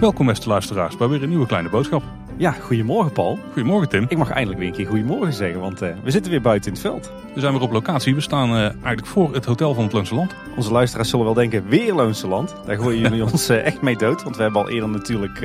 Welkom beste luisteraars bij weer een nieuwe kleine boodschap. Ja, goedemorgen Paul. Goedemorgen Tim. Ik mag eindelijk weer een keer goedemorgen zeggen, want uh, we zitten weer buiten in het veld. We zijn weer op locatie. We staan uh, eigenlijk voor het hotel van het Loonse Land. Onze luisteraars zullen wel denken, weer Loonse Land. Daar gooien jullie ons uh, echt mee dood. Want we hebben al eerder natuurlijk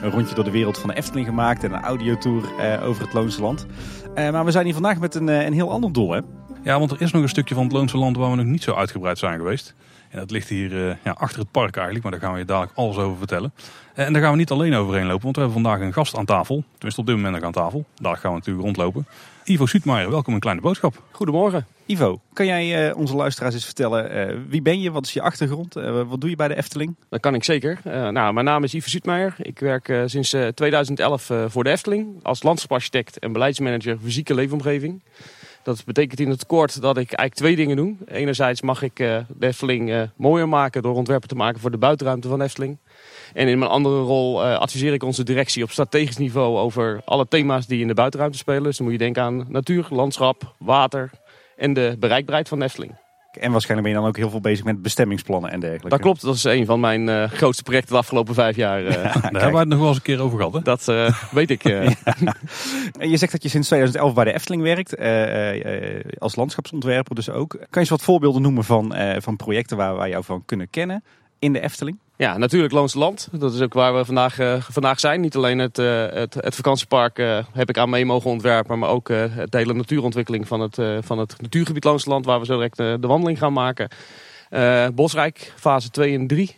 een rondje door de wereld van de Efteling gemaakt. En een audiotour over het Loonse Land. maar we zijn hier vandaag met een, een heel ander doel hè? Ja, want er is nog een stukje van het Loonse Land waar we nog niet zo uitgebreid zijn geweest. En dat ligt hier uh, ja, achter het park eigenlijk, maar daar gaan we je dadelijk alles over vertellen. En daar gaan we niet alleen overheen lopen, want we hebben vandaag een gast aan tafel. Tenminste op dit moment nog aan tafel. Daar gaan we natuurlijk rondlopen. Ivo Suutmaier, welkom in Kleine Boodschap. Goedemorgen. Ivo, kan jij uh, onze luisteraars eens vertellen, uh, wie ben je, wat is je achtergrond, wat doe je bij de Efteling? Dat kan ik zeker. nou, mijn naam is Ivo Suutmaier. Ik werk sinds 2011 voor de Efteling als landschapsarchitect en beleidsmanager fysieke leefomgeving. Dat betekent in het kort dat ik eigenlijk twee dingen doe. Enerzijds mag ik uh, de Efteling uh, mooier maken door ontwerpen te maken voor de buitenruimte van Efteling. En in mijn andere rol uh, adviseer ik onze directie op strategisch niveau over alle thema's die in de buitenruimte spelen. Dus dan moet je denken aan natuur, landschap, water en de bereikbaarheid van Efteling. En waarschijnlijk ben je dan ook heel veel bezig met bestemmingsplannen en dergelijke. Dat klopt, dat is een van mijn uh, grootste projecten de afgelopen vijf jaar. Uh, ja, daar hebben we het nog wel eens een keer over gehad. Hè? Dat uh, weet ik. ja. En je zegt dat je sinds 2011 bij de Efteling werkt, als landschapsontwerper dus ook. Kan je eens wat voorbeelden noemen van, van projecten waar wij jou van kunnen kennen in de Efteling? Ja, natuurlijk Loonse Land. Dat is ook waar we vandaag, uh, vandaag zijn. Niet alleen het, uh, het, het, vakantiepark uh, heb ik aan mee mogen ontwerpen, maar ook de hele natuurontwikkeling van het, van het natuurgebied Loonse Land, waar we zo direct de wandeling gaan maken. Bosrijk, fase 2 en 3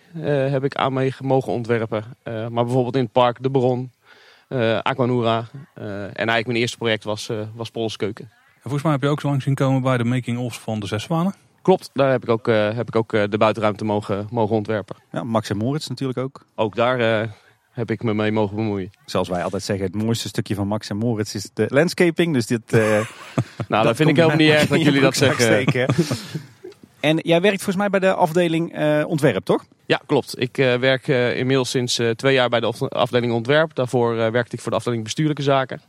heb ik aan mee mogen ontwerpen. maar bijvoorbeeld in het park De Bron, Aquanura. en eigenlijk mijn eerste project was, was Polskeuken. En volgens mij heb je ook zo lang zien komen bij de making-ofs van de Zes Zwanen. Klopt, daar heb ik ook, uh, heb ik ook uh, de buitenruimte mogen, mogen ontwerpen. Ja, Max en Moritz natuurlijk ook. Ook daar uh, heb ik me mee mogen bemoeien. Zoals wij altijd zeggen, het mooiste stukje van Max en Moritz is de landscaping. Dus dit, nou, dat vind ik helemaal niet erg dat jullie dat zeggen. en jij werkt volgens mij bij de afdeling ontwerp, toch? Ja, klopt. Ik werk inmiddels sinds twee jaar bij de afdeling ontwerp. Daarvoor werkte ik voor de afdeling bestuurlijke zaken.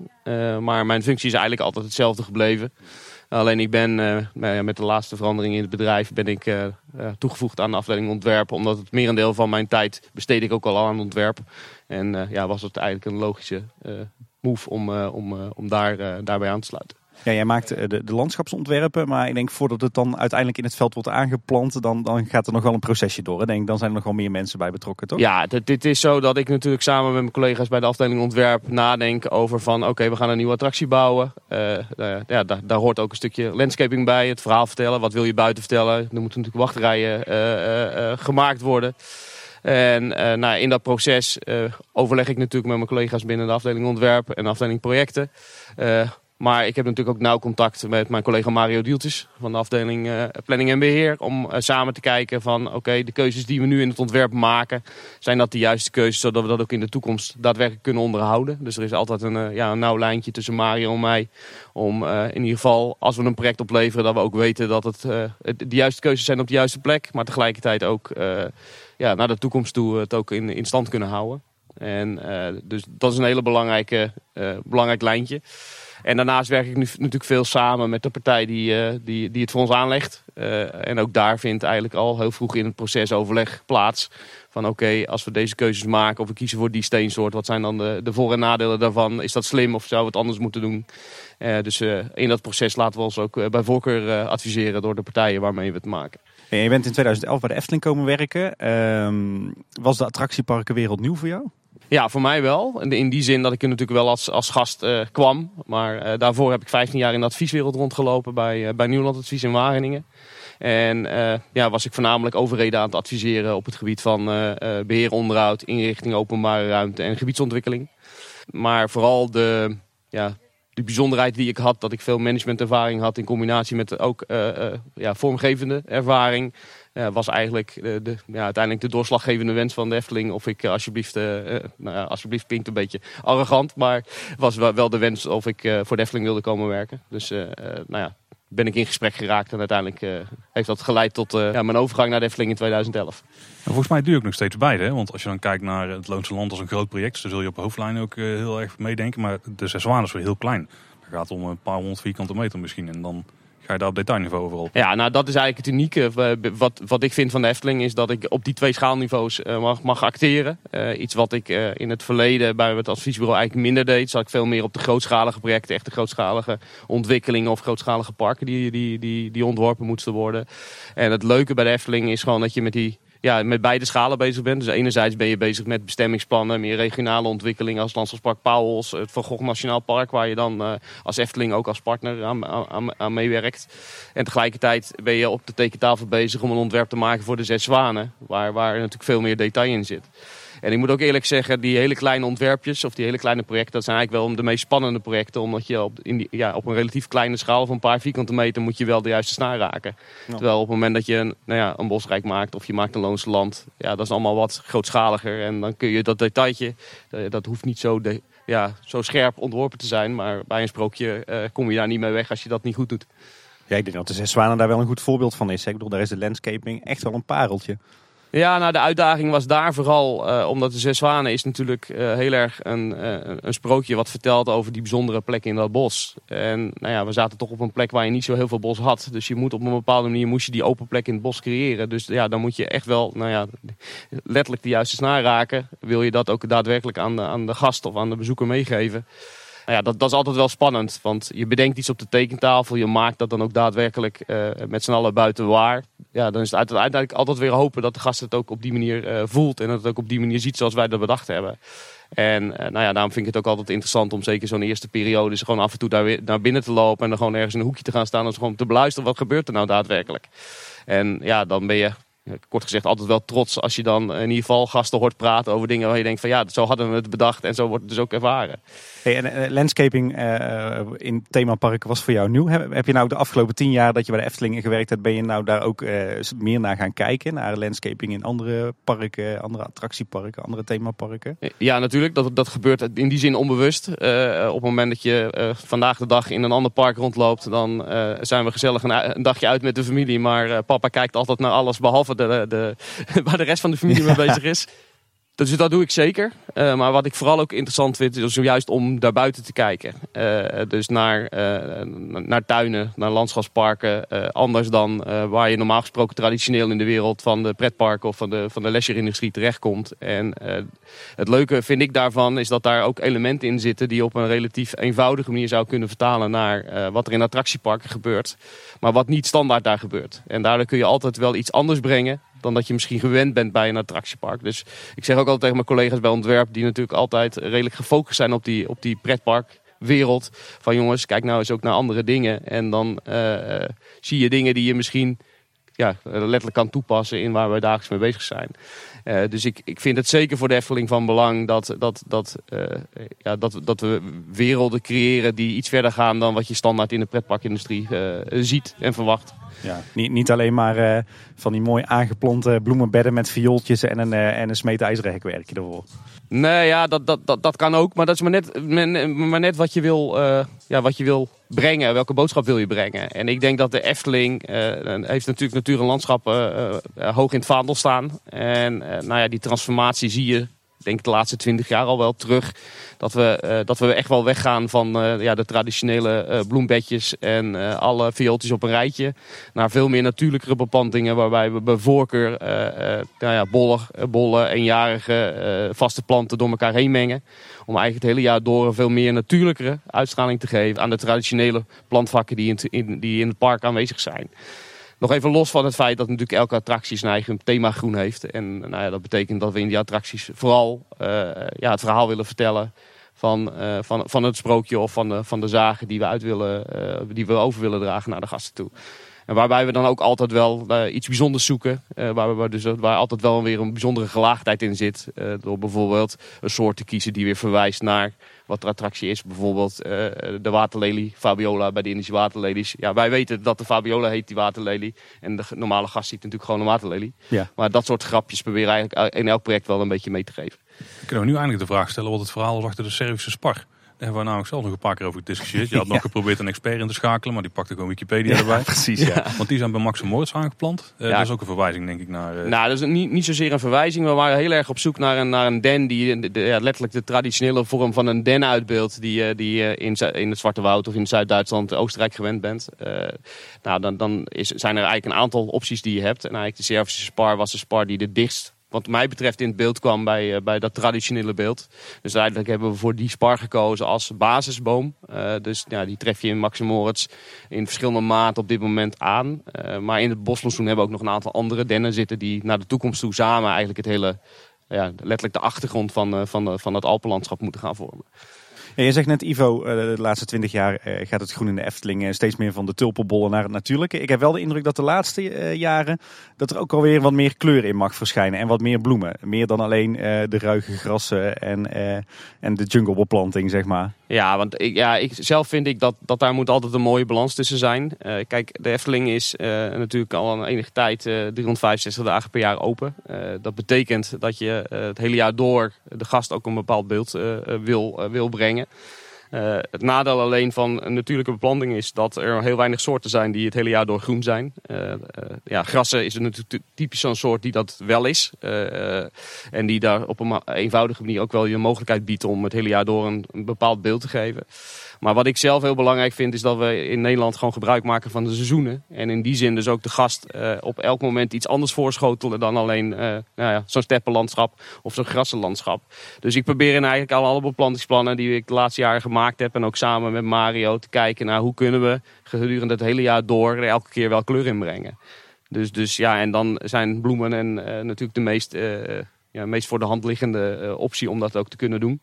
maar mijn functie is eigenlijk altijd hetzelfde gebleven. Alleen ik ben uh, met de laatste verandering in het bedrijf ben ik uh, toegevoegd aan de afdeling ontwerp. Omdat het merendeel van mijn tijd besteed ik ook al aan ontwerp. En ja, was het eigenlijk een logische move om, om, om daar, daarbij aan te sluiten. Ja, jij maakt de, de, landschapsontwerpen, maar ik denk voordat het dan uiteindelijk in het veld wordt aangeplant, dan, dan gaat er nog wel een procesje door. Denk, dan zijn er nog wel meer mensen bij betrokken, toch? Ja, dit, is zo dat ik natuurlijk samen met mijn collega's bij de afdeling ontwerp nadenk over van oké, we gaan een nieuwe attractie bouwen. Uh, ja, daar, daar, hoort ook een stukje landscaping bij, het verhaal vertellen. Wat wil je buiten vertellen? Er moeten natuurlijk wachtrijen uh, gemaakt worden. En nou, in dat proces overleg ik natuurlijk met mijn collega's binnen de afdeling ontwerp en de afdeling projecten. Maar ik heb natuurlijk ook nauw contact met mijn collega Mario Dieltjes van de afdeling uh, Planning en Beheer. Om uh, samen te kijken van oké, de keuzes die we nu in het ontwerp maken, zijn dat de juiste keuzes zodat we dat ook in de toekomst daadwerkelijk kunnen onderhouden. Dus er is altijd een, uh, ja, een nauw lijntje tussen Mario en mij. Om in ieder geval, als we een project opleveren, dat we ook weten dat het de juiste keuzes zijn op de juiste plek. Maar tegelijkertijd ook ja, naar de toekomst toe het ook in, in stand kunnen houden. En dus dat is een hele belangrijke, belangrijk lijntje. En daarnaast werk ik nu natuurlijk veel samen met de partij die, uh, die, die het voor ons aanlegt. Uh, en ook daar vindt eigenlijk al heel vroeg in het proces overleg plaats. Van oké, als we deze keuzes maken of we kiezen voor die steensoort. Wat zijn dan de, de voor- en nadelen daarvan? Is dat slim of zou we het anders moeten doen? Uh, dus in dat proces laten we ons ook bij voorkeur adviseren door de partijen waarmee we het maken. En je bent in 2011 bij de Efteling komen werken. Ehm, was de attractieparkenwereld nieuw voor jou? Ja, voor mij wel. In die zin dat ik er natuurlijk wel als, als gast uh, kwam. Maar uh, daarvoor heb ik 15 jaar in de advieswereld rondgelopen bij, uh, bij Nieuwland Advies in Wageningen. En ja, was ik voornamelijk overheden aan het adviseren op het gebied van beheer, onderhoud, inrichting, openbare ruimte en gebiedsontwikkeling. Maar vooral de, ja, de bijzonderheid die ik had, dat ik veel managementervaring had in combinatie met ook ja, vormgevende ervaring uh, was eigenlijk de, de, ja, uiteindelijk de doorslaggevende wens van de Efteling. Of ik uh, alsjeblieft, uh, nou ja, alsjeblieft klinkt een beetje arrogant, maar was wel de wens of ik voor de wilde komen werken. Dus nou ja, ben ik in gesprek geraakt en uiteindelijk heeft dat geleid tot ja, mijn overgang naar de in 2011. volgens mij je ook nog steeds beide, hè? want als je dan kijkt naar het Loonse Land als een groot project, dan zul je op hoofdlijn ook heel erg meedenken. Maar de Zes Zwanen is weer heel klein. Het gaat om een paar honderd vierkante meter misschien en dan ga op detailniveau over op. Ja, nou dat is eigenlijk het unieke. Eh, wat, wat ik vind van de Efteling is dat ik op die twee schaalniveaus uh, mag, mag acteren. Uh, iets wat ik in het verleden bij het adviesbureau eigenlijk minder deed. Zat ik veel meer op de grootschalige projecten, echt de grootschalige ontwikkelingen of grootschalige parken die, die, die, die ontworpen moesten worden. En het leuke bij de Efteling is gewoon dat je met die ja, met beide schalen bezig bent. Dus enerzijds ben je bezig met bestemmingsplannen, meer regionale ontwikkelingen als Landschapspark Pauwels, het Van Gogh Nationaal Park, waar je dan uh, als Efteling ook als partner aan, aan, aan, meewerkt. En tegelijkertijd ben je op de tekentafel bezig om een ontwerp te maken voor de Zes Zwanen, waar, waar natuurlijk veel meer detail in zit. En ik moet ook eerlijk zeggen, die hele kleine ontwerpjes of die hele kleine projecten, dat zijn eigenlijk wel de meest spannende projecten. Omdat je op, in die, ja, op een relatief kleine schaal van een paar vierkante meter moet je wel de juiste snaar raken. Terwijl op het moment dat je een, nou ja, een bosrijk maakt of je maakt een loonse land, ja, dat is allemaal wat grootschaliger. En dan kun je dat detailtje, eh, dat hoeft niet zo, de, ja, zo scherp ontworpen te zijn. Maar bij een sprookje uh, kom je daar niet mee weg als je dat niet goed doet. Ja, ik denk dat de Zes Zwanen daar wel een goed voorbeeld van is. Ik bedoel, daar is de landscaping echt wel een pareltje. Ja, nou de uitdaging was daar vooral, uh, omdat de Zes Zwanen is natuurlijk uh, heel erg een, uh, een sprookje wat vertelt over die bijzondere plek in dat bos. En nou ja, we zaten toch op een plek waar je niet zo heel veel bos had. Dus je moet op een bepaalde manier moest je die open plek in het bos creëren. Dus ja, dan moet je echt wel, nou ja, letterlijk de juiste snaar raken. Wil je dat ook daadwerkelijk aan de, aan de gast of aan de bezoeker meegeven. Nou ja, dat, dat is altijd wel spannend. Want je bedenkt iets op de tekentafel. Je maakt dat dan ook daadwerkelijk uh, met z'n allen buiten waar. Ja, dan is het uiteindelijk altijd weer hopen dat de gast het ook op die manier uh, voelt. En dat het ook op die manier ziet zoals wij dat bedacht hebben. En uh, nou ja, daarom vind ik het ook altijd interessant om zeker zo'n eerste periode... Dus gewoon af en toe daar weer naar binnen te lopen en dan gewoon ergens in een hoekje te gaan staan... en gewoon te beluisteren wat gebeurt er nou daadwerkelijk. En ja, dan ben je kort gezegd altijd wel trots als je dan in ieder geval gasten hoort praten over dingen waar je denkt van ja, zo hadden we het bedacht en zo wordt het dus ook ervaren. Hey, en uh, landscaping uh, in themaparken was voor jou nieuw. Heb, heb, je nou de afgelopen tien jaar dat je bij de Efteling gewerkt hebt, ben je nou daar ook uh, meer naar gaan kijken? Naar landscaping in andere parken, andere attractieparken, andere themaparken? Ja, natuurlijk. Dat, dat gebeurt in die zin onbewust. op het moment dat je vandaag de dag in een ander park rondloopt, dan zijn we gezellig een, een, dagje uit met de familie. Maar papa kijkt altijd naar alles behalve de, de, waar de rest van de familie mee bezig is. Dus dat doe ik zeker. Uh, maar wat ik vooral ook interessant vind, is juist om daar buiten te kijken. Uh, dus naar, uh, naar tuinen, naar landschapsparken. anders dan waar je normaal gesproken traditioneel in de wereld van de pretparken of van de, van de terechtkomt. En het leuke vind ik daarvan is dat daar ook elementen in zitten die op een relatief eenvoudige manier zou kunnen vertalen naar wat er in attractieparken gebeurt. Maar wat niet standaard daar gebeurt. En daardoor kun je altijd wel iets anders brengen dan dat je misschien gewend bent bij een attractiepark. Dus ik zeg ook altijd tegen mijn collega's bij ontwerp, die natuurlijk altijd redelijk gefocust zijn op die, op die pretparkwereld. Van jongens, kijk nou eens ook naar andere dingen. En dan uh, zie je dingen die je misschien ja, letterlijk kan toepassen in waar we dagelijks mee bezig zijn. Uh, dus ik, ik vind het zeker voor de Efteling van belang dat, dat, dat, ja, dat, dat we werelden creëren die iets verder gaan dan wat je standaard in de pretparkindustrie ziet en verwacht. Ja, niet, niet alleen maar van die mooi aangeplonte bloemenbedden met viooltjes en een, en een ervoor. Nee, ja, dat, dat, dat, dat kan ook. Maar dat is maar net, maar net wat, je wil, ja, wat je wil brengen. Welke boodschap wil je brengen? En ik denk dat de Efteling uh, heeft natuurlijk natuur en landschap uh, uh, hoog in het vaandel staan. En nou ja, die transformatie zie je, denk de laatste twintig jaar al wel terug. Dat we, dat we echt wel weggaan van ja, de traditionele bloembedjes en alle viooltjes op een rijtje. Naar veel meer natuurlijkere beplantingen waarbij we bij voorkeur nou ja, bollen, bollen, eenjarige vaste planten door elkaar heen mengen. Om eigenlijk het hele jaar door een veel meer natuurlijkere uitstraling te geven aan de traditionele plantvakken die in, die in het park aanwezig zijn. Nog even los van het feit dat natuurlijk elke attractie zijn eigen thema groen heeft. En nou ja, dat betekent dat we in die attracties vooral uh, ja, het verhaal willen vertellen van, uh, van, van het sprookje of van de, van de zagen die we, uit willen, uh, die we over willen dragen naar de gasten toe. En waarbij we dan ook altijd wel iets bijzonders zoeken. Waar, we dus, waar altijd wel weer een bijzondere gelaagdheid in zit. Door bijvoorbeeld een soort te kiezen die weer verwijst naar wat de attractie is. Bijvoorbeeld de waterlelie, Fabiola bij de Indische waterlelies. Ja, wij weten dat de Fabiola heet, die waterlelie. En de normale gast ziet natuurlijk gewoon een waterlelie. Ja. Maar dat soort grapjes proberen eigenlijk in elk project wel een beetje mee te geven. Kunnen we nu eindelijk de vraag stellen wat het verhaal was achter de Servische spar? Hebben we namelijk zelf nog een paar keer over gediscussieerd. Je had nog geprobeerd een expert in te schakelen, maar die pakte gewoon Wikipedia erbij. Precies, ja. Want die zijn bij Max Moritz aangeplant. Uh, Dat is ook een verwijzing, denk ik, naar... Uh... Nou, dat is niet, niet zozeer een verwijzing. We waren heel erg op zoek naar een, naar een den die de, ja, letterlijk de traditionele vorm van een den uitbeeldt. Die, die je in, in het Zwarte Woud of in Zuid-Duitsland, Oostenrijk gewend bent. nou, dan, dan is, zijn er eigenlijk een aantal opties die je hebt. En eigenlijk de Servische spar was de spar die de dichtst wat mij betreft in het beeld kwam bij, uh, bij dat traditionele beeld. Dus eigenlijk hebben we voor die spar gekozen als basisboom. Uh, dus ja, die tref je in Maximoritz in verschillende maten op dit moment aan. Uh, maar in het bosplantsoen hebben we ook nog een aantal andere dennen zitten... die naar de toekomst toe samen eigenlijk het hele... Ja, letterlijk de achtergrond van, van, van het Alpenlandschap moeten gaan vormen. Je zegt net, Ivo, eh, de laatste twintig jaar eh, gaat het groen in de Efteling eh, steeds meer van de tulpenbollen naar het natuurlijke. Ik heb wel de indruk dat de laatste jaren dat er ook alweer wat meer kleur in mag verschijnen en wat meer bloemen. Meer dan alleen de ruige grassen en, en de junglebeplanting, zeg maar. Ja, want ik, ja, ik, zelf vind ik dat, dat daar moet altijd een mooie balans tussen zijn. kijk, de Efteling is natuurlijk al een enige tijd 365 dagen per jaar open. dat betekent dat je het hele jaar door de gast ook een bepaald beeld wil, wil brengen. Uh, het nadeel alleen van een natuurlijke beplanting is dat er heel weinig soorten zijn die het hele jaar door groen zijn. Uh, uh, ja, grassen is natuurlijk typisch zo'n soort die dat wel is. en die daar op een eenvoudige manier ook wel je mogelijkheid biedt om het hele jaar door een bepaald beeld te geven. Maar wat ik zelf heel belangrijk vind is dat we in Nederland gewoon gebruik maken van de seizoenen. En in die zin dus ook de gast uh, op elk moment iets anders voorschotelen dan alleen uh, nou ja, zo'n steppenlandschap of zo'n grassenlandschap. Dus ik probeer in eigenlijk al alle beplantingsplannen die ik de laatste jaren gemaakt heb en ook samen met Mario te kijken naar hoe kunnen we gedurende het hele jaar door elke keer wel kleur in brengen. Dus, dus ja, en dan zijn bloemen en uh, natuurlijk de meest, ja, meest voor de hand liggende optie om dat ook te kunnen doen.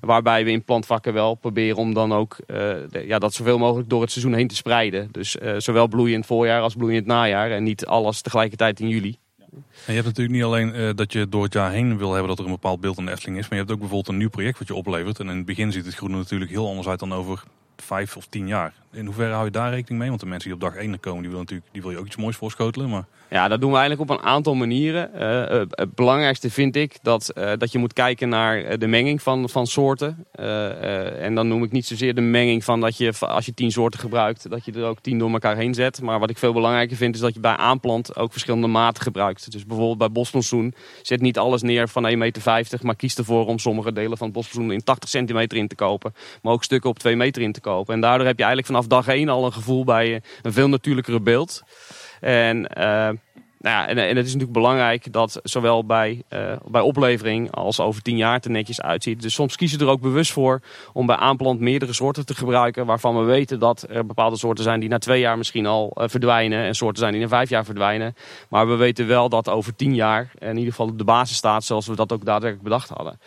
Waarbij we in plantvakken wel proberen om dan ook uh, ja, dat zoveel mogelijk door het seizoen heen te spreiden. Dus uh, zowel bloeien in het voorjaar als bloeien in het najaar. En niet alles tegelijkertijd in juli. En je hebt natuurlijk niet alleen uh, dat je door het jaar heen wil hebben dat er een bepaald beeld in de Efteling is. Maar je hebt ook bijvoorbeeld een nieuw project wat je oplevert. En in het begin ziet het groene natuurlijk heel anders uit dan over vijf of tien jaar. In hoeverre hou je daar rekening mee? Want de mensen die op dag 1 komen, die wil, natuurlijk, die wil je ook iets moois voorschotelen. Maar... Ja, dat doen we eigenlijk op een aantal manieren. Uh, het belangrijkste vind ik dat, uh, dat je moet kijken naar de menging van, van soorten. En dan noem ik niet zozeer de menging van dat je als je tien soorten gebruikt, dat je er ook tien door elkaar heen zet. Maar wat ik veel belangrijker vind is dat je bij aanplant ook verschillende maten gebruikt. Dus bijvoorbeeld bij bosplantsoen zet niet alles neer van 1,50 meter, maar kies ervoor om sommige delen van het bosplantsoen in 80 centimeter in te kopen. Maar ook stukken op 2 meter in te kopen. En daardoor heb je eigenlijk vanaf dag 1 al een gevoel bij een veel natuurlijkere beeld. En, uh, nou ja, en, het is natuurlijk belangrijk dat zowel bij, uh, bij oplevering als over tien jaar het er netjes uitziet. Dus soms kiezen we er ook bewust voor om bij aanplant meerdere soorten te gebruiken. Waarvan we weten dat er bepaalde soorten zijn die na twee jaar misschien al uh, verdwijnen. En soorten zijn die na vijf jaar verdwijnen. Maar we weten wel dat over tien jaar in ieder geval de basis staat zoals we dat ook daadwerkelijk bedacht hadden.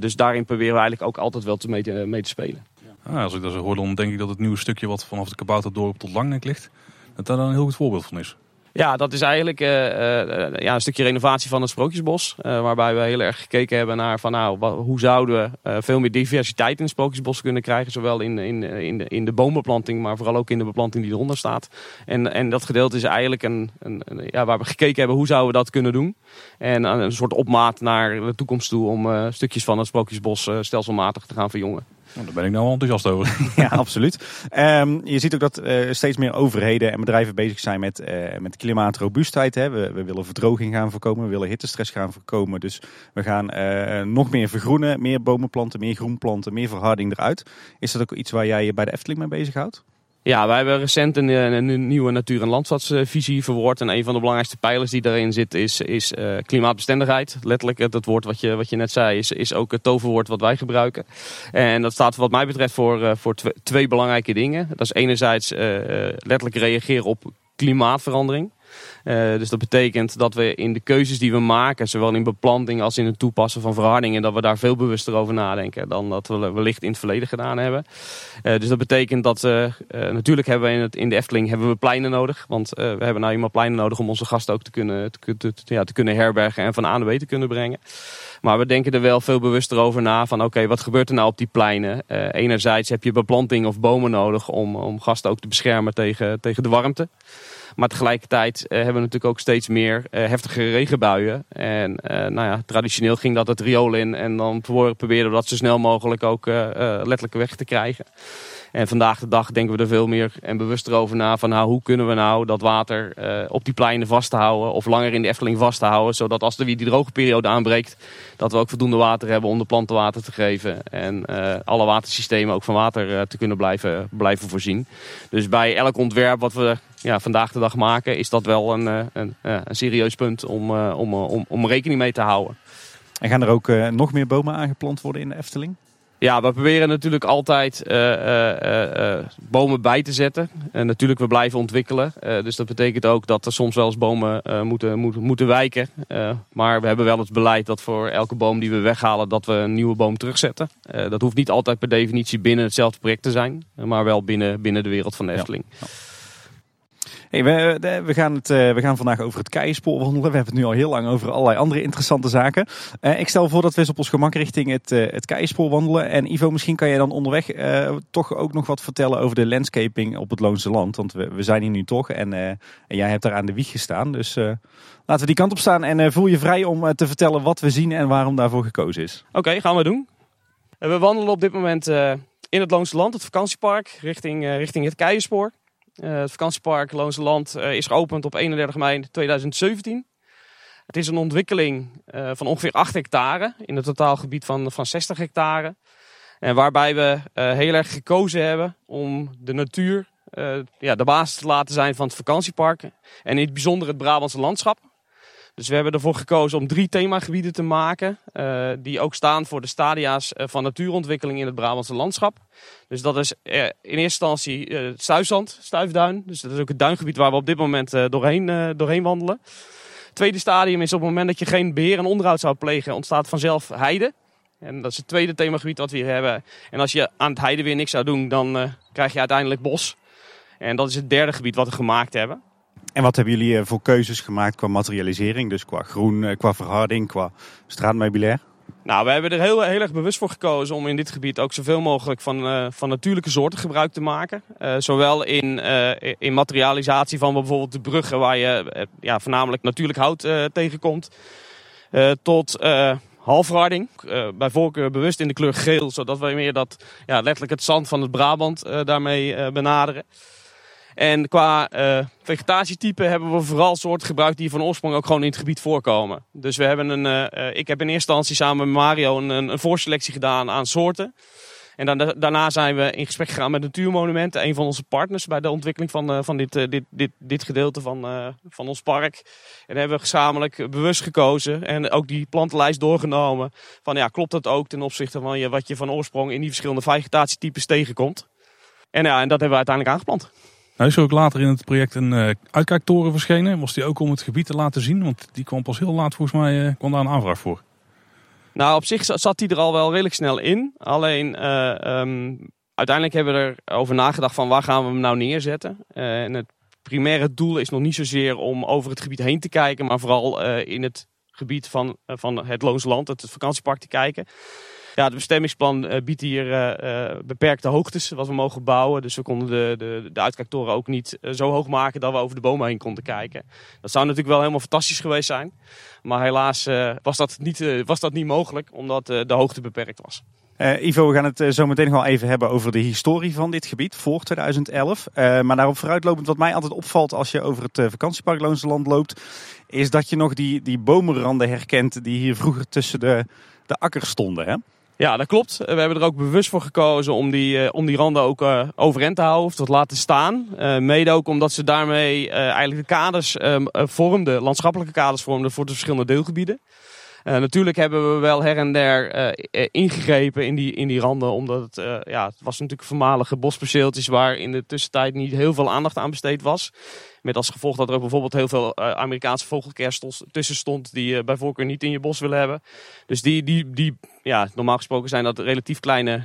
Dus daarin proberen we eigenlijk ook altijd wel te mee, mee te spelen. Ah, als ik dat zo hoor, dan denk ik dat het nieuwe stukje wat vanaf de Kabouterdorp tot Langnek ligt, dat daar dan een heel goed voorbeeld van is. Ja, dat is eigenlijk uh, uh, ja, een stukje renovatie van het Sprookjesbos. Uh, waarbij we heel erg gekeken hebben naar van, nou, hoe zouden we veel meer diversiteit in het Sprookjesbos kunnen krijgen. Zowel in, in, in, de, in de boombeplanting, maar vooral ook in de beplanting die eronder staat. En, en dat gedeelte is eigenlijk een, een, een ja, waar we gekeken hebben hoe zouden we dat kunnen doen. En een soort opmaat naar de toekomst toe om stukjes van het Sprookjesbos stelselmatig te gaan verjongen. Nou, daar ben ik nou wel enthousiast over. ja, absoluut. Um, je ziet ook dat uh, steeds meer overheden en bedrijven bezig zijn met, uh, met klimaatrobuustheid. Hè. We, we, willen verdroging gaan voorkomen, we willen hittestress gaan voorkomen. Dus we gaan uh, nog meer vergroenen, meer bomen planten, meer groen planten, meer verharding eruit. Is dat ook iets waar jij je bij de Efteling mee bezighoudt? Ja, wij hebben recent een, een, nieuwe natuur- en landschapsvisie verwoord. En een van de belangrijkste pijlers die daarin zit is, is uh, klimaatbestendigheid. Letterlijk, het woord wat je, wat je net zei, is, is ook het toverwoord wat wij gebruiken. En dat staat wat mij betreft voor, voor twee belangrijke dingen. Dat is enerzijds letterlijk reageren op klimaatverandering. Uh, dus dat betekent dat we in de keuzes die we maken, zowel in beplanting als in het toepassen van verhardingen, dat we daar veel bewuster over nadenken dan dat we wellicht in het verleden gedaan hebben. Uh, dus dat betekent dat uh, natuurlijk hebben we in, het, in de Efteling hebben we pleinen nodig. Want we hebben nou eenmaal pleinen nodig om onze gasten ook te kunnen, te, ja, te kunnen herbergen en van A naar B te kunnen brengen. Maar we denken er wel veel bewuster over na van oké, wat gebeurt er nou op die pleinen? Enerzijds heb je beplanting of bomen nodig om, om gasten ook te beschermen tegen, tegen de warmte. Maar tegelijkertijd uh, hebben we natuurlijk ook steeds meer uh, heftige regenbuien. En nou ja, traditioneel ging dat het riool in en dan probeerden we dat zo snel mogelijk ook letterlijk weg te krijgen. En vandaag de dag denken we er veel meer en bewuster over na van nou, hoe kunnen we nou dat water op die pleinen vast te houden of langer in de Efteling vast te houden. Zodat als er weer die droge periode aanbreekt, dat we ook voldoende water hebben om de planten water te geven. En alle watersystemen ook van water te kunnen blijven, blijven voorzien. Dus bij elk ontwerp wat we ja, vandaag de dag maken, is dat wel een, een, een serieus punt om, om, om, om rekening mee te houden. En gaan er ook nog meer bomen aangeplant worden in de Efteling? Ja, we proberen natuurlijk altijd uh, uh, uh, bomen bij te zetten. En natuurlijk, we blijven ontwikkelen. dus dat betekent ook dat er soms wel eens bomen moeten, moeten, moeten wijken. maar we hebben wel het beleid dat voor elke boom die we weghalen, dat we een nieuwe boom terugzetten. dat hoeft niet altijd per definitie binnen hetzelfde project te zijn. Maar wel binnen, binnen de wereld van de Efteling. Ja. We, gaan het, we gaan vandaag over het keienspoor wandelen. We hebben het nu al heel lang over allerlei andere interessante zaken. Uh, ik stel voor dat we eens op ons gemak richting het, uh, het keienspoor wandelen. En Ivo, misschien kan jij dan onderweg toch ook nog wat vertellen over de landscaping op het Loonse Land. Want we, zijn hier nu toch en, en jij hebt daar aan de wieg gestaan. Dus laten we die kant op staan en voel je vrij om te vertellen wat we zien en waarom daarvoor gekozen is. Oké, gaan we doen. We wandelen op dit moment in het Loonse Land, het vakantiepark, richting, richting het keienspoor. Uh, het vakantiepark Loonse Land uh, is geopend op 31 mei 2017. Het is een ontwikkeling uh, van ongeveer 8 hectare in het totaalgebied van, van 60 hectare. En waarbij we heel erg gekozen hebben om de natuur ja, de basis te laten zijn van het vakantiepark. En in het bijzonder het Brabantse landschap. Dus we hebben ervoor gekozen om drie themagebieden te maken. Uh, die ook staan voor de stadia's uh, van natuurontwikkeling in het Brabantse landschap. Dus dat is uh, in eerste instantie het stuifzand, stuifduin. Dus dat is ook het duingebied waar we op dit moment doorheen, doorheen wandelen. Het tweede stadium is op het moment dat je geen beheer en onderhoud zou plegen, ontstaat vanzelf heide. En dat is het tweede themagebied wat we hier hebben. En als je aan het heide weer niks zou doen, dan krijg je uiteindelijk bos. En dat is het derde gebied wat we gemaakt hebben. En wat hebben jullie eh, voor keuzes gemaakt qua materialisering? Dus qua groen, eh, qua verharding, qua straatmeubilair? Nou, we hebben er heel, heel erg bewust voor gekozen om in dit gebied ook zoveel mogelijk van, uh, van natuurlijke soorten gebruik te maken. Zowel in, in materialisatie van bijvoorbeeld de bruggen waar je ja, voornamelijk natuurlijk hout tegenkomt. tot halfharding, bij voorkeur bewust in de kleur geel, zodat we meer dat ja, letterlijk het zand van het Brabant daarmee benaderen. En qua uh, vegetatietype hebben we vooral soorten gebruikt die van oorsprong ook gewoon in het gebied voorkomen. Dus we hebben een, uh, ik heb in eerste instantie samen met Mario een, een voorselectie gedaan aan soorten. En dan, daarna zijn we in gesprek gegaan met Natuurmonumenten, een van onze partners bij de ontwikkeling van, van dit, dit, dit, dit gedeelte van, van ons park. En hebben we gezamenlijk bewust gekozen en ook die plantenlijst doorgenomen. Van ja, klopt dat ook ten opzichte van je, wat je van oorsprong in die verschillende vegetatietypes tegenkomt. En ja, en dat hebben we uiteindelijk aangeplant. Nou is ook later in het project een uh, uitkijktoren verschenen. Was die ook om het gebied te laten zien? Want die kwam pas heel laat volgens mij, uh, kwam daar een aanvraag voor. Nou, op zich zat die er al wel redelijk snel in. Alleen uh, um, uiteindelijk hebben we erover nagedacht van waar gaan we hem nou neerzetten. en het primaire doel is nog niet zozeer om over het gebied heen te kijken, maar vooral in het gebied van, van het Loonsland, het vakantiepark te kijken. Ja, het bestemmingsplan uh, biedt hier uh, beperkte hoogtes wat we mogen bouwen. Dus we konden de, de, de uitkijktoren ook niet zo hoog maken dat we over de bomen heen konden kijken. Dat zou natuurlijk wel helemaal fantastisch geweest zijn. Maar helaas was, dat niet, was dat niet mogelijk, omdat de hoogte beperkt was. Ivo, we gaan het zo meteen nog wel even hebben over de historie van dit gebied voor 2011. Uh, maar daarop vooruitlopend, wat mij altijd opvalt als je over het vakantiepark Loonse Land loopt, is dat je nog die, die bomenranden herkent die hier vroeger tussen de, de akkers stonden. Hè? Ja, dat klopt. We hebben er ook bewust voor gekozen om die, uh, om die randen ook uh, overeind te houden of te laten staan. Uh, mede ook omdat ze daarmee eigenlijk de kaders ehm, vormden, landschappelijke kaders vormden voor de verschillende deelgebieden. Natuurlijk hebben we wel her en der ingegrepen in die, in die randen, omdat het, ja, het was natuurlijk voormalige bosperceeltjes waar in de tussentijd niet heel veel aandacht aan besteed was. Met als gevolg dat er ook bijvoorbeeld heel veel Amerikaanse vogelkerstels tussen stond die je bij voorkeur niet in je bos willen hebben. Dus die, die, die ja, normaal gesproken zijn dat relatief kleine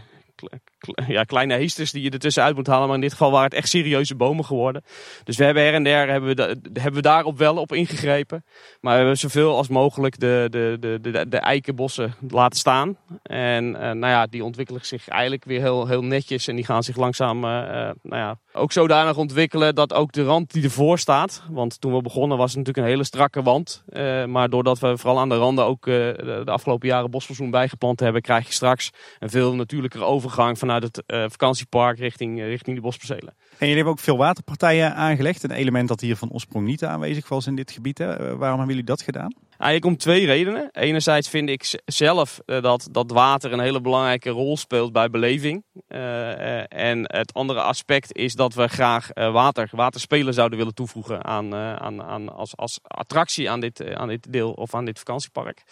ja, kleine heesters die je ertussen uit moet halen. Maar in dit geval waren het echt serieuze bomen geworden. Dus we hebben her en der hebben we, hebben we daarop wel op ingegrepen. Maar we hebben zoveel als mogelijk de, de, de, de, de eikenbossen laten staan. En uh, nou ja, die ontwikkelen zich eigenlijk weer heel, heel netjes. En die gaan zich langzaam uh, nou ja, ook zodanig ontwikkelen dat ook de rand die ervoor staat. Want toen we begonnen was het natuurlijk een hele strakke wand. Maar doordat we vooral aan de randen ook de, afgelopen jaren bosverzoen bijgeplant hebben, krijg je straks een veel natuurlijkere overgang vanuit het vakantiepark richting, richting de bospercelen. En jullie hebben ook veel waterpartijen aangelegd. Een element dat hier van oorsprong niet aanwezig was in dit gebied. Hè? waarom hebben jullie dat gedaan? Eigenlijk om twee redenen. Enerzijds vind ik zelf dat, dat water een hele belangrijke rol speelt bij beleving. Uh, en het andere aspect is dat we graag water, waterspelen zouden willen toevoegen aan, aan, aan, als, als attractie aan dit, aan dit deel of aan dit vakantiepark.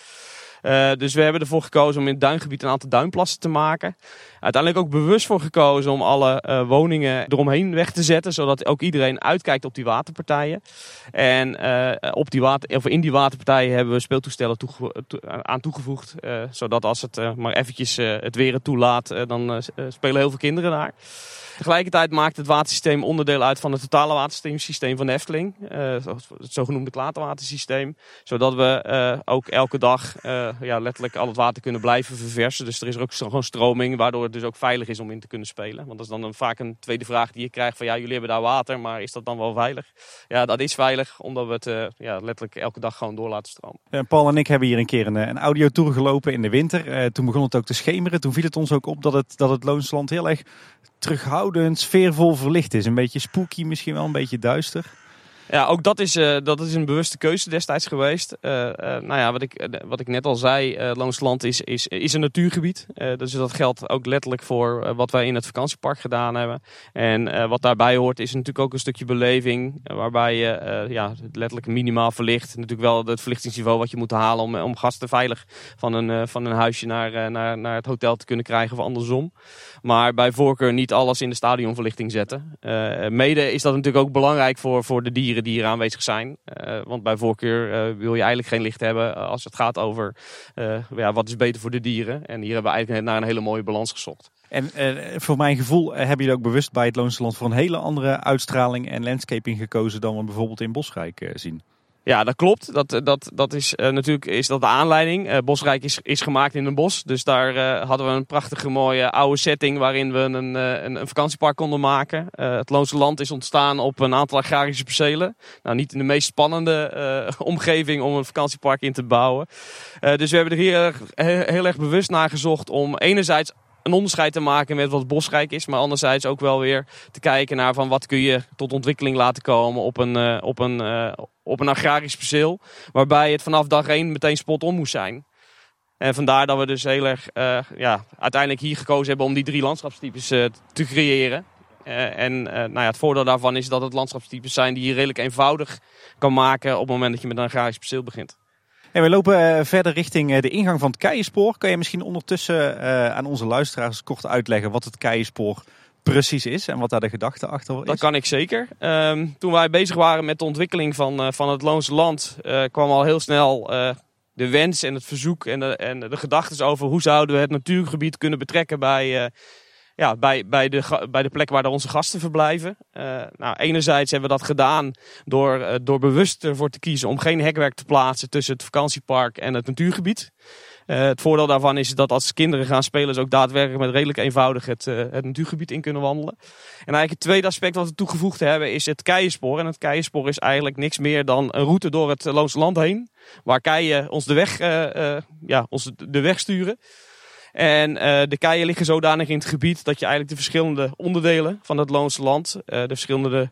Uh, dus we hebben ervoor gekozen om in het duingebied een aantal duinplassen te maken. Uiteindelijk ook bewust voor gekozen om alle uh, woningen eromheen weg te zetten. Zodat ook iedereen uitkijkt op die waterpartijen. En uh, op die water, of in die waterpartijen hebben we speeltoestellen aan toegevoegd. zodat als het maar eventjes het weer toelaat, dan spelen heel veel kinderen daar. Tegelijkertijd maakt het watersysteem onderdeel uit van het totale watersysteem van de Efteling. Uh, het zogenoemde klaterwatersysteem. Zodat we uh, ook elke dag uh, ja, letterlijk al het water kunnen blijven verversen. Dus er is ook gewoon stroming, waardoor het dus ook veilig is om in te kunnen spelen. Want dat is dan vaak een tweede vraag die je krijgt van ja, jullie hebben daar water, maar is dat dan wel veilig? Ja, dat is veilig, omdat we het ja, letterlijk elke dag gewoon door laten stromen. Paul en ik hebben hier een keer een, een audiotour gelopen in de winter. toen begon het ook te schemeren. Toen viel het ons ook op dat het, dat het Loonsland heel erg terughoudend, sfeervol verlicht is. Een beetje spooky, misschien wel een beetje duister. Ja, ook dat is, uh, dat is een bewuste keuze destijds geweest. Uh, uh, nou ja, wat ik, wat ik net al zei, uh, Loonsland is, is, is een natuurgebied. dus dat geldt ook letterlijk voor wat wij in het vakantiepark gedaan hebben. En wat daarbij hoort is natuurlijk ook een stukje beleving. waarbij je ja, letterlijk minimaal verlicht. Natuurlijk wel het verlichtingsniveau wat je moet halen om, om gasten veilig van een, van een huisje naar, naar, naar het hotel te kunnen krijgen of andersom. Maar bij voorkeur niet alles in de stadionverlichting zetten. mede is dat natuurlijk ook belangrijk voor, voor de dieren die hier aanwezig zijn. Uh, want bij voorkeur uh, wil je eigenlijk geen licht hebben als het gaat over ja, wat is beter voor de dieren. En hier hebben we eigenlijk naar een hele mooie balans gezocht. En voor mijn gevoel hebben jullie ook bewust bij het Loonse Land voor een hele andere uitstraling en landscaping gekozen dan we bijvoorbeeld in Bosrijk zien. Ja, dat klopt. Dat, dat, dat is uh, natuurlijk is dat de aanleiding. Uh, Bosrijk is, is gemaakt in een bos. Dus daar hadden we een prachtige mooie oude setting waarin we een, een, een vakantiepark konden maken. het Loonse Land is ontstaan op een aantal agrarische percelen. Nou, niet in de meest spannende omgeving om een vakantiepark in te bouwen. dus we hebben er hier heel, heel erg bewust naar gezocht om enerzijds een onderscheid te maken met wat bosrijk is. Maar anderzijds ook wel weer te kijken naar van wat kun je tot ontwikkeling laten komen op een, uh, op een, uh, op een agrarisch perceel. Waarbij het vanaf dag één meteen spot on moest zijn. En vandaar dat we dus heel erg uh, ja, uiteindelijk hier gekozen hebben om die drie landschapstypes te creëren. en nou ja, het voordeel daarvan is dat het landschapstypes zijn die je redelijk eenvoudig kan maken op het moment dat je met een agrarisch perceel begint. En we lopen uh, verder richting uh, de ingang van het Keienspoor. Kan je misschien ondertussen uh, aan onze luisteraars kort uitleggen wat het Keienspoor precies is en wat daar de gedachte achter is? Dat kan ik zeker. Um, toen wij bezig waren met de ontwikkeling van, van het Loonse Land, kwam al heel snel de wens en het verzoek en de, en de gedachten over hoe zouden we het natuurgebied kunnen betrekken bij ja, bij, bij, de, bij de plek waar onze gasten verblijven. Uh, nou, enerzijds hebben we dat gedaan door, uh, door bewust ervoor te kiezen om geen hekwerk te plaatsen tussen het vakantiepark en het natuurgebied. Uh, het voordeel daarvan is dat als kinderen gaan spelen, ze ook daadwerkelijk met redelijk eenvoudig het, het natuurgebied in kunnen wandelen. En eigenlijk het tweede aspect wat we toegevoegd hebben is het keienspoor. En het keienspoor is eigenlijk niks meer dan een route door het Loonse Land heen. Waar keien ons de weg, ja, ons de weg sturen. En uh, de keien liggen zodanig in het gebied dat je eigenlijk de verschillende onderdelen van het Loonse land, uh, de verschillende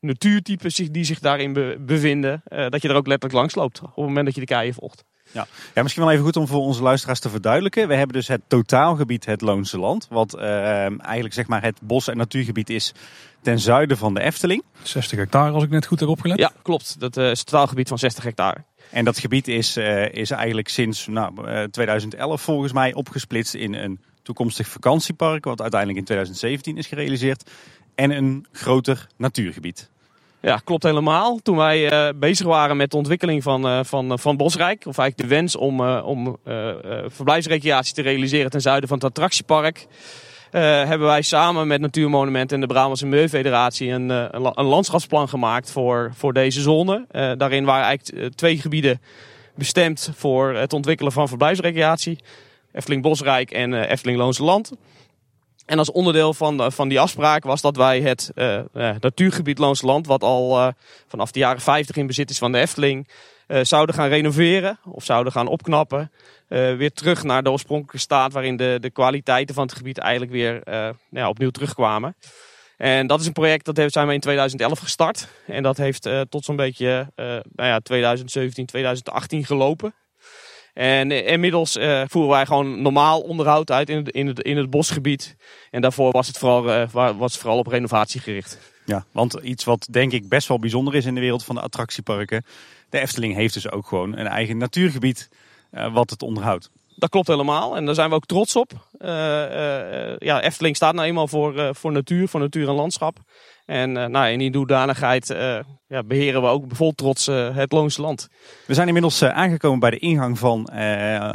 natuurtypes die zich daarin be bevinden, uh, dat je er ook letterlijk langs loopt op het moment dat je de keien volgt. Ja. ja, misschien wel even goed om voor onze luisteraars te verduidelijken. We hebben dus het totaalgebied het Loonse Land. Wat eigenlijk zeg maar het bos- en natuurgebied is ten zuiden van de Efteling. 60 hectare als ik net goed heb opgelet. Ja, klopt. Dat is het totaalgebied van 60 hectare. En dat gebied is, uh, is eigenlijk sinds nou, uh, 2011 volgens mij opgesplitst in een toekomstig vakantiepark, wat uiteindelijk in 2017 is gerealiseerd, en een groter natuurgebied. Ja, klopt helemaal. Toen wij uh, bezig waren met de ontwikkeling van, van, van Bosrijk, of eigenlijk de wens om, om verblijfsrecreatie te realiseren ten zuiden van het attractiepark, hebben wij samen met Natuurmonumenten en de Brabantse Milieufederatie een, een, een, landschapsplan gemaakt voor, voor deze zone. daarin waren eigenlijk twee gebieden bestemd voor het ontwikkelen van verblijfsrecreatie. Efteling Bosrijk en Efteling Loonse Land. En als onderdeel van, van die afspraak was dat wij het natuurgebied Loonse Land, wat al vanaf de jaren 50 in bezit is van de Efteling, zouden gaan renoveren of zouden gaan opknappen. weer terug naar de oorspronkelijke staat waarin de, de kwaliteiten van het gebied eigenlijk weer nou ja, opnieuw terugkwamen. En dat is een project dat zijn we in 2011 gestart. En dat heeft tot zo'n beetje nou ja, 2017, 2018 gelopen. En inmiddels voeren wij gewoon normaal onderhoud uit in het, in het, in het bosgebied. En daarvoor was het, vooral, was het vooral op renovatie gericht. Ja, want iets wat denk ik best wel bijzonder is in de wereld van de attractieparken. De Efteling heeft dus ook gewoon een eigen natuurgebied uh, wat het onderhoudt. Dat klopt helemaal en daar zijn we ook trots op. ja, Efteling staat nou eenmaal voor, voor natuur, voor natuur en landschap. En nou, in die doedanigheid ja, beheren we ook vol trots het Loonse Land. We zijn inmiddels aangekomen bij de ingang van,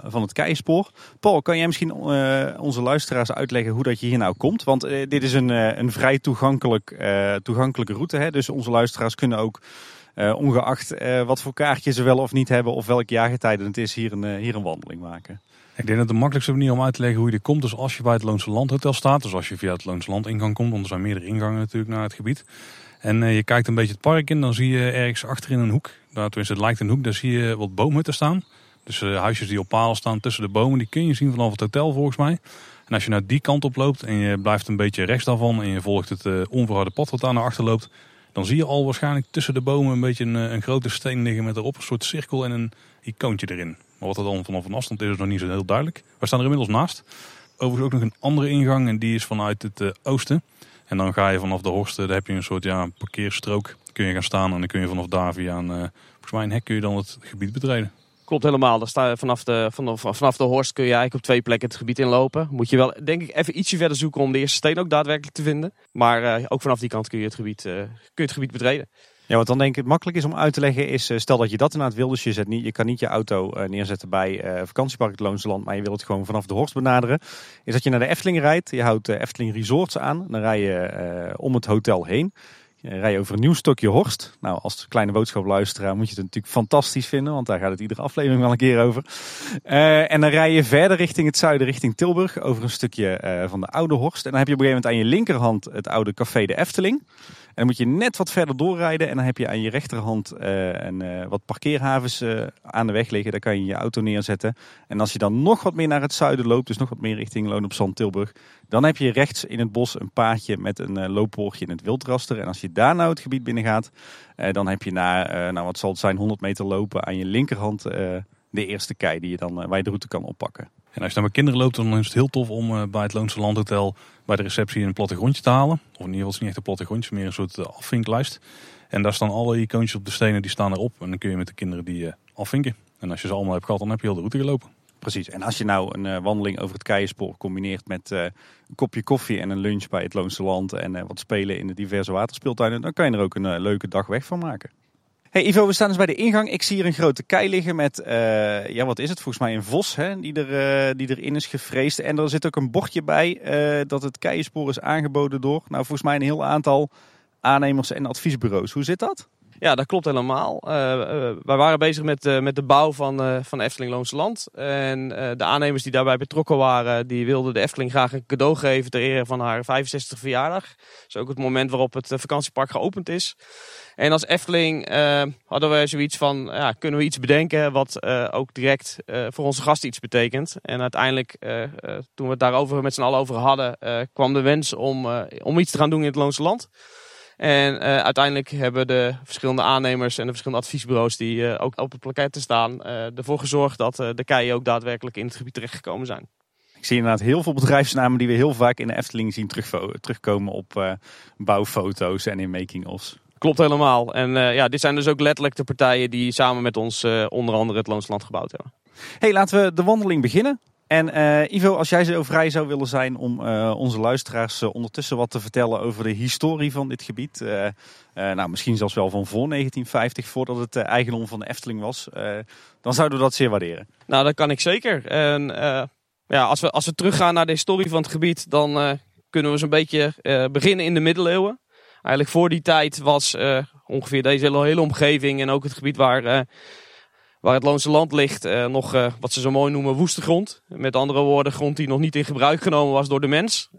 van het Keispoor. Paul, kan jij misschien onze luisteraars uitleggen hoe dat je hier nou komt? Want dit is een, een vrij toegankelijk, toegankelijke route. Hè? Dus onze luisteraars kunnen ook, ongeacht wat voor kaartjes ze wel of niet hebben... of welk jaargetijden het is, hier een, hier een wandeling maken. Ik denk dat de makkelijkste manier om uit te leggen hoe je er komt, is als je bij het Loonse Landhotel staat. Dus als je via het Loonse Land ingang komt, want er zijn meerdere ingangen natuurlijk naar het gebied. En je kijkt een beetje het park in, dan zie je ergens achterin een hoek, daar, tenminste het lijkt een hoek, daar zie je wat boomhutten staan. Dus huisjes die op palen staan tussen de bomen, die kun je zien vanaf het hotel volgens mij. En als je naar die kant op loopt en je blijft een beetje rechts daarvan en je volgt het onverharde pad wat daar naar achter loopt, dan zie je al waarschijnlijk tussen de bomen een beetje een, een grote steen liggen met erop een soort cirkel en een icoontje erin. Maar wat er dan vanaf een afstand is, is nog niet zo heel duidelijk. We staan er inmiddels naast. Overigens ook nog een andere ingang en die is vanuit het uh, oosten. En dan ga je vanaf de Horsten, daar heb je een soort ja, parkeerstrook. Kun je gaan staan en dan kun je vanaf daar via een, volgens mij een hek kun je dan het gebied betreden. Klopt helemaal. Daar sta, vanaf, de, vanaf, vanaf de Horst kun je eigenlijk op twee plekken het gebied inlopen. Moet je wel, denk ik, even ietsje verder zoeken om de eerste steen ook daadwerkelijk te vinden. Maar uh, ook vanaf die kant kun je het gebied, kun je het gebied betreden. Ja, wat dan denk ik het makkelijk is om uit te leggen is, eh, stel dat je dat inderdaad wil, dus je, zet niet, je kan niet je auto eh, neerzetten bij vakantiepark het maar je wil het gewoon vanaf de Horst benaderen, is dat je naar de Efteling rijdt, je houdt de Efteling Resorts aan, dan rij je om het hotel heen. Je rij je over een nieuw stukje Horst. Nou, als kleine boodschapluisteraar moet je het natuurlijk fantastisch vinden, want daar gaat het iedere aflevering wel een keer over. Uh, en dan rij je verder richting het zuiden, richting Tilburg, over een stukje uh, van de oude Horst. En dan heb je op een gegeven moment aan je linkerhand het oude café de Efteling dan moet je net wat verder doorrijden en dan heb je aan je rechterhand een, uh, wat parkeerhavens uh, aan de weg liggen. Daar kan je je auto neerzetten. En als je dan nog wat meer naar het zuiden loopt, dus nog wat meer richting Loon op Zand Tilburg, dan heb je rechts in het bos een paadje met een looppoortje in het wildraster. En als je daar nou het gebied binnen gaat, dan heb je na, nou wat zal het zijn, 100 meter lopen aan je linkerhand de eerste kei die je dan, waar je de route kan oppakken. En als je dan met kinderen loopt, dan is het heel tof om uh, bij het Loonse Landhotel bij de receptie een plattegrondje te halen. Of in ieder geval is het niet echt een plattegrondje, meer een soort uh, afvinklijst. En daar staan alle icoontjes op de stenen, die staan erop. En dan kun je met de kinderen die uh, afvinken. En als je ze allemaal hebt gehad, dan heb je al de route gelopen. Precies. En als je nou een wandeling over het Keienspoor combineert met een kopje koffie en een lunch bij het Loonse Land en wat spelen in de diverse waterspeeltuinen, dan kan je er ook een leuke dag weg van maken. Hey Ivo, we staan dus bij de ingang. Ik zie hier een grote kei liggen met, uh, ja wat is het? Volgens mij een vos hè, die, er, uh, die erin is gefreesd. En er zit ook een bordje bij uh, dat het keienspoor is aangeboden door, nou volgens mij een heel aantal aannemers en adviesbureaus. Hoe zit dat? Ja, dat klopt helemaal. wij waren bezig met, met de bouw van, van Efteling Loonse Land. En de aannemers die daarbij betrokken waren, die wilden de Efteling graag een cadeau geven ter ere van haar 65 verjaardag. Dat is ook het moment waarop het vakantiepark geopend is. En als Efteling uh, hadden we zoiets van, ja, kunnen we iets bedenken wat uh, ook direct uh, voor onze gasten iets betekent. En uiteindelijk, toen we het daarover met z'n allen over hadden, kwam de wens om, om iets te gaan doen in het Loonse Land. En uiteindelijk hebben de verschillende aannemers en de verschillende adviesbureaus die ook op het plakketten staan, ervoor gezorgd dat de keien ook daadwerkelijk in het gebied terechtgekomen zijn. Ik zie inderdaad heel veel bedrijfsnamen die we heel vaak in de Efteling zien terugkomen op bouwfoto's en in making-ofs. Klopt helemaal. En uh, ja, dit zijn dus ook letterlijk de partijen die samen met ons uh, onder andere het Loonsland gebouwd hebben. Hey, laten we de wandeling beginnen. En uh, Ivo, als jij zo vrij zou willen zijn om onze luisteraars ondertussen wat te vertellen over de historie van dit gebied. nou, misschien zelfs wel van voor 1950, voordat het eigendom van de Efteling was. dan zouden we dat zeer waarderen. Nou, dat kan ik zeker. En ja, als we, als we teruggaan naar de historie van het gebied, dan kunnen we zo'n beetje beginnen in de middeleeuwen. Eigenlijk voor die tijd was ongeveer deze hele, omgeving en ook het gebied waar waar het Loonse Land ligt, uh, nog wat ze zo mooi noemen woeste grond. Met andere woorden, grond die nog niet in gebruik genomen was door de mens.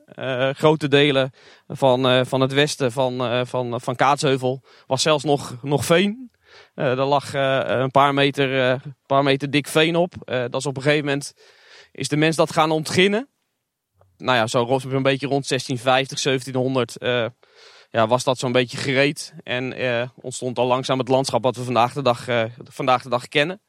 Grote delen van, van het westen van, van, van Kaatsheuvel was zelfs nog, nog veen. er lag een paar meter, paar meter dik veen op. dat is op een gegeven moment is de mens dat gaan ontginnen. Nou ja, zo een beetje rond 1650, 1700 ja, was dat zo'n beetje gereed. En eh, ontstond al langzaam het landschap wat we vandaag de dag, eh, vandaag de dag kennen.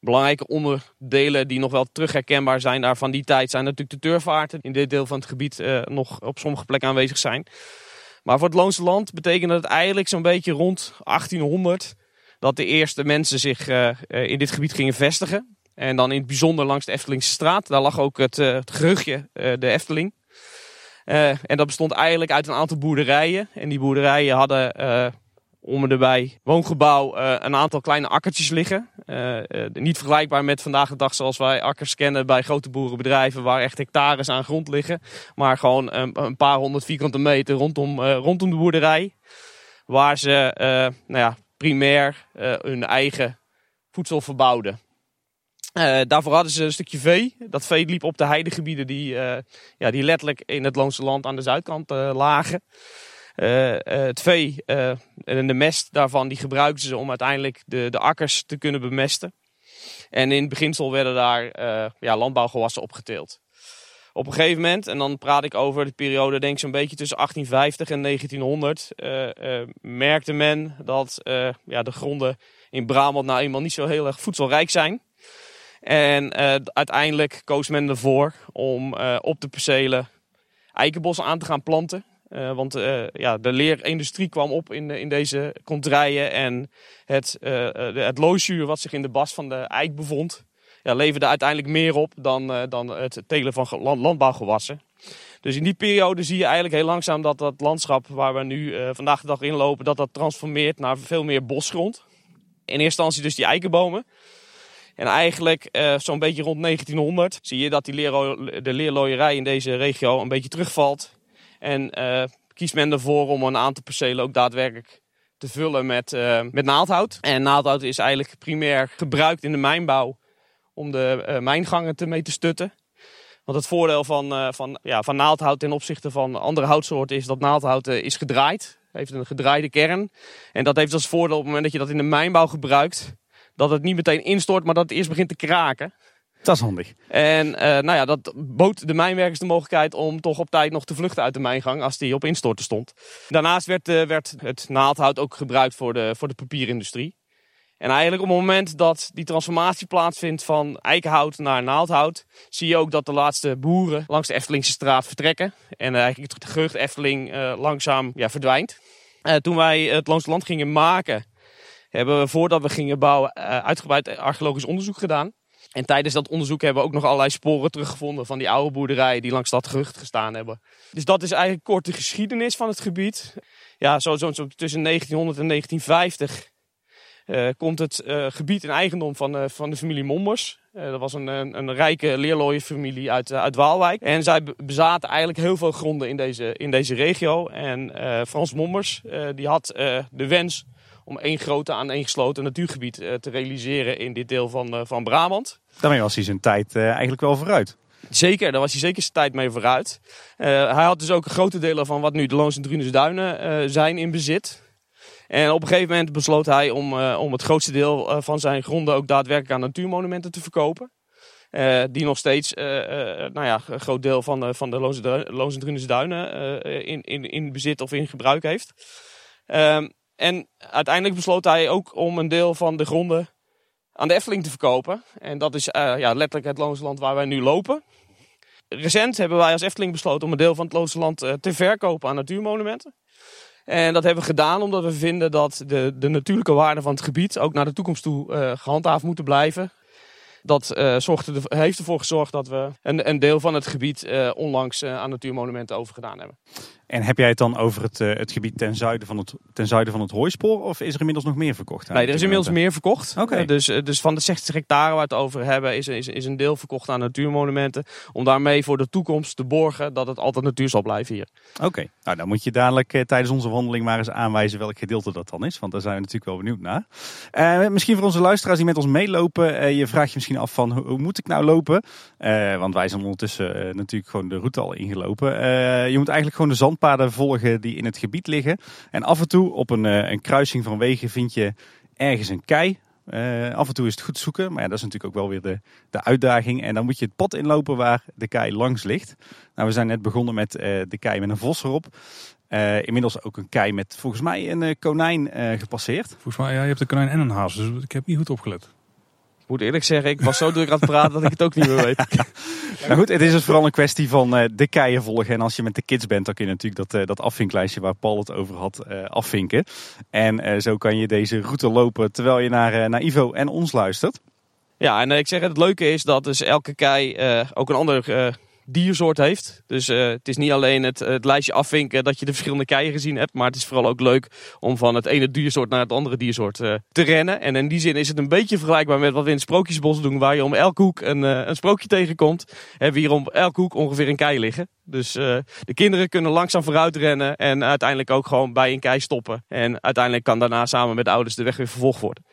Belangrijke onderdelen die nog wel terugherkenbaar zijn daar van die tijd zijn natuurlijk de turfvaarten. In dit deel van het gebied eh, nog op sommige plekken aanwezig zijn. Maar voor het Loonse Land betekende het eigenlijk zo'n beetje rond 1800 dat de eerste mensen zich in dit gebied gingen vestigen. En dan in het bijzonder langs de Eftelingse straat. Daar lag ook het, het geruchtje, de Efteling. Uh, en dat bestond eigenlijk uit een aantal boerderijen. En die boerderijen hadden uh, om erbij woongebouw uh, een aantal kleine akkertjes liggen. niet vergelijkbaar met vandaag de dag zoals wij akkers kennen bij grote boerenbedrijven waar echt hectares aan grond liggen. Maar gewoon een, een paar honderd vierkante meter rondom, rondom de boerderij. Waar ze nou ja, primair hun eigen voedsel verbouwden. Uh, daarvoor hadden ze een stukje vee. Dat vee liep op de heidegebieden die, uh, ja, die letterlijk in het Loonse land aan de zuidkant uh, lagen. het vee en de mest daarvan die gebruikten ze om uiteindelijk de, de akkers te kunnen bemesten. En in het beginsel werden daar ja, landbouwgewassen opgeteeld. Op een gegeven moment, en dan praat ik over de periode denk ik zo'n beetje tussen 1850 en 1900, merkte men dat ja, de gronden in Brabant nou eenmaal niet zo heel erg voedselrijk zijn. En uh, uiteindelijk koos men ervoor om uh, op de percelen eikenbossen aan te gaan planten. Uh, want ja, de leerindustrie kwam op in, in deze kontrijen. En het, het looisuur wat zich in de bas van de eik bevond, ja, leverde uiteindelijk meer op dan, dan het telen van landbouwgewassen. Dus in die periode zie je eigenlijk heel langzaam dat dat landschap waar we nu vandaag de dag in lopen, dat dat transformeert naar veel meer bosgrond. In eerste instantie dus die eikenbomen. En eigenlijk uh, zo'n beetje rond 1900 zie je dat die de leerlooierij in deze regio een beetje terugvalt. En uh, kiest men ervoor om een aantal percelen ook daadwerkelijk te vullen met, uh, met naaldhout. En naaldhout is eigenlijk primair gebruikt in de mijnbouw om de mijngangen te mee te stutten. Want het voordeel van, van, ja, van naaldhout ten opzichte van andere houtsoorten is dat naaldhout is gedraaid. Heeft een gedraaide kern. En dat heeft als voordeel op het moment dat je dat in de mijnbouw gebruikt dat het niet meteen instort, maar dat het eerst begint te kraken. Dat is handig. En uh, nou ja, dat bood de mijnwerkers de mogelijkheid om toch op tijd nog te vluchten uit de mijngang als die op instorten stond. Daarnaast werd, uh, werd het naaldhout ook gebruikt voor de, voor de papierindustrie. En eigenlijk op het moment dat die transformatie plaatsvindt van eikenhout naar naaldhout, zie je ook dat de laatste boeren langs de Eftelingse straat vertrekken. En eigenlijk het gerucht Efteling uh, langzaam ja, verdwijnt. toen wij het Loonse Land gingen maken, hebben we voordat we gingen bouwen uh, uitgebreid archeologisch onderzoek gedaan. En tijdens dat onderzoek hebben we ook nog allerlei sporen teruggevonden van die oude boerderijen die langs dat gerucht gestaan hebben. Dus dat is eigenlijk kort de geschiedenis van het gebied. Ja, zo, zo, tussen 1900 en 1950 uh, komt het uh, gebied in eigendom van, van de familie Mombers. dat was een, een, een rijke leerlooienfamilie uit, uit Waalwijk. En zij bezaten eigenlijk heel veel gronden in deze, in deze regio. En Frans Mombers die had de wens om één grote aaneengesloten natuurgebied uh, te realiseren in dit deel van, uh, van Brabant. Daarmee was hij zijn tijd uh, eigenlijk wel vooruit. Zeker, daar was hij zeker zijn tijd mee vooruit. hij had dus ook grote delen van wat nu de Loons en Duinen zijn in bezit. En op een gegeven moment besloot hij om, om het grootste deel van zijn gronden ook daadwerkelijk aan natuurmonumenten te verkopen. die nog steeds nou ja, een groot deel van, de, van de Loons en Drunes Duinen in, in, in bezit of in gebruik heeft. Ehm, en uiteindelijk besloot hij ook om een deel van de gronden aan de Efteling te verkopen. En dat is uh, ja, letterlijk het Loonse Land waar wij nu lopen. Recent hebben wij als Efteling besloten om een deel van het Loonse Land uh, te verkopen aan natuurmonumenten. En dat hebben we gedaan omdat we vinden dat de, de natuurlijke waarden van het gebied ook naar de toekomst toe uh, gehandhaafd moeten blijven. Dat zorgde heeft ervoor gezorgd dat we een, een deel van het gebied onlangs aan natuurmonumenten overgedaan hebben. En heb jij het dan over het, uh, het gebied ten zuiden, van het, ten zuiden van het hooispoor? Of is er inmiddels nog meer verkocht? Nee, er is inmiddels meer verkocht. Oké. Uh, dus, dus van de 60 hectare waar we het over hebben, is, is, is een deel verkocht aan natuurmonumenten. Om daarmee voor de toekomst te borgen dat het altijd natuur zal blijven hier. Oké, nou dan moet je dadelijk uh, tijdens onze wandeling maar eens aanwijzen welk gedeelte dat dan is. Want daar zijn we natuurlijk wel benieuwd naar. misschien voor onze luisteraars die met ons meelopen. je vraagt je misschien af van hoe, hoe moet ik nou lopen? want wij zijn ondertussen natuurlijk gewoon de route al ingelopen. je moet eigenlijk gewoon de zandpaden volgen die in het gebied liggen. En af en toe op een, een kruising van wegen vind je ergens een kei. Uh, af en toe is het goed zoeken, maar ja, dat is natuurlijk ook wel weer de, de uitdaging. En dan moet je het pad inlopen waar de kei langs ligt. Nou, we zijn net begonnen met uh, de kei met een vos erop. Inmiddels ook een kei met volgens mij een konijn gepasseerd. Volgens mij, ja, je hebt een konijn en een haas, dus ik heb niet goed opgelet. Ik moet eerlijk zeggen, ik was zo druk aan het praten dat ik het ook niet meer weet. Nou goed, het is dus vooral een kwestie van uh, de keien volgen. En als je met de kids bent, dan kun je natuurlijk dat, uh, dat afvinklijstje waar Paul het over had uh, afvinken. En zo kan je deze route lopen terwijl je naar, naar Ivo en ons luistert. Ja, en ik zeg het leuke is dat dus elke kei ook een ander diersoort heeft. Dus uh, het is niet alleen het, het, lijstje afvinken dat je de verschillende keien gezien hebt. Maar het is vooral ook leuk om van het ene diersoort naar het andere diersoort uh, te rennen. En in die zin is het een beetje vergelijkbaar met wat we in het Sprookjesbos doen. Waar je om elke hoek een, een sprookje tegenkomt. Hebben we hier om elke hoek ongeveer een kei liggen. Dus de kinderen kunnen langzaam vooruit rennen. En uiteindelijk ook gewoon bij een kei stoppen. En uiteindelijk kan daarna samen met de ouders de weg weer vervolgd worden.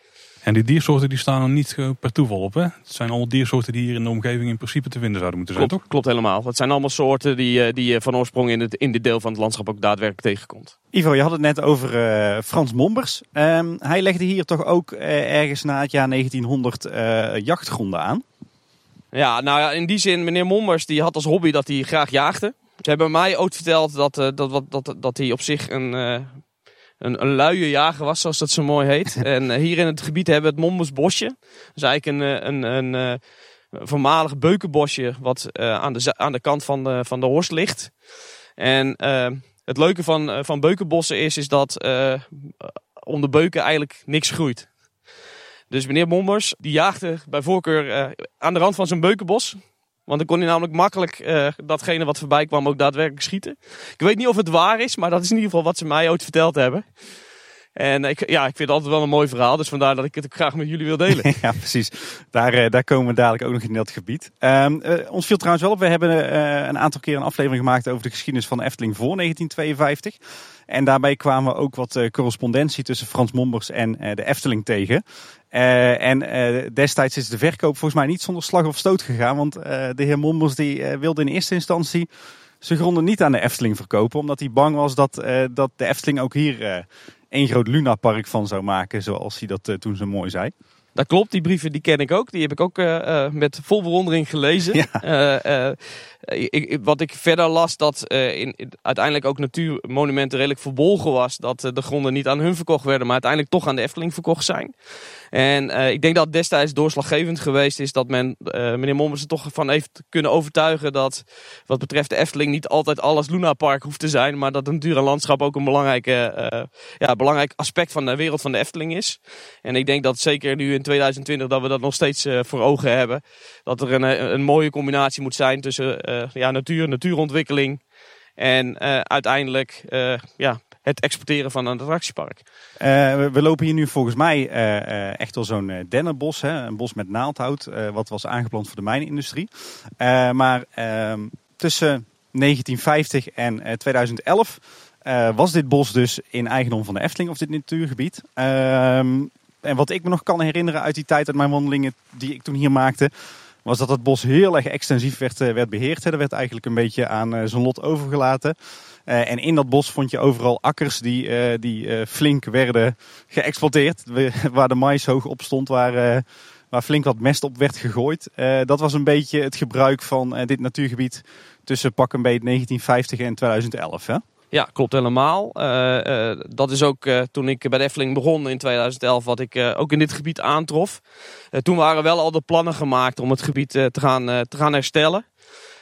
En die diersoorten die staan er niet per toeval op. Hè? Het zijn allemaal diersoorten die hier in de omgeving in principe te vinden zouden moeten zijn, klopt, toch? Klopt helemaal. Het zijn allemaal soorten die, eh, die je van oorsprong in, het, in dit deel van het landschap ook daadwerkelijk tegenkomt. Ivo, je had het net over uh, Frans Mombers. Um, hij legde hier toch ook uh, ergens na het jaar 1900 jachtgronden aan? Ja, nou ja, in die zin, meneer Mombers die had als hobby dat hij graag jaagde. Ze hebben mij ook verteld dat, dat, dat, dat, dat hij op zich een een, een luie jager was, zoals dat zo mooi heet. en eh, hier in het gebied hebben we het Mombusbosje. Dat is eigenlijk een, eh, een, een, eh, voormalig beukenbosje wat uh, aan, de, aan de kant van de, van de Horst ligt. En uh, het leuke van, van beukenbossen is, is dat uh, om de beuken eigenlijk niks groeit. Dus meneer Mombers, die jaagde bij voorkeur aan de rand van zijn beukenbos. Want dan kon hij namelijk makkelijk uh, datgene wat voorbij kwam ook daadwerkelijk schieten. Ik weet niet of het waar is, maar dat is in ieder geval wat ze mij ooit verteld hebben. En ik, ja, ik vind het altijd wel een mooi verhaal, dus vandaar dat ik het ook graag met jullie wil delen. ja, precies. Daar, uh, daar komen we dadelijk ook nog in dat gebied. Um, ons viel trouwens wel op, we hebben uh, een aantal keer een aflevering gemaakt over de geschiedenis van de Efteling voor 1952. En daarbij kwamen we ook wat correspondentie tussen Frans Mombers en de Efteling tegen. En destijds is de verkoop volgens mij niet zonder slag of stoot gegaan. Want de heer Mombers die wilde in eerste instantie zijn gronden niet aan de Efteling verkopen. Omdat hij bang was dat, dat de Efteling ook hier één groot lunapark van zou maken. Zoals hij dat toen zo mooi zei. Dat klopt, die brieven die ken ik ook. Die heb ik ook uh, met vol bewondering gelezen. Ja. Uh, uh, ik, wat ik verder las, dat in, uiteindelijk ook natuurmonumenten redelijk verbolgen was. Dat de gronden niet aan hun verkocht werden, maar uiteindelijk toch aan de Efteling verkocht zijn. En uh, ik denk dat destijds doorslaggevend geweest is dat men uh, meneer Mommers er toch van heeft kunnen overtuigen dat wat betreft de Efteling niet altijd alles Luna Park hoeft te zijn, maar dat de natuur en landschap ook een belangrijke, uh, ja, belangrijk aspect van de wereld van de Efteling is. En ik denk dat zeker nu in 2020 dat we dat nog steeds voor ogen hebben. Dat er een, een mooie combinatie moet zijn tussen ja, natuur, natuurontwikkeling en uiteindelijk ja, het exporteren van een attractiepark. Uh, we lopen hier nu volgens mij uh, echt wel zo'n dennenbos, hè? een bos met naaldhout, wat was aangeplant voor de mijnindustrie. maar ehm, tussen 1950 en 2011 was dit bos dus in eigendom van de Efteling of dit natuurgebied. Ehm, en wat ik me nog kan herinneren uit die tijd, uit mijn wandelingen die ik toen hier maakte, was dat het bos heel erg extensief werd, werd beheerd. Er werd eigenlijk een beetje aan zijn lot overgelaten. Uh, en in dat bos vond je overal akkers die, uh, die uh, flink werden geëxploiteerd. Waar de mais hoog op stond, waar, waar flink wat mest op werd gegooid. dat was een beetje het gebruik van dit natuurgebied tussen pak een beetje 1950 en 2011. Hè? Ja, klopt helemaal. Dat is ook toen ik bij de Efteling begon in 2011, wat ik ook in dit gebied aantrof. toen waren wel al de plannen gemaakt om het gebied te, gaan, te gaan herstellen.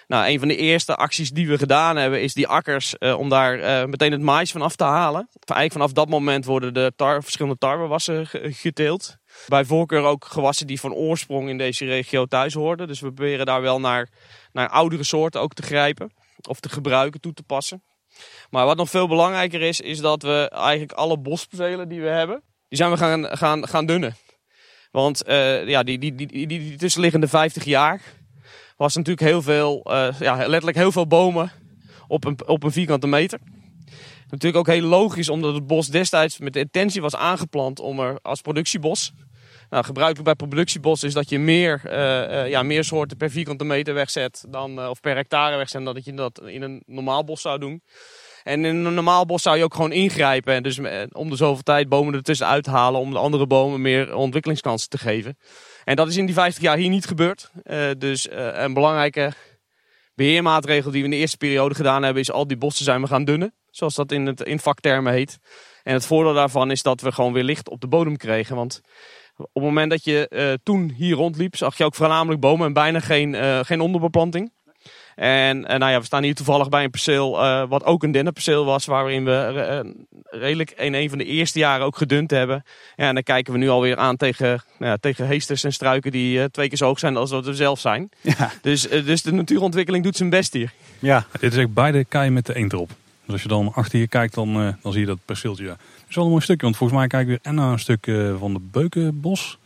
Nou, een van de eerste acties die we gedaan hebben is die akkers uh, om daar uh, meteen het mais van af te halen. Eigenlijk vanaf dat moment worden de tar verschillende tarwewassen geteeld. Bij voorkeur ook gewassen die van oorsprong in deze regio thuis hoorden. Dus we proberen daar wel naar, naar oudere soorten ook te grijpen of te gebruiken, toe te passen. Maar wat nog veel belangrijker is, is dat we eigenlijk alle bospercelen die we hebben, die zijn we gaan, gaan, gaan dunnen. Want ja, die, die, die, die tussenliggende 50 jaar was natuurlijk heel veel, uh, ja, letterlijk heel veel bomen op een, op een vierkante meter. Natuurlijk ook heel logisch, omdat het bos destijds met de intentie was aangeplant om er als productiebos. Nou, gebruikelijk bij productiebos is dat je meer, uh, ja, meer soorten per vierkante meter wegzet dan, of per hectare wegzet dan dat je dat in een normaal bos zou doen. En in een normaal bos zou je ook gewoon ingrijpen. En dus eh, om de zoveel tijd bomen ertussen uit te halen. Om de andere bomen meer ontwikkelingskansen te geven. En dat is in die 50 jaar hier niet gebeurd. Uh, dus uh, een belangrijke beheermaatregel die we in de eerste periode gedaan hebben. Is al die bossen zijn we gaan dunnen. Zoals dat in, het, in vaktermen heet. En het voordeel daarvan is dat we gewoon weer licht op de bodem kregen. Want op het moment dat je uh, toen hier rondliep, zag je ook voornamelijk bomen en bijna geen, geen onderbeplanting. En, en nou ja, we staan hier toevallig bij een perceel uh, wat ook een dennenperceel was. Waarin we uh, redelijk in een van de eerste jaren ook gedund hebben. Ja, en dan kijken we nu alweer aan tegen, nou ja, tegen heesters en struiken die uh, twee keer zo hoog zijn als dat we zelf zijn. Ja. Dus, dus de natuurontwikkeling doet zijn best hier. Ja, dit is echt beide keien met de eend erop. Dus als je dan achter je kijkt, dan, dan zie je dat perceeltje. Ja. Het is wel een mooi stukje, want volgens mij kijken we weer en naar een stuk van de Beukenbos.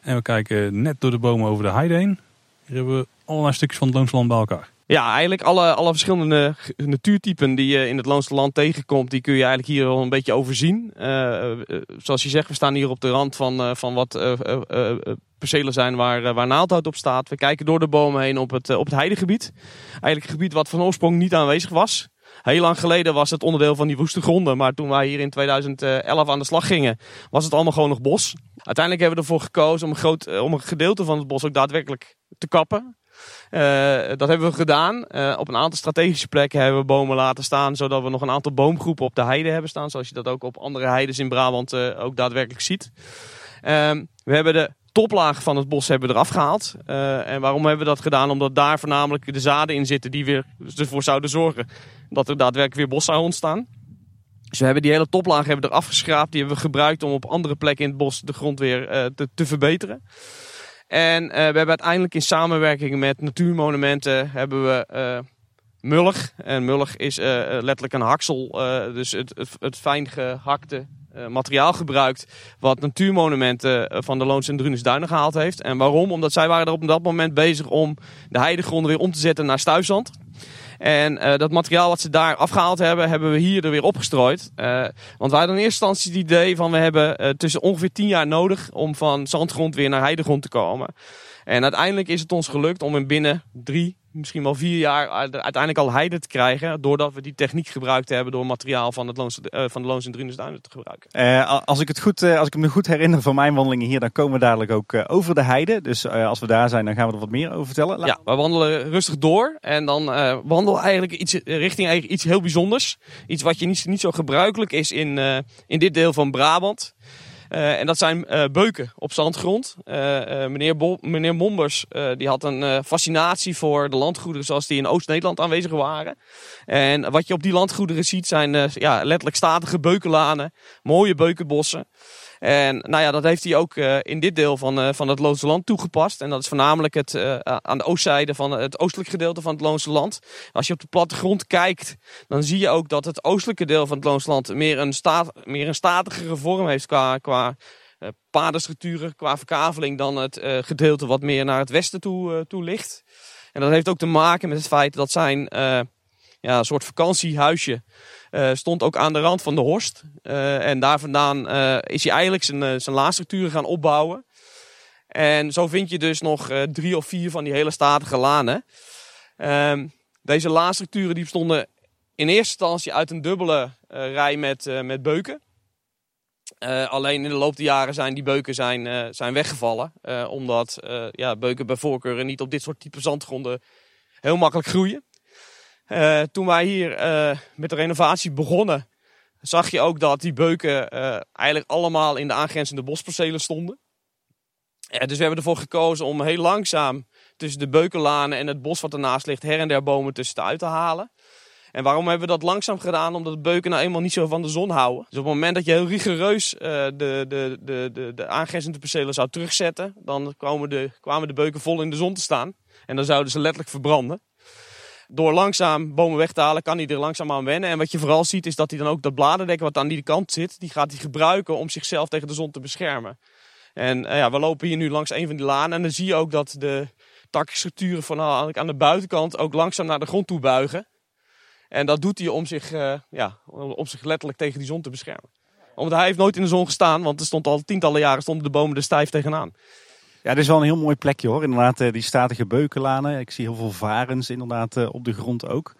En we kijken net door de bomen over de heide heen. Hier hebben we allerlei stukjes van het Loonsland bij elkaar. Ja, eigenlijk alle, alle verschillende natuurtypen die je in het Loonse land tegenkomt, die kun je eigenlijk hier wel een beetje overzien. Uh, zoals je zegt, we staan hier op de rand van, van wat percelen zijn waar, waar naaldhout op staat. We kijken door de bomen heen op het, op het heidegebied. Eigenlijk een gebied wat van oorsprong niet aanwezig was. Heel lang geleden was het onderdeel van die woeste gronden. Maar toen wij hier in 2011 aan de slag gingen, was het allemaal gewoon nog bos. Uiteindelijk hebben we ervoor gekozen om een, groot, om een gedeelte van het bos ook daadwerkelijk te kappen. Uh, dat hebben we gedaan. Uh, op een aantal strategische plekken hebben we bomen laten staan, zodat we nog een aantal boomgroepen op de heide hebben staan. Zoals je dat ook op andere heides in Brabant uh, ook daadwerkelijk ziet. Ehm, we hebben de toplaag van het bos hebben eraf gehaald. en waarom hebben we dat gedaan? Omdat daar voornamelijk de zaden in zitten die weer ervoor zouden zorgen dat er daadwerkelijk weer bos zou ontstaan. Dus we hebben die hele toplaag hebben eraf geschraapt. Die hebben we gebruikt om op andere plekken in het bos de grond weer te, te verbeteren. En uh, we hebben uiteindelijk in samenwerking met Natuurmonumenten hebben we uh, mullig. En mullig is uh, letterlijk een haksel, dus het, het, het fijn gehakte materiaal gebruikt wat Natuurmonumenten van de Loons en Drunesduinen gehaald heeft. En waarom? Omdat zij waren er op dat moment bezig om de heidegronden weer om te zetten naar stuifzand. En uh, dat materiaal wat ze daar afgehaald hebben, hebben we hier er weer opgestrooid. Uh, want wij hadden in eerste instantie het idee van we hebben uh, tussen ongeveer 10 jaar nodig om van zandgrond weer naar heidegrond te komen. En uiteindelijk is het ons gelukt om in binnen drie, misschien wel vier jaar uiteindelijk al heide te krijgen. Doordat we die techniek gebruikt hebben door materiaal van, het Loons, uh, van de Loons en Drunesduinen te gebruiken. Uh, als, ik het goed, uh, als ik me goed herinner van mijn wandelingen hier, dan komen we dadelijk ook over de heide. Dus als we daar zijn, dan gaan we er wat meer over vertellen. Laat... Ja, we wandelen rustig door. En dan wandelen we eigenlijk iets, richting eigenlijk iets heel bijzonders. Iets wat je niet, niet zo gebruikelijk is in, in dit deel van Brabant. Uh, en dat zijn uh, beuken op zandgrond. Uh, meneer, Bo meneer Mombers die had een fascinatie voor de landgoederen zoals die in Oost-Nederland aanwezig waren. En wat je op die landgoederen ziet zijn ja, letterlijk statige beukenlanen, mooie beukenbossen. En nou ja, dat heeft hij ook uh, in dit deel van, uh, van het Loonse Land toegepast. En dat is voornamelijk het, uh, aan de oostzijde van het oostelijk gedeelte van het Loonse Land. Als je op de plattegrond kijkt, dan zie je ook dat het oostelijke deel van het Loonse Land meer een, staat, meer een statigere vorm heeft qua, qua padenstructuren, qua verkaveling dan het gedeelte wat meer naar het westen toe, toe ligt. En dat heeft ook te maken met het feit dat zijn ja, een soort vakantiehuisje uh, stond ook aan de rand van de Horst. Uh, en daar vandaan uh, is hij eigenlijk zijn, zijn gaan opbouwen. En zo vind je dus nog drie of vier van die hele statige lanen. Ehm, deze laadstructuren die bestonden in eerste instantie uit een dubbele rij met, met beuken. alleen in de loop der jaren zijn die beuken zijn, zijn weggevallen. omdat ja, beuken bij voorkeur niet op dit soort type zandgronden heel makkelijk groeien. Uh, toen wij hier uh, met de renovatie begonnen, zag je ook dat die beuken uh, eigenlijk allemaal in de aangrenzende bospercelen stonden. dus we hebben ervoor gekozen om heel langzaam tussen de beukenlanen en het bos wat ernaast ligt her en der bomen tussenuit te halen. En waarom hebben we dat langzaam gedaan? Omdat de beuken nou eenmaal niet zo van de zon houden. Dus op het moment dat je heel rigoureus de, de, de, de, de aangrenzende percelen zou terugzetten, dan kwamen de, kwamen de beuken vol in de zon te staan. En dan zouden ze letterlijk verbranden. Door langzaam bomen weg te halen, kan hij er langzaam aan wennen. En wat je vooral ziet, is dat hij dan ook dat bladerdek wat aan die kant zit, die gaat hij gebruiken om zichzelf tegen de zon te beschermen. En ja, we lopen hier nu langs een van die lanen en dan zie je ook dat de takkenstructuren van aan de buitenkant ook langzaam naar de grond toe buigen. En dat doet hij om zich, ja, om zich letterlijk tegen die zon te beschermen. Omdat hij heeft nooit in de zon gestaan, want er stond al tientallen jaren stonden de bomen er stijf tegenaan. Ja, dit is wel een heel mooi plekje hoor. Inderdaad, eh, die statige beukenlanen. Ik zie heel veel varens inderdaad eh, op de grond ook.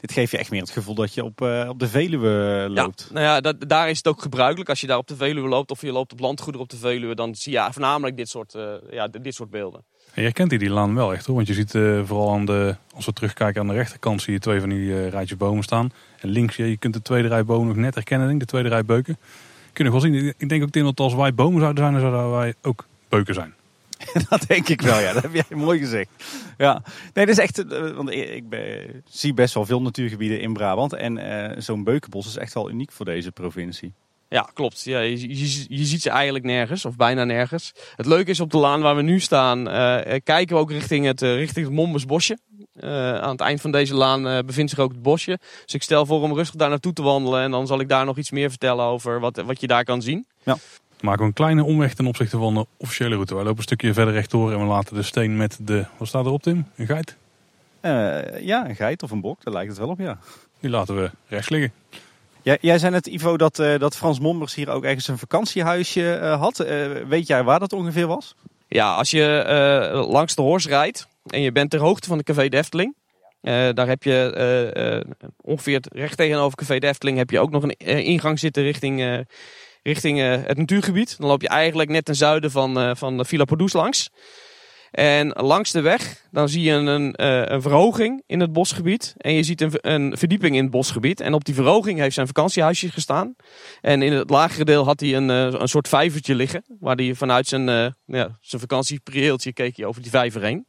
Dit geeft je echt meer het gevoel dat je op, uh, op de Veluwe loopt. Ja, nou ja, dat, daar is het ook gebruikelijk. Als je daar op de Veluwe loopt of je loopt op landgoederen op de Veluwe, dan zie je voornamelijk dit soort, uh, ja, dit soort beelden. En je herkent die laan wel echt hoor, want je ziet uh, vooral aan de, als we terugkijken aan de rechterkant, zie je twee van die rijtjes bomen staan. En links, je, je kunt de tweede rij bomen nog net herkennen, denk, de tweede rij beuken. Kun je nog wel zien. Ik denk ook dat als wij bomen zouden zijn, dan zouden wij ook beuken zijn. dat denk ik wel, ja. Dat heb jij mooi gezegd. Ja, nee, dat is echt. eh, Want ik ben, zie best wel veel natuurgebieden in Brabant. En uh, zo'n beukenbos is echt wel uniek voor deze provincie. Ja, klopt. Ja, je, je, je, ziet ze eigenlijk nergens, of bijna nergens. Het leuke is op de laan waar we nu staan, uh, kijken we ook richting het, richting het Mombesbosje. aan het eind van deze laan bevindt zich ook het bosje. Dus ik stel voor om rustig daar naartoe te wandelen. En dan zal ik daar nog iets meer vertellen over wat, wat je daar kan zien. Ja maken we een kleine omweg ten opzichte van de officiële route. Wij lopen een stukje verder rechtdoor en we laten de steen met de... Wat staat erop Tim? Een geit? Uh, ja, een geit of een bok, daar lijkt het wel op, ja. Die laten we rechts liggen. Ja, jij zei net, Ivo, dat, uh, dat Frans Mombers hier ook ergens een vakantiehuisje uh, had. weet jij waar dat ongeveer was? Ja, als je langs de Horst rijdt en je bent ter hoogte van de Café Defteling... daar heb je ongeveer recht tegenover Café Defteling heb je ook nog een ingang zitten richting richting uh, het natuurgebied. Dan loop je eigenlijk net ten zuiden van, uh, van de Villa Podus langs. En langs de weg, dan zie je een, uh, een verhoging in het bosgebied. En je ziet een, een, verdieping in het bosgebied. En op die verhoging heeft zijn vakantiehuisje gestaan. En in het lagere deel had hij een, een soort vijvertje liggen. Waar hij vanuit zijn, ja, zijn vakantieprieeltje keek hij over die vijver heen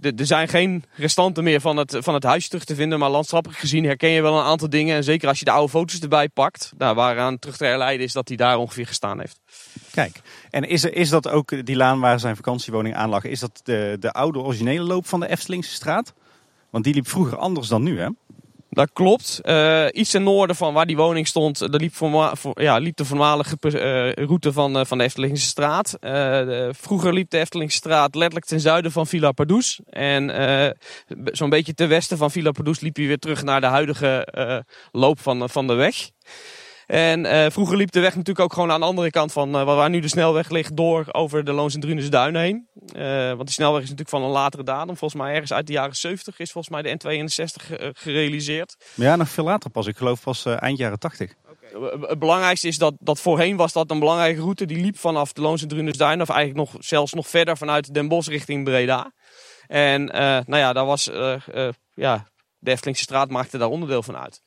er zijn geen restanten meer van het, van het huis terug te vinden. Maar landschappelijk gezien herken je wel een aantal dingen. En zeker als je de oude foto's erbij pakt. Nou, waaraan terug te herleiden is dat hij daar ongeveer gestaan heeft. Kijk, en is, is dat ook die laan waar zijn vakantiewoning aan lag? Is dat de, de oude originele loop van de Eftelingse straat? Want die liep vroeger anders dan nu, hè? Dat klopt. Uh, iets ten noorden van waar die woning stond, daar liep, voor, ja, liep de voormalige uh, route van, van de Eftelingse straat. De, vroeger liep de Eftelingse straat letterlijk ten zuiden van Villa Pardoes. En zo'n beetje ten westen van Villa Pardoes liep hij weer terug naar de huidige loop van, van de weg. En uh, vroeger liep de weg natuurlijk ook gewoon aan de andere kant van uh, waar nu de snelweg ligt door over de Loons en Drunes Duinen heen. Uh, want die snelweg is natuurlijk van een latere datum. Volgens mij ergens uit de jaren 70 is volgens mij de N62 gerealiseerd. Ja, nog veel later pas. Ik geloof pas eind jaren 80. Okay. Het belangrijkste is dat, dat voorheen was dat een belangrijke route. Die liep vanaf de Loons en Drunes Duinen. Of eigenlijk nog, zelfs nog verder vanuit Den Bosch richting Breda. En nou ja, daar was, ja, de Eftelingse straat maakte daar onderdeel van uit.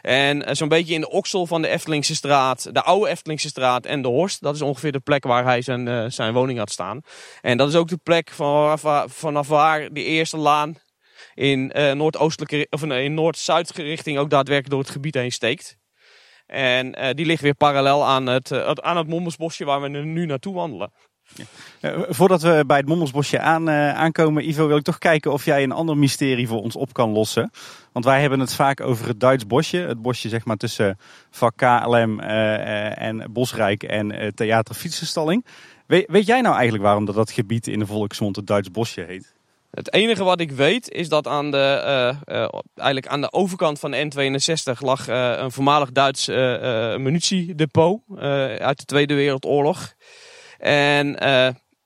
En zo'n beetje in de oksel van de Eftelingse straat, de oude Eftelingse straat en de Horst. Dat is ongeveer de plek waar hij zijn, uh, zijn woning had staan. En dat is ook de plek vanaf, vanaf waar de eerste laan in uh, noordoostelijke of in noord-zuid richting ook daadwerkelijk door het gebied heen steekt. En uh, die ligt weer parallel aan het, aan het waar we nu naartoe wandelen. Uh, voordat we bij het Mommelsbosje aan, uh, aankomen, Ivo, wil ik toch kijken of jij een ander mysterie voor ons op kan lossen. Want wij hebben het vaak over het Duits bosje. Het bosje zeg maar tussen vak KLM uh, en Bosrijk en Theater Fietsenstalling. We, weet jij nou eigenlijk waarom dat, dat gebied in de volksmond het Duits bosje heet? Het enige wat ik weet is dat aan de, eigenlijk aan de overkant van de N62 lag een voormalig Duits munitiedepot uit de Tweede Wereldoorlog. En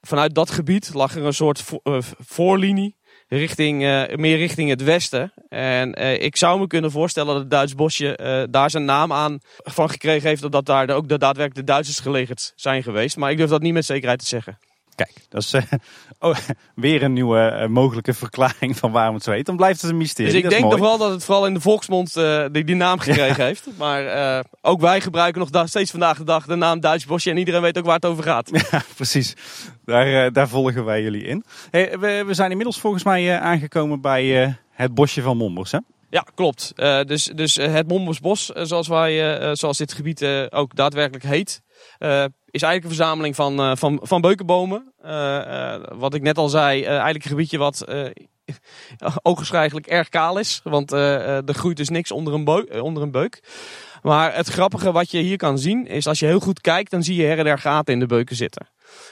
vanuit dat gebied lag er een soort vo voorlinie richting, meer richting het westen. En ik zou me kunnen voorstellen dat het Duits bosje daar zijn naam aan van gekregen heeft. Omdat daar ook de, daadwerkelijk de Duitsers gelegerd zijn geweest. Maar ik durf dat niet met zekerheid te zeggen. Kijk, dat is uh, oh, weer een nieuwe uh, mogelijke verklaring van waarom het zo heet. Dan blijft het een mysterie. Dus ik denk nog wel dat het vooral in de volksmond uh, die, die naam gekregen ja. heeft. Maar ook wij gebruiken nog da steeds vandaag de dag de naam Duits Bosje. En iedereen weet ook waar het over gaat. Ja, precies. Daar, daar volgen wij jullie in. Hey, we, we, zijn inmiddels volgens mij aangekomen bij het bosje van Mombers, hè? Ja, klopt. dus, dus het Mombersbos, zoals, wij, zoals dit gebied ook daadwerkelijk heet... is eigenlijk een verzameling van, van, van beukenbomen. wat ik net al zei, eigenlijk een gebiedje wat ogenschijnlijk erg kaal is. Want er groeit dus niks onder een, beuk, onder een beuk. Maar het grappige wat je hier kan zien is als je heel goed kijkt, dan zie je her en der gaten in de beuken zitten.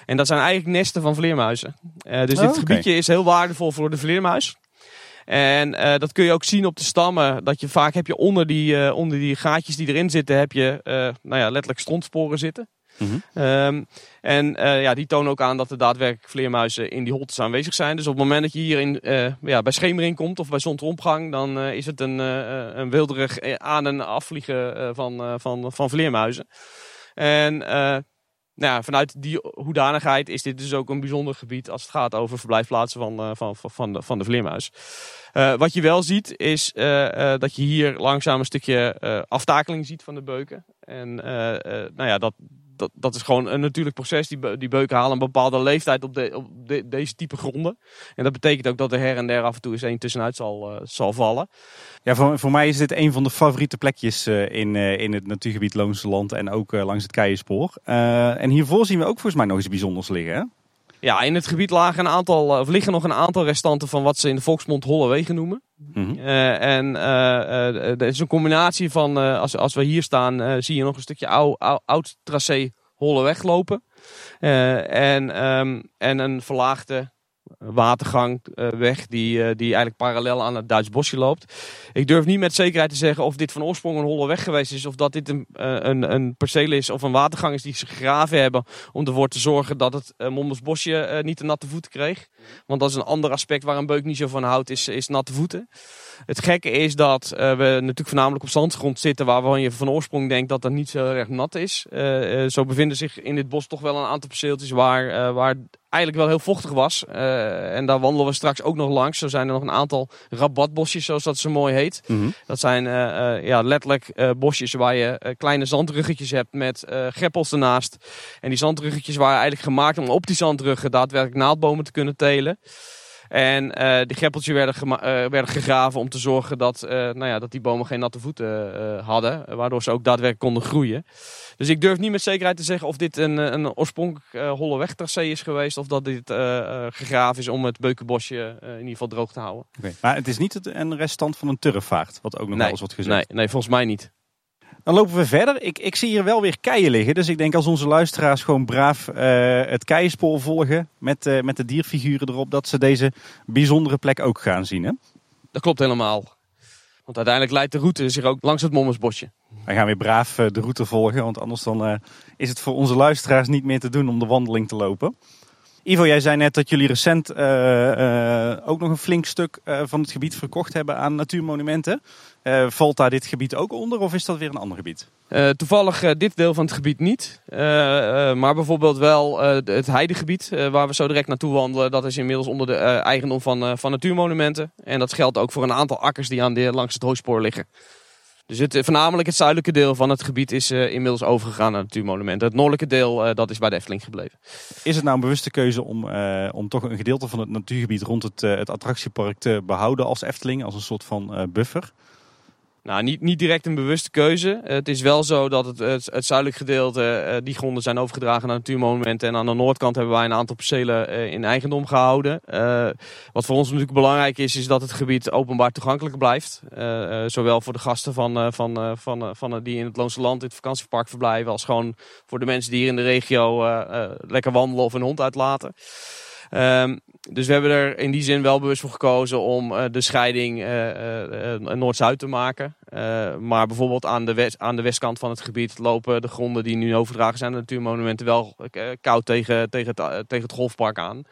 En dat zijn eigenlijk nesten van vleermuizen. Uh, dus oh, dit gebiedje is heel waardevol voor de vleermuis. En uh, dat kun je ook zien op de stammen. Dat je vaak heb je onder die, uh, onder die gaatjes die erin zitten, heb je nou ja, letterlijk strontsporen zitten. Mm -hmm. en ja, die tonen ook aan dat er daadwerkelijk vleermuizen in die holtes aanwezig zijn. Dus op het moment dat je hier in, ja, bij schemering komt of bij zonsopgang, dan is het een, een wilderig aan- en afvliegen van, van, van vleermuizen. En nou vanuit die hoedanigheid is dit dus ook een bijzonder gebied als het gaat over verblijfplaatsen van, van, van, de, van de vleermuis. Uh, wat je wel ziet is uh, dat je hier langzaam een stukje aftakeling ziet van de beuken. En nou ja, dat, dat, dat is gewoon een natuurlijk proces. Die, die beuken halen een bepaalde leeftijd op, de, op de, deze type gronden. En dat betekent ook dat er her en der af en toe eens één tussenuit zal, zal vallen. Ja, voor, voor mij is dit een van de favoriete plekjes in, in het natuurgebied Loonse Land en ook langs het Keienspoor. en hiervoor zien we ook volgens mij nog iets bijzonders liggen. Hè? Ja, in het gebied lagen een aantal, of liggen nog een aantal restanten van wat ze in de volksmond holle wegen noemen. Mm en uh, er is een combinatie van, als, als we hier staan, zie je nog een stukje oud, oud, oud tracé holle weg lopen. en, um, en een verlaagde watergangweg uh, die, uh, die eigenlijk parallel aan het Duits bosje loopt. Ik durf niet met zekerheid te zeggen of dit van oorsprong een holle weg geweest is. Of dat dit een, uh, een, een perceel is of een watergang is die ze gegraven hebben. Om ervoor te zorgen dat het uh, bosje niet de natte voeten kreeg. Want dat is een ander aspect waar een beuk niet zo van houdt, is, is natte voeten. Het gekke is dat we natuurlijk voornamelijk op zandgrond zitten waarvan je van oorsprong denkt dat dat niet zo erg nat is. zo bevinden zich in dit bos toch wel een aantal perceeltjes waar, waar eigenlijk wel heel vochtig was. Uh, en daar wandelen we straks ook nog langs. Zo zijn er nog een aantal rabatbosjes, zoals dat zo mooi heet. Mm -hmm. Dat zijn uh, uh, ja, letterlijk bosjes waar je kleine zandruggetjes hebt met greppels ernaast. En die zandruggetjes waren eigenlijk gemaakt om op die zandruggen daadwerkelijk naaldbomen te kunnen telen. En uh, die greppeltjes werden, uh, werden gegraven om te zorgen dat, uh, nou ja, dat die bomen geen natte voeten hadden. Waardoor ze ook daadwerkelijk konden groeien. Dus ik durf niet met zekerheid te zeggen of dit een, een oorspronkelijk holle wegtracé is geweest. Of dat dit gegraven is om het beukenbosje in ieder geval droog te houden. Okay. Maar het is niet een restant van een turfvaart, wat ook nog wel eens wordt gezegd. Nee, nee, volgens mij niet. Dan lopen we verder. Ik, ik zie hier wel weer keien liggen. Dus ik denk als onze luisteraars gewoon braaf uh, het keienspoor volgen met, uh, met de dierfiguren erop, dat ze deze bijzondere plek ook gaan zien. Hè? Dat klopt helemaal. Want uiteindelijk leidt de route zich ook langs het Mommersbosje. Wij gaan weer braaf uh, de route volgen, want anders dan, is het voor onze luisteraars niet meer te doen om de wandeling te lopen. Ivo, jij zei net dat jullie recent uh, uh, ook nog een flink stuk uh, van het gebied verkocht hebben aan natuurmonumenten. Valt daar dit gebied ook onder of is dat weer een ander gebied? toevallig dit deel van het gebied niet. maar bijvoorbeeld wel het heidegebied waar we zo direct naartoe wandelen. Dat is inmiddels onder de eigendom van, van natuurmonumenten. En dat geldt ook voor een aantal akkers die aan de, langs het hooispoor liggen. Dus het, eh, voornamelijk het zuidelijke deel van het gebied is inmiddels overgegaan naar natuurmonumenten. Het noordelijke deel dat is bij de Efteling gebleven. Is het nou een bewuste keuze om, om toch een gedeelte van het natuurgebied rond het, het attractiepark te behouden als Efteling? Als een soort van buffer? Nou, niet, niet direct een bewuste keuze. Het is wel zo dat het, het, zuidelijk gedeelte, uh, die gronden zijn overgedragen naar natuurmonumenten. En aan de noordkant hebben wij een aantal percelen uh, in eigendom gehouden. Uh, wat voor ons natuurlijk belangrijk is, is dat het gebied openbaar toegankelijk blijft. zowel voor de gasten van, van, van, van, die in het Loonse Land in het vakantiepark verblijven, als gewoon voor de mensen die hier in de regio lekker wandelen of een hond uitlaten. Um, dus we hebben er in die zin wel bewust voor gekozen om uh, de scheiding uh, uh, Noord-Zuid te maken. maar bijvoorbeeld aan de, west, aan de westkant van het gebied lopen de gronden die nu overdragen zijn aan natuurmonumenten wel koud tegen, tegen, tegen het golfpark aan.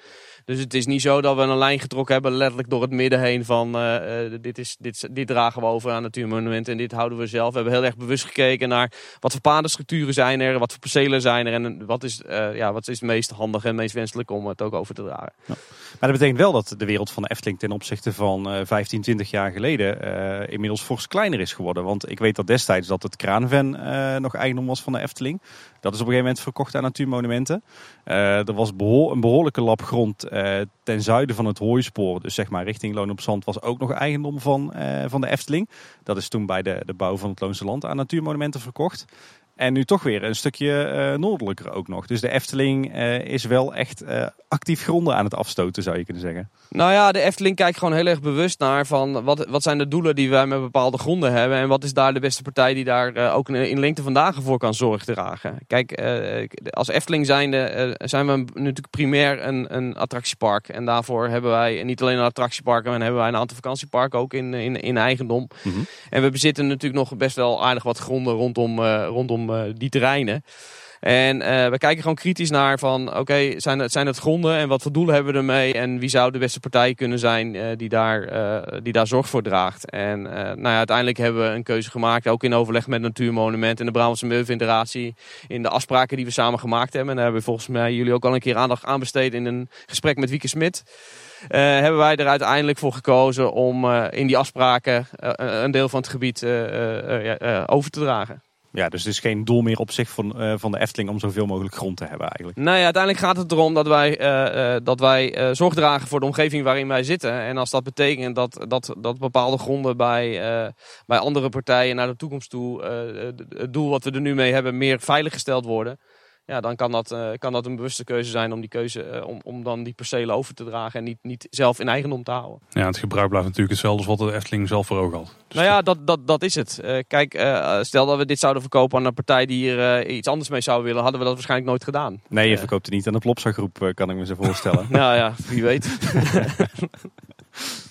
Dus het is niet zo dat we een lijn getrokken hebben, letterlijk door het midden heen van uh, dit, is, dit, dragen we over aan natuurmonumenten en dit houden we zelf. We hebben heel erg bewust gekeken naar wat voor padenstructuren zijn er, wat voor percelen zijn er en wat is, uh, ja, wat is het meest handig en meest wenselijk om het ook over te dragen. Dat betekent wel dat de wereld van de Efteling ten opzichte van uh, 15, 20 jaar geleden inmiddels fors kleiner is geworden. Want ik weet dat destijds dat het kraanven nog eigendom was van de Efteling. Dat is op een gegeven moment verkocht aan natuurmonumenten. er was een behoorlijke lap grond ten zuiden van het hooispoor, dus zeg maar richting Loon op Zand, was ook nog eigendom van, van de Efteling. Dat is toen bij de, de bouw van het Loonse Land aan natuurmonumenten verkocht. En nu toch weer een stukje uh, noordelijker ook nog. Dus de Efteling uh, is wel echt uh, actief gronden aan het afstoten, zou je kunnen zeggen. Nou ja, de Efteling kijkt gewoon heel erg bewust naar van wat, wat zijn de doelen die wij met bepaalde gronden hebben. En wat is daar de beste partij die daar ook in, in lengte van dagen voor kan zorg dragen. Kijk, als Efteling zijnde zijn we natuurlijk primair een, een attractiepark. En daarvoor hebben wij niet alleen een attractiepark, maar hebben wij een aantal vakantieparken ook in, in, in eigendom. Mm -hmm. En we bezitten natuurlijk nog best wel aardig wat gronden rondom, rondom eh, die terreinen. En uh, we kijken gewoon kritisch naar van, oké, zijn, het, zijn het gronden en wat voor doelen hebben we ermee? En wie zou de beste partij kunnen zijn uh, die, daar, die daar zorg voor draagt? En nou ja, uiteindelijk hebben we een keuze gemaakt, ook in overleg met Natuurmonument en de Brabantse Milieufederatie, in de afspraken die we samen gemaakt hebben. En daar hebben we volgens mij jullie ook al een keer aandacht aan besteed in een gesprek met Wieke Smit. hebben wij er uiteindelijk voor gekozen om in die afspraken een deel van het gebied over te dragen. Ja, dus het is geen doel meer op zich van, uh, van de Efteling om zoveel mogelijk grond te hebben eigenlijk. Nou ja, uiteindelijk gaat het erom dat wij, uh, uh, dat wij zorg dragen voor de omgeving waarin wij zitten. En als dat betekent dat, dat, dat bepaalde gronden bij, bij andere partijen naar de toekomst toe, het doel wat we er nu mee hebben, meer veiliggesteld worden ja, dan kan dat, uh, kan dat een bewuste keuze zijn om die keuze uh, om, om dan die percelen over te dragen en niet, niet zelf in eigendom te houden. Ja, het gebruik blijft natuurlijk hetzelfde als wat de Efteling zelf voor ogen had. Dus nou ja, dat, dat, dat is het. Uh, kijk, stel dat we dit zouden verkopen aan een partij die hier iets anders mee zou willen, hadden we dat waarschijnlijk nooit gedaan. Nee, je verkoopt het niet aan de Plopsa groep, kan ik me zo voorstellen. nou ja, wie weet.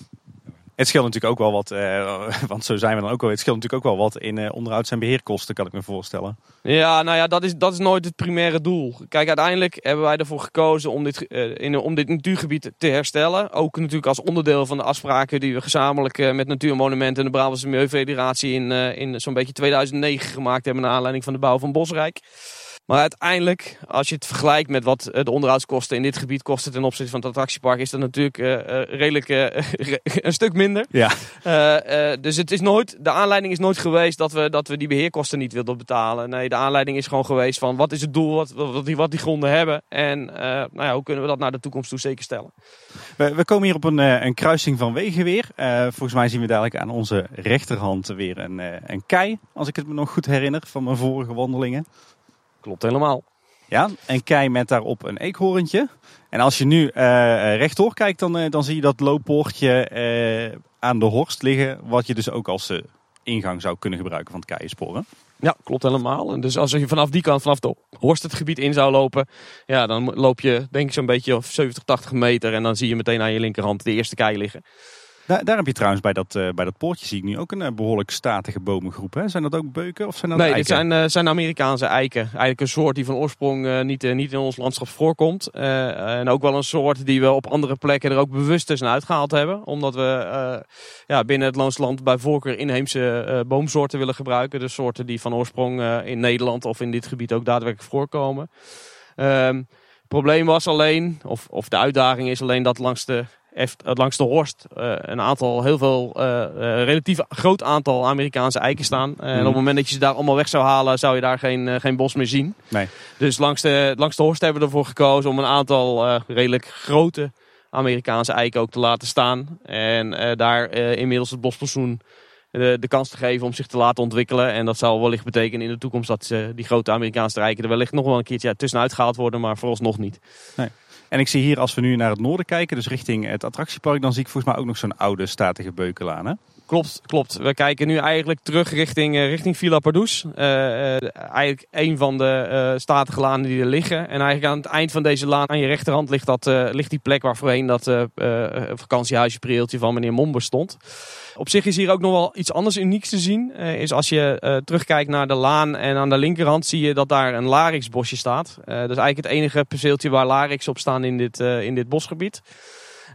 Het scheelt natuurlijk ook wel wat, uh, want zo zijn we dan ook wel. Het scheelt natuurlijk ook wel wat in uh, onderhouds- en beheerkosten, kan ik me voorstellen. Ja, nou ja, dat is, dat is nooit het primaire doel. Kijk, uiteindelijk hebben wij ervoor gekozen om dit, uh, in, om dit natuurgebied te herstellen. Ook natuurlijk als onderdeel van de afspraken die we gezamenlijk met Natuurmonumenten en de Brabantse Milieufederatie in, in zo'n beetje 2009 gemaakt hebben. Naar aanleiding van de bouw van Bosrijk. Maar uiteindelijk, als je het vergelijkt met wat de onderhoudskosten in dit gebied kosten ten opzichte van het attractiepark, is dat natuurlijk uh, redelijk uh, een stuk minder. Ja. Uh, dus het is nooit, de aanleiding is nooit geweest dat we, dat we die beheerkosten niet wilden betalen. Nee, de aanleiding is gewoon geweest van wat is het doel wat, wat, die, wat die gronden hebben en nou ja, hoe kunnen we dat naar de toekomst toe zeker stellen. We, we komen hier op een, een kruising van wegen weer. volgens mij zien we dadelijk aan onze rechterhand weer een, een kei, als ik het me nog goed herinner van mijn vorige wandelingen. Klopt helemaal. Ja, en kei met daarop een eekhoorntje. En als je nu uh, rechtdoor kijkt, dan, uh, dan zie je dat looppoortje uh, aan de horst liggen. Wat je dus ook als ingang zou kunnen gebruiken van het keiensporen. Ja, klopt helemaal. En dus als je vanaf die kant, vanaf de horst het gebied in zou lopen. Ja, dan loop je denk ik zo'n beetje 70, 80 meter. En dan zie je meteen aan je linkerhand de eerste kei liggen. Daar, daar heb je trouwens bij dat, uh, bij dat poortje zie ik nu ook een uh, behoorlijk statige bomengroep. Hè? Zijn dat ook beuken of zijn dat Nee, eiken? dit zijn, uh, zijn Amerikaanse eiken. Eigenlijk een soort die van oorsprong niet, niet in ons landschap voorkomt. en ook wel een soort die we op andere plekken er ook bewust tussenuit uitgehaald hebben. Omdat we ja, binnen het Loonsland bij voorkeur inheemse boomsoorten willen gebruiken. Dus soorten die van oorsprong in Nederland of in dit gebied ook daadwerkelijk voorkomen. Um, het probleem was alleen, of, of de uitdaging is alleen dat langs de langs de Horst uh, een aantal, heel veel, uh, uh, relatief groot aantal Amerikaanse eiken staan. En op het moment dat je ze daar allemaal weg zou halen, zou je daar geen, geen bos meer zien. Nee. Dus langs de, langs de Horst hebben we ervoor gekozen om een aantal redelijk grote Amerikaanse eiken ook te laten staan. En daar inmiddels het bospensioen de, de, kans te geven om zich te laten ontwikkelen. En dat zal wellicht betekenen in de toekomst dat die grote Amerikaanse eiken er wellicht nog wel een keertje tussenuit gehaald worden, maar vooralsnog niet. Nee. En ik zie hier, als we nu naar het noorden kijken, dus richting het attractiepark, dan zie ik volgens mij ook nog zo'n oude statige beukelaan. Klopt, klopt. We kijken nu eigenlijk terug richting, uh, richting Villa Pardoes. Uh, uh, eigenlijk een van de statige lanen die er liggen. En eigenlijk aan het eind van deze laan, aan je rechterhand, ligt, dat, ligt die plek waar voorheen dat vakantiehuisje Preeltje van meneer Momber stond. Op zich is hier ook nog wel iets anders unieks te zien. is als je terugkijkt naar de laan en aan de linkerhand zie je dat daar een larixbosje staat. dat is eigenlijk het enige perceeltje waar larix op staan in dit, in dit bosgebied.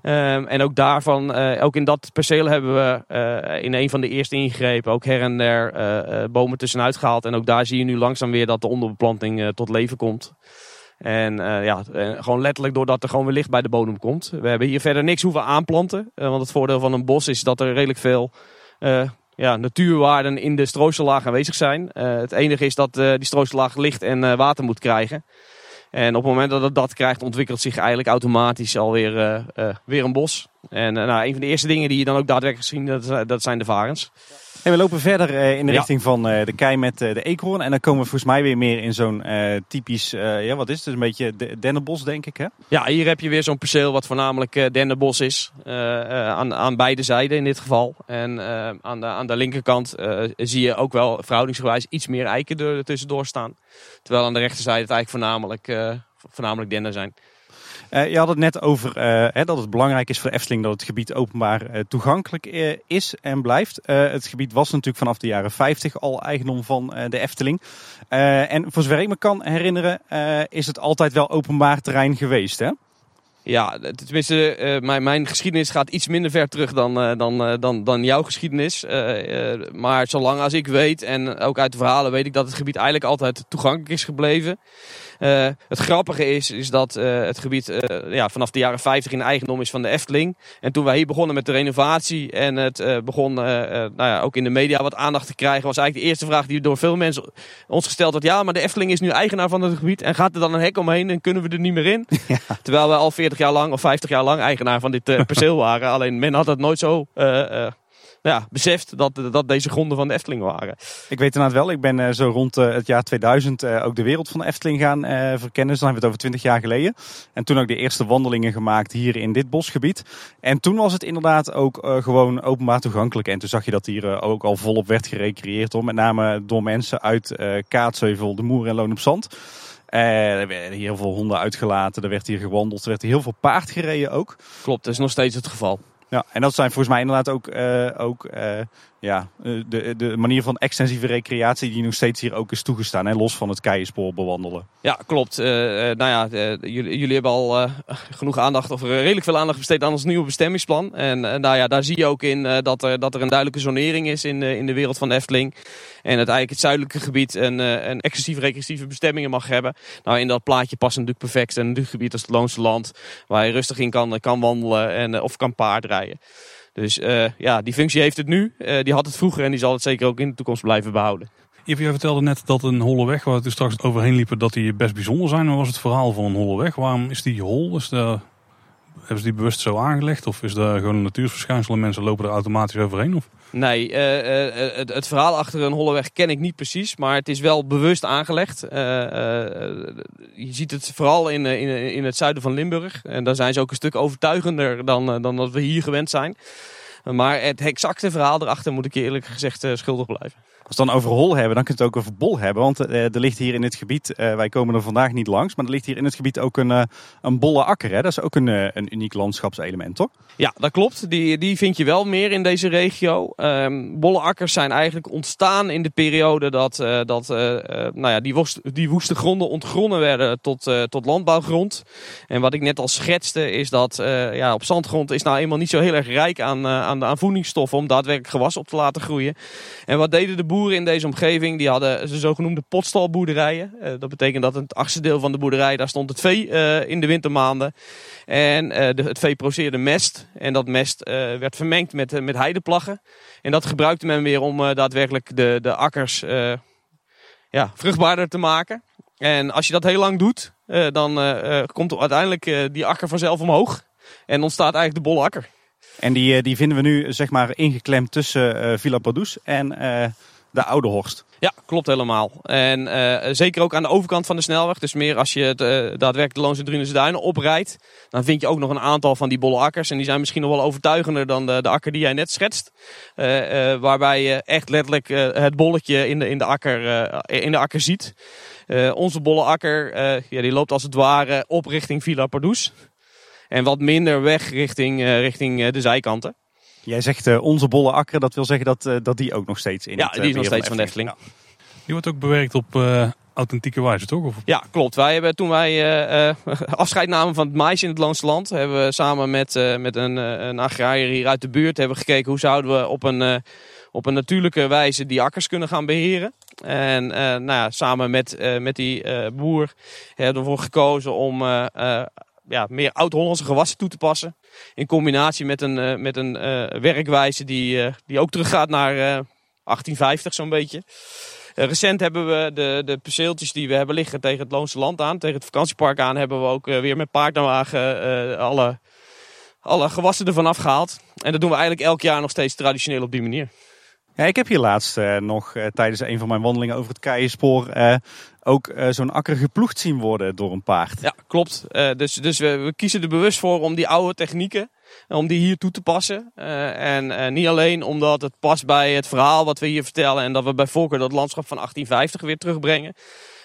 Um, en ook daarvan, uh, ook in dat perceel hebben we uh, in een van de eerste ingrepen ook her en der uh, bomen tussenuit gehaald. En ook daar zie je nu langzaam weer dat de onderbeplanting tot leven komt. En ja, gewoon letterlijk doordat er gewoon weer licht bij de bodem komt. We hebben hier verder niks hoeven aanplanten. want het voordeel van een bos is dat er redelijk veel ja, natuurwaarden in de strooisellaag aanwezig zijn. het enige is dat die strooisellaag licht en water moet krijgen. En op het moment dat het dat krijgt, ontwikkelt zich eigenlijk automatisch alweer uh, weer een bos. En uh, nou, een van de eerste dingen die je dan ook daadwerkelijk ziet, dat, dat zijn de varens. En we lopen verder uh, in de Ja. richting van eh, de kei met eh, de eekhoorn. En dan komen we volgens mij weer meer in zo'n eh, typisch, eh, ja wat is het? Dus een beetje de- dennenbos denk ik hè? Ja, hier heb je weer zo'n perceel wat voornamelijk eh dennenbos is. eh, eh, aan, aan beide zijden in dit geval. En eh, aan, de, aan de linkerkant eh, zie je ook wel verhoudingsgewijs iets meer eiken er tussendoor staan. Terwijl aan de rechterzijde het eigenlijk voornamelijk, eh, voornamelijk dennen zijn. Eh, je had het net over eh, hè, dat het belangrijk is voor de Efteling dat het gebied openbaar eh, toegankelijk is en blijft. Het gebied was natuurlijk vanaf de jaren 50 al eigendom van de Efteling. En voor zover ik me kan herinneren is het altijd wel openbaar terrein geweest hè? Ja, tenminste, mijn, mijn geschiedenis gaat iets minder ver terug dan, dan, dan, dan jouw geschiedenis. Maar zolang als ik weet, en ook uit de verhalen weet ik dat het gebied eigenlijk altijd toegankelijk is gebleven. Eh, het grappige is, is dat eh, het gebied eh, ja, vanaf de jaren 50 in eigendom is van de Efteling. En toen wij hier begonnen met de renovatie en het begon nou ja, ook in de media wat aandacht te krijgen, was eigenlijk de eerste vraag die door veel mensen ons gesteld werd. Ja, maar de Efteling is nu eigenaar van het gebied en gaat er dan een hek omheen en kunnen we er niet meer in? Terwijl we al 40 jaar lang of 50 jaar lang eigenaar van dit perceel waren. Alleen men had het nooit zo ja, beseft dat, dat deze gronden van de Efteling waren. Ik weet inderdaad wel, ik ben eh, zo rond eh, het jaar 2000 eh, ook de wereld van de Efteling gaan verkennen. Dus dan hebben we het over 20 jaar geleden. En toen ook de eerste wandelingen gemaakt hier in dit bosgebied. En toen was het inderdaad ook gewoon openbaar toegankelijk. En toen zag je dat hier ook al volop werd gerecreëerd. Hoor. Met name door mensen uit Kaatsheuvel, de Moer en Loon op Zand. Er werden hier heel veel honden uitgelaten, er werd hier gewandeld, er werd hier heel veel paard gereden ook. Klopt, dat is nog steeds het geval. Ja, en dat zijn volgens mij inderdaad ook, eh, ook eh, ja, eh, de, de manier van extensieve recreatie die nog steeds hier ook is toegestaan. Los van het keienspoor bewandelen. Ja, klopt. Eh, nou ja, jullie, jullie hebben al genoeg aandacht, of redelijk veel aandacht besteed aan ons nieuwe bestemmingsplan. En nou ja, daar zie je ook in dat, er, dat er een duidelijke zonering is in, in de wereld van Efteling. En het eigenlijk het zuidelijke gebied een, een recreatieve bestemmingen mag hebben. Nou, in dat plaatje past natuurlijk perfect een gebied als het Loonse Land. Waar je rustig in kan, kan wandelen en, of kan paardrijden. Dus eh, ja, die functie heeft het nu. Eh, die had het vroeger en die zal het zeker ook in de toekomst blijven behouden. Jij vertelde net dat een holle weg, waar we toen straks overheen liepen, dat die best bijzonder zijn. Maar was het verhaal van een holle weg? Waarom is die hol? Is de, hebben ze die bewust zo aangelegd? Of is dat gewoon een natuursverschijnsel en mensen lopen er automatisch overheen? Of? Nee, eh, eh, het, het verhaal achter een holle weg ken ik niet precies, maar het is wel bewust aangelegd. Eh, eh, je ziet het vooral in, eh, in, in het zuiden van Limburg. En daar zijn ze ook een stuk overtuigender dan, eh, dan dat we hier gewend zijn. Maar het exacte verhaal erachter moet ik eerlijk gezegd eh, schuldig blijven. Als we het dan over hol hebben, dan kun je het ook over bol hebben. Want eh, er ligt hier in het gebied, eh, wij komen er vandaag niet langs, maar er ligt hier in het gebied ook een, eh, een bolle akker. Hè? Dat is ook een, een uniek landschapselement, toch? Ja, dat klopt. Die, die vind je wel meer in deze regio. Ehm bolle akkers zijn eigenlijk ontstaan in de periode dat, dat nou ja, die, woest, die woeste gronden ontgronden werden tot, tot landbouwgrond. En wat ik net al schetste is dat ja, op zandgrond is nou eenmaal niet zo heel erg rijk aan, aan, aan voedingsstoffen om daadwerkelijk gewas op te laten groeien. En wat deden de boeren in deze omgeving? Die hadden ze zogenoemde potstalboerderijen. Eh, dat betekent dat het achtste deel van de boerderij, daar stond het vee eh, in de wintermaanden. En eh, het vee produceerde mest. En dat mest werd vermengd met, met heideplaggen. En dat gebruikte men weer om daadwerkelijk de, de akkers ja, vruchtbaarder te maken. En als je dat heel lang doet, dan komt uiteindelijk die akker vanzelf omhoog. En ontstaat eigenlijk de bolle akker. En die, die vinden we nu zeg maar ingeklemd tussen Villa Padus en de Oude Horst. Ja, klopt helemaal. En eh, zeker ook aan de overkant van de snelweg. Dus meer als je het, eh, daadwerkelijk de Loonse Drunense Duinen oprijdt. Dan vind je ook nog een aantal van die bolle akkers. En die zijn misschien nog wel overtuigender dan de, de akker die jij net schetst. Eh, waarbij je echt letterlijk het bolletje in de, in de, akker, in de akker ziet. Onze bolle akker ja, die loopt als het ware op richting Villa Pardoes. En wat minder weg richting, richting de zijkanten. Jij zegt eh, onze bolle akker, dat wil zeggen dat, eh, dat die ook nog steeds in Ja, het, eh, die is nog steeds van de Efteling. Die wordt ook bewerkt op eh, authentieke wijze, toch? Of, Ja, klopt. Wij hebben toen wij eh, eh, afscheid namen van het mais in het Loonse Land, hebben we samen met, eh, met een, eh, een agrariër hier uit de buurt hebben we gekeken hoe zouden we op een, eh, op een natuurlijke wijze die akkers kunnen gaan beheren. En eh, nou ja, samen met, eh, met die eh, boer hebben we ervoor gekozen om ja, meer oud-Hollandse gewassen toe te passen. In combinatie met een, eh, met een eh, werkwijze die, eh, die ook teruggaat naar eh, 1850 zo'n beetje. Recent hebben we de, de perceeltjes die we hebben liggen tegen het Loonse Land aan, tegen het vakantiepark aan, hebben we ook weer met paardenwagen alle, alle gewassen ervan afgehaald. En dat doen we eigenlijk elk jaar nog steeds traditioneel op die manier. Ja, ik heb hier laatst uh, nog uh, tijdens een van mijn wandelingen over het Keienspoor uh, ook zo'n akker geploegd zien worden door een paard. Ja, klopt. dus dus we, we, kiezen er bewust voor om die oude technieken, om die hier toe te passen. en niet alleen omdat het past bij het verhaal wat we hier vertellen en dat we bij voorkeur dat landschap van 1850 weer terugbrengen.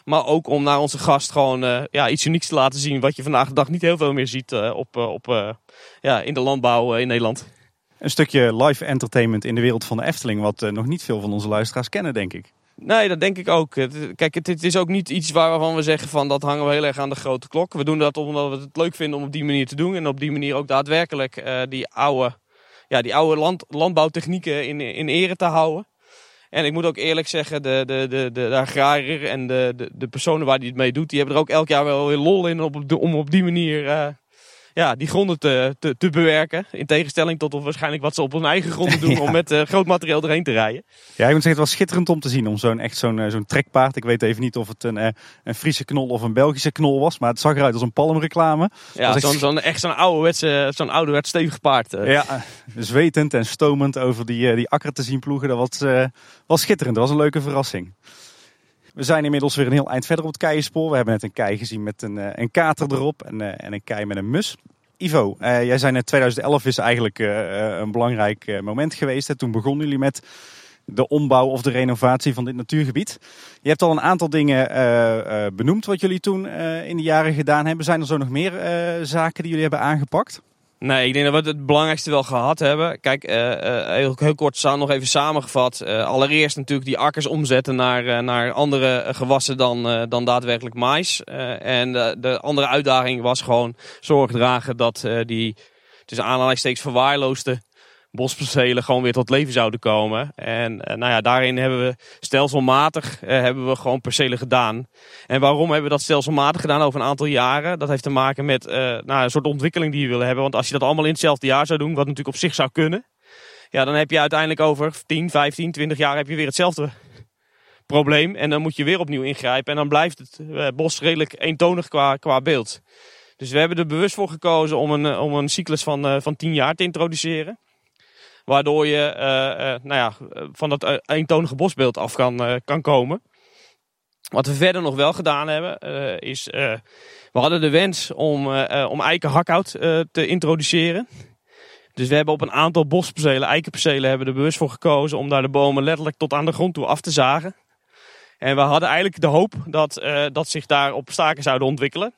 Maar ook om naar onze gast gewoon ja, iets unieks te laten zien wat je vandaag de dag niet heel veel meer ziet op, op, ja, in de landbouw in Nederland. Een stukje live entertainment in de wereld van de Efteling, wat nog niet veel van onze luisteraars kennen, denk ik. Nee, dat denk ik ook. Kijk, het, is ook niet iets waarvan we zeggen van dat hangen we heel erg aan de grote klok. We doen dat omdat we het leuk vinden om op die manier te doen. En op die manier ook daadwerkelijk uh, die oude, ja, die oude land, landbouwtechnieken in, in ere te houden. En ik moet ook eerlijk zeggen, de, de, de, de, agrariër en de, de, de personen waar die het mee doet, die hebben er ook elk jaar wel weer lol in op, om op die manier uh, ja, die gronden te, te, te, bewerken. In tegenstelling tot of waarschijnlijk wat ze op hun eigen gronden doen om met uh, groot materiaal erheen te rijden. Ja, ik moet zeggen, het was schitterend om te zien. Om zo'n echt zo'n uh, zo'n trekpaard. Ik weet even niet of het een, uh, een Friese knol of een Belgische knol was. Maar het zag eruit als een palmreclame. Ja, zo'n echt... Zo echt zo'n ouderwetse, zo'n ouderwets stevig paard. Ja, zwetend en stomend over die, die akker te zien ploegen. Dat was, was schitterend. Dat was een leuke verrassing. We zijn inmiddels weer een heel eind verder op het keienspoor. We hebben net een kei gezien met een, een kater erop en, en een kei met een mus. Ivo, uh, jij zei net 2011 is eigenlijk een belangrijk moment geweest. Toen begonnen jullie met de ombouw of de renovatie van dit natuurgebied. Je hebt al een aantal dingen benoemd wat jullie toen in de jaren gedaan hebben. Zijn er zo nog meer zaken die jullie hebben aangepakt? Nee, ik denk dat we het belangrijkste wel gehad hebben. Kijk, uh, heel, heel, kort nog even samengevat. Uh, allereerst natuurlijk die akkers omzetten naar, naar andere gewassen dan, dan daadwerkelijk mais. en de andere uitdaging was gewoon zorg dragen dat die tussen aanhalingstekens verwaarloosde bospercelen gewoon weer tot leven zouden komen. En uh, nou ja, daarin hebben we stelselmatig uh, hebben we gewoon percelen gedaan. En waarom hebben we dat stelselmatig gedaan over een aantal jaren? Dat heeft te maken met uh, nou, een soort ontwikkeling die je willen hebben. Want als je dat allemaal in hetzelfde jaar zou doen, wat natuurlijk op zich zou kunnen. Ja, dan heb je uiteindelijk over 10, 15, 20 jaar heb je weer hetzelfde probleem. En dan moet je weer opnieuw ingrijpen. En dan blijft het bos redelijk eentonig qua, qua beeld. Dus we hebben er bewust voor gekozen om een, om een cyclus van, van 10 jaar te introduceren. Waardoor je uh, uh, nou ja, van dat eentonige bosbeeld af kan, kan komen. Wat we verder nog wel gedaan hebben, is we hadden de wens om, om eikenhakhout te introduceren. Dus we hebben op een aantal bospercelen, eikenpercelen, hebben er bewust voor gekozen om daar de bomen letterlijk tot aan de grond toe af te zagen. En we hadden eigenlijk de hoop dat, dat zich daar op staken zouden ontwikkelen.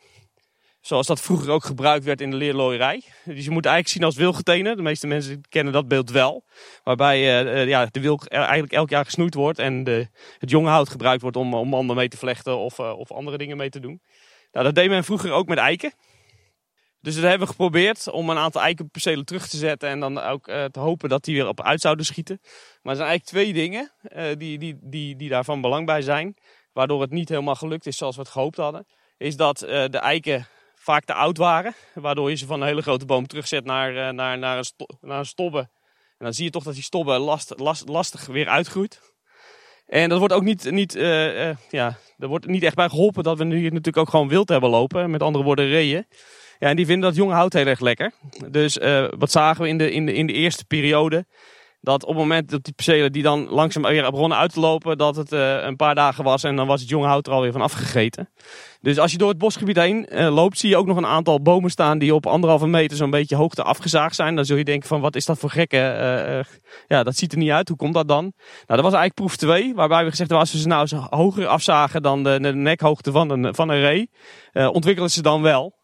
Zoals dat vroeger ook gebruikt werd in de leerlooierij. Dus je moet eigenlijk zien als wilgetenen. De meeste mensen kennen dat beeld wel. Waarbij uh, ja, de wilg eigenlijk elk jaar gesnoeid wordt. En de, het jonge hout gebruikt wordt om, om manden mee te vlechten of, uh, of andere dingen mee te doen. Nou, dat deed men vroeger ook met eiken. Dus dat hebben we geprobeerd om een aantal eikenpercelen terug te zetten. En dan ook te hopen dat die weer op uit zouden schieten. Maar er zijn eigenlijk twee dingen die, die, die, die daarvan belang bij zijn. Waardoor het niet helemaal gelukt is zoals we het gehoopt hadden. Is dat de eiken vaak te oud waren. Waardoor je ze van een hele grote boom terugzet naar, eh, naar, naar, een, sto naar een stobbe. En dan zie je toch dat die stobbe last, last, lastig weer uitgroeit. En dat wordt ook niet, niet, uh, uh, ja, er wordt niet echt bij geholpen dat we nu natuurlijk ook gewoon wild hebben lopen. Met andere woorden reeën. Ja, en die vinden dat jonge hout heel erg lekker. Dus wat zagen we in de, in de, in de eerste periode? Dat op het moment dat die percelen die dan langzaam weer begonnen uit te lopen, dat het uh, een paar dagen was en dan was het jonge hout er alweer van afgegeten. Dus als je door het bosgebied heen uh, loopt, zie je ook nog een aantal bomen staan die op anderhalve meter zo'n beetje hoogte afgezaagd zijn. Dan zul je denken van wat is dat voor gekke, uh, ja dat ziet er niet uit, hoe komt dat dan? Nou dat was eigenlijk proef 2, waarbij we gezegd hebben als we ze nou eens hoger afzagen dan de, nekhoogte van een, van een ree, ontwikkelen ze dan wel.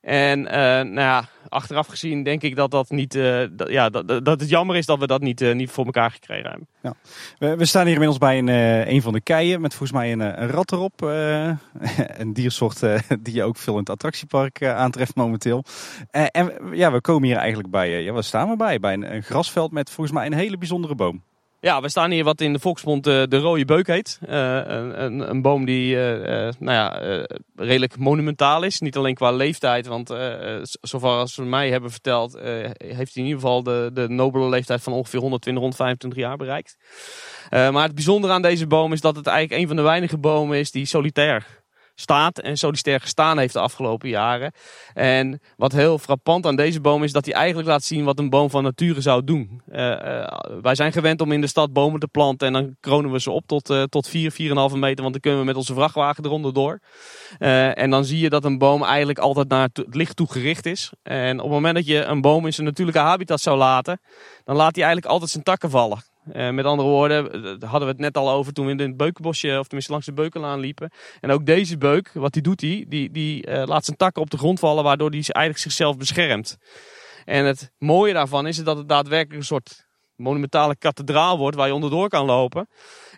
En nou ja, achteraf gezien denk ik dat, dat, niet, dat, ja, dat, dat het jammer is dat we dat niet, uh, niet voor elkaar gekregen hebben. Ja. We, we, staan hier inmiddels bij een, een van de keien met volgens mij een, een rat erop. een diersoort die je ook veel in het attractiepark aantreft momenteel. en ja, we komen hier eigenlijk bij, ja, waar staan we bij? Bij een grasveld met volgens mij een hele bijzondere boom. Ja, we staan hier wat in de volksmond uh, de rode beuk heet. Uh, een, een, boom die uh, nou ja, redelijk monumentaal is. Niet alleen qua leeftijd, want zover als ze mij hebben verteld, heeft hij in ieder geval de, de nobele leeftijd van ongeveer 120, 125 jaar bereikt. maar het bijzondere aan deze boom is dat het eigenlijk een van de weinige bomen is die solitair staat en solitair gestaan heeft de afgelopen jaren. En wat heel frappant aan deze boom is dat hij eigenlijk laat zien wat een boom van nature zou doen. Uh, uh, wij zijn gewend om in de stad bomen te planten en dan kronen we ze op tot, uh, tot 4, 4,5 meter, want dan kunnen we met onze vrachtwagen eronder door. en dan zie je dat een boom eigenlijk altijd naar het licht toe gericht is. En op het moment dat je een boom in zijn natuurlijke habitat zou laten, dan laat hij eigenlijk altijd zijn takken vallen. Uh, met andere woorden, daar hadden we het net al over toen we in het beukenbosje, of tenminste langs de beukenlaan liepen. En ook deze beuk, wat die doet hij, die, die uh, laat zijn takken op de grond vallen, waardoor hij eigenlijk zichzelf beschermt. En het mooie daarvan is dat het daadwerkelijk een soort monumentale kathedraal wordt waar je onderdoor kan lopen.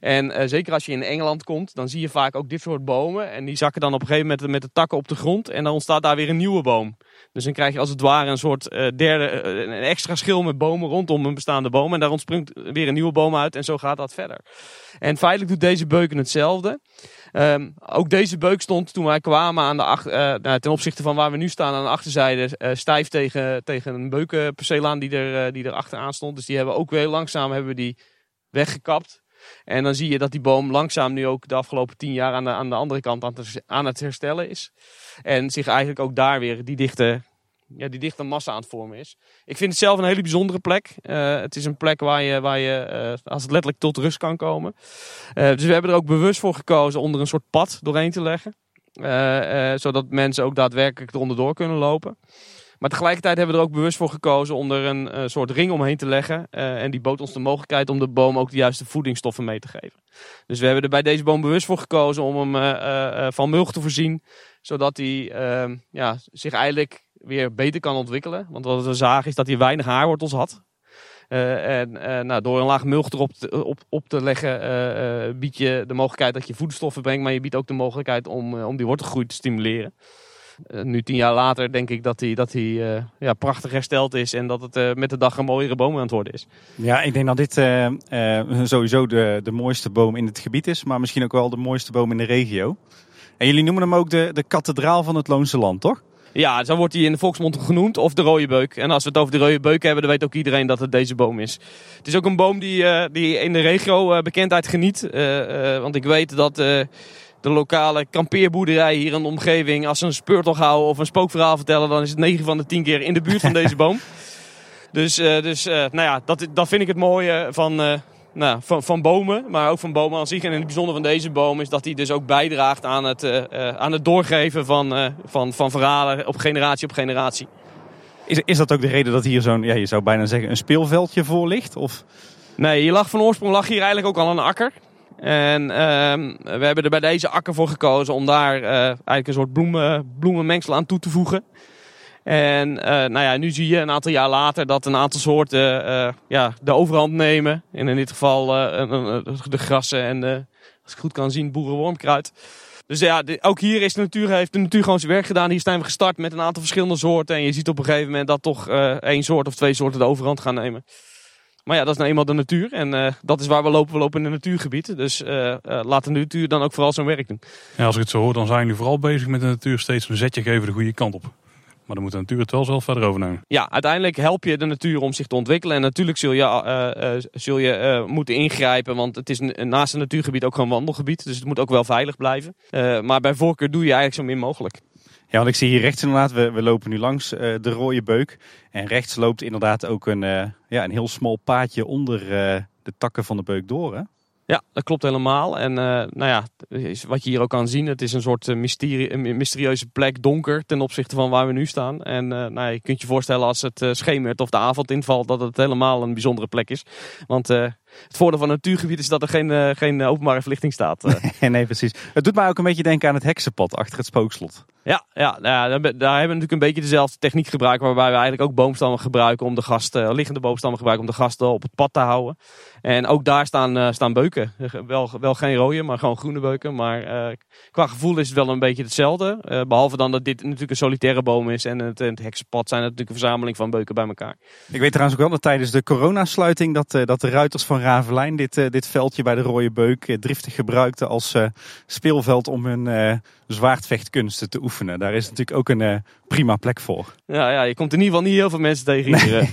En zeker als je in Engeland komt, dan zie je vaak ook dit soort bomen. En die zakken dan op een gegeven moment met de takken op de grond. En dan ontstaat daar weer een nieuwe boom. Dus dan krijg je als het ware een soort uh, derde, uh, een extra schil met bomen rondom een bestaande boom. En daar ontspringt weer een nieuwe boom uit en zo gaat dat verder. En feitelijk doet deze beuken hetzelfde. Um, ook deze beuk stond toen wij kwamen aan de achter, uh, nou, ten opzichte van waar we nu staan aan de achterzijde stijf tegen, tegen een beukenperceel aan die er, die er achteraan stond. Dus die hebben ook weer langzaam hebben die weggekapt. En dan zie je dat die boom langzaam nu ook de afgelopen tien jaar aan de, aan de andere kant aan, te, aan het herstellen is. En zich eigenlijk ook daar weer die dichte, ja, die dichte massa aan het vormen is. Ik vind het zelf een hele bijzondere plek. Uh, het is een plek waar je, waar je uh, als het letterlijk tot rust kan komen. Uh, dus we hebben er ook bewust voor gekozen om er een soort pad doorheen te leggen. zodat mensen ook daadwerkelijk eronder door kunnen lopen. Maar tegelijkertijd hebben we er ook bewust voor gekozen om er een uh, soort ring omheen te leggen. Uh, en die bood ons de mogelijkheid om de boom ook de juiste voedingsstoffen mee te geven. Dus we hebben er bij deze boom bewust voor gekozen om hem uh, van mulch te voorzien. Zodat hij ehm, ja, zich eigenlijk weer beter kan ontwikkelen. Want wat we zagen is dat hij weinig haarwortels had. en nou, door een laag mulch erop te, op, op te leggen bied je de mogelijkheid dat je voedingsstoffen brengt. Maar je biedt ook de mogelijkheid om, om die wortelgroei te stimuleren. Uh, nu tien jaar later denk ik dat hij, dat hij uh, ja, prachtig hersteld is en dat het uh, met de dag een mooiere boom aan het worden is. Ja, ik denk dat dit sowieso de, de mooiste boom in het gebied is, maar misschien ook wel de mooiste boom in de regio. En jullie noemen hem ook de, de kathedraal van het Loonse Land, toch? Ja, zo wordt hij in de volksmond genoemd, of de rode beuk. En als we het over de rode beuk hebben, dan weet ook iedereen dat het deze boom is. Het is ook een boom die, die in de regio bekendheid geniet. want ik weet dat de lokale kampeerboerderij hier in de omgeving, als ze een speurtocht houden of een spookverhaal vertellen, dan is het 9 van de 10 keer in de buurt van deze boom. Dus, uh, dus uh, nou ja, dat, dat vind ik het mooie van, uh, nou, van, van bomen, maar ook van bomen aan zich. En het bijzondere van deze boom is dat hij dus ook bijdraagt aan het, aan het doorgeven van, van, van verhalen op generatie op generatie. Is, is dat ook de reden dat hier zo'n, ja, je zou bijna zeggen, een speelveldje voor ligt? Of? Nee, hier lag van oorsprong lag hier eigenlijk ook al een akker. En uh, we hebben er bij deze akker voor gekozen om daar uh, eigenlijk een soort bloemen, bloemenmengsel aan toe te voegen. En uh, nou ja, nu zie je een aantal jaar later dat een aantal soorten uh, ja, de overhand nemen. En in dit geval de grassen en als ik goed kan zien, boerenwormkruid. Dus ja, ook hier is de natuur, heeft de natuur gewoon zijn werk gedaan. Hier zijn we gestart met een aantal verschillende soorten. En je ziet op een gegeven moment dat toch één soort of twee soorten de overhand gaan nemen. Maar ja, dat is nou eenmaal de natuur. En uh, dat is waar we lopen. We lopen in een natuurgebied. Dus uh, uh, laat de natuur dan ook vooral zijn werk doen. Ja, als ik het zo hoor, dan zijn jullie vooral bezig met de natuur steeds een zetje geven de goede kant op. Maar dan moet de natuur het wel zelf verder overnemen. Ja, uiteindelijk help je de natuur om zich te ontwikkelen. En natuurlijk zul je, zul je moeten ingrijpen. Want het is naast een natuurgebied ook gewoon een wandelgebied. Dus het moet ook wel veilig blijven. maar bij voorkeur doe je eigenlijk zo min mogelijk. Ja, want ik zie hier rechts inderdaad, we, we lopen nu langs uh, de rode beuk. En rechts loopt inderdaad ook een, uh, ja, een heel smal paadje onder uh, de takken van de beuk door. Hè? Ja, dat klopt helemaal. En nou ja, wat je hier ook kan zien, het is een soort mysterie, mysterieuze plek, donker ten opzichte van waar we nu staan. En nou, je kunt je voorstellen als het schemert of de avond invalt, dat het helemaal een bijzondere plek is. Want het voordeel van een natuurgebied is dat er geen, geen openbare verlichting staat. Nee, precies. Het doet mij ook een beetje denken aan het heksenpad achter het spookslot. Ja, ja, ja daar, hebben we natuurlijk een beetje dezelfde techniek gebruikt. Waarbij we eigenlijk ook boomstammen gebruiken om de gasten, liggende boomstammen gebruiken om de gasten op het pad te houden. En ook daar staan, uh, staan beuken. Wel, wel geen rode, maar gewoon groene beuken. Maar qua gevoel is het wel een beetje hetzelfde. Behalve dan dat dit natuurlijk een solitaire boom is. En het, het heksenpad zijn natuurlijk een verzameling van beuken bij elkaar. Ik weet trouwens ook wel dat tijdens de coronasluiting dat, dat de ruiters van Ravelijn dit, dit veldje bij de rode beuk driftig gebruikten als speelveld om hun zwaardvechtkunsten te oefenen. Daar is natuurlijk ook een prima plek voor. Ja, ja, je komt in ieder geval niet heel veel mensen tegen hier. Nee.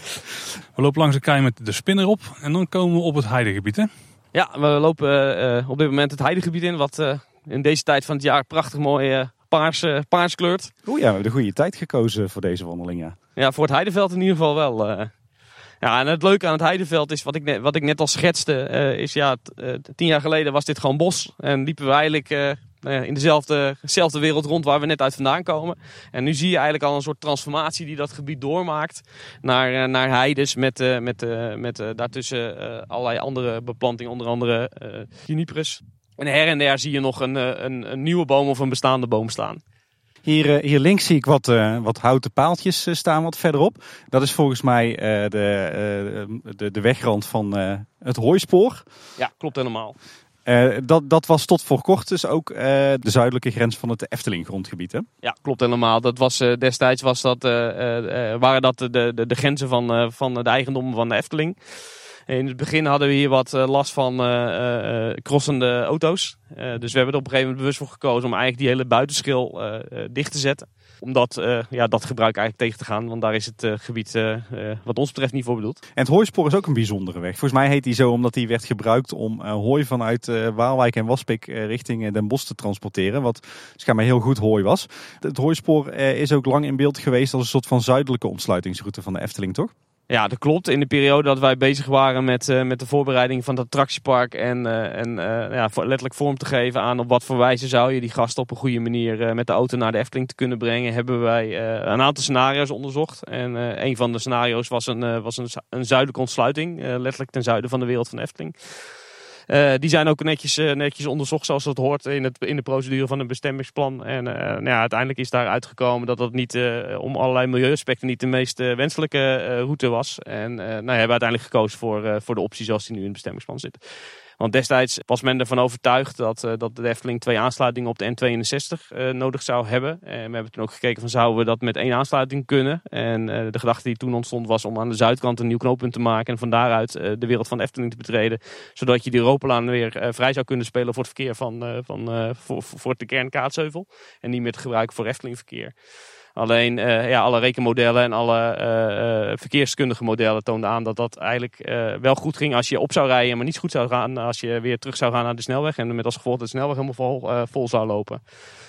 We lopen langs de kei met de spinner op en dan komen we op het heidegebied hè? Ja, we lopen uh, op dit moment het heidegebied in wat uh, in deze tijd van het jaar prachtig mooi uh, paars, uh, paars kleurt. Oeh ja, we hebben de goede tijd gekozen voor deze wandeling, ja. Ja, voor het Heideveld in ieder geval wel. Ja, en het leuke aan het Heideveld is, wat ik net, wat ik net al schetste, is ja, tien jaar geleden was dit gewoon bos. En liepen we eigenlijk in dezelfde, dezelfde wereld rond waar we net uit vandaan komen. En nu zie je eigenlijk al een soort transformatie die dat gebied doormaakt naar, eh, naar heides met, uh, met, uh, met daartussen allerlei andere beplanting, onder andere juniperus. En her en der zie je nog een, een, een nieuwe boom of een bestaande boom staan. Hier, hier links zie ik wat, wat houten paaltjes staan wat verderop. Dat is volgens mij de, de, de wegrand van het hooispoor. Ja, klopt helemaal. Uh, dat, dat was tot voor kort dus ook uh, de zuidelijke grens van het Efteling grondgebied. Hè? Ja, klopt helemaal. Dat was, uh, destijds was dat, waren dat de, de, de grenzen van, van de eigendom van de Efteling. In het begin hadden we hier wat last van crossende auto's. dus we hebben er op een gegeven moment bewust voor gekozen om eigenlijk die hele buitenschil dicht te zetten omdat uh, ja, dat gebruik eigenlijk tegen te gaan. Want daar is het uh, gebied uh, wat ons betreft niet voor bedoeld. En het hooispoor is ook een bijzondere weg. Volgens mij heet die zo omdat die werd gebruikt om hooi vanuit Waalwijk en Waspik richting Den Bosch te transporteren. Wat schijnbaar heel goed hooi was. Het hooispoor is ook lang in beeld geweest als een soort van zuidelijke ontsluitingsroute van de Efteling, toch? Ja, dat klopt. In de periode dat wij bezig waren met, uh, met de voorbereiding van het attractiepark en, uh, en uh, ja, letterlijk vorm te geven aan op wat voor wijze zou je die gasten op een goede manier met de auto naar de Efteling te kunnen brengen, hebben wij een aantal scenario's onderzocht. En een van de scenario's was een, was een, een zuidelijke ontsluiting, letterlijk ten zuiden van de wereld van Efteling. Uh, die zijn ook netjes, uh, netjes onderzocht zoals dat hoort in, het, in de procedure van een bestemmingsplan. En uh, nou ja, uiteindelijk is daar uitgekomen dat dat niet om allerlei milieuaspecten niet de meest wenselijke route was. En nou, hebben we uiteindelijk gekozen voor, voor de optie zoals die nu in het bestemmingsplan zit. Want destijds was men ervan overtuigd dat, uh, dat de Efteling twee aansluitingen op de N62 uh, eh, nodig zou hebben. En we hebben toen ook gekeken van zouden we dat met één aansluiting kunnen. En de gedachte die toen ontstond was om aan de zuidkant een nieuw knooppunt te maken. En van daaruit de wereld van de Efteling te betreden. Zodat je die Europalaan weer vrij zou kunnen spelen voor het verkeer van, van, voor, voor de kern Kaatsheuvel. En niet meer te gebruiken voor Efteling verkeer. Alleen uh, ja, alle rekenmodellen en alle uh, verkeerskundige modellen toonden aan dat dat eigenlijk wel goed ging als je op zou rijden, maar niet goed zou gaan als je weer terug zou gaan naar de snelweg. En met als gevolg dat de snelweg helemaal vol, vol zou lopen.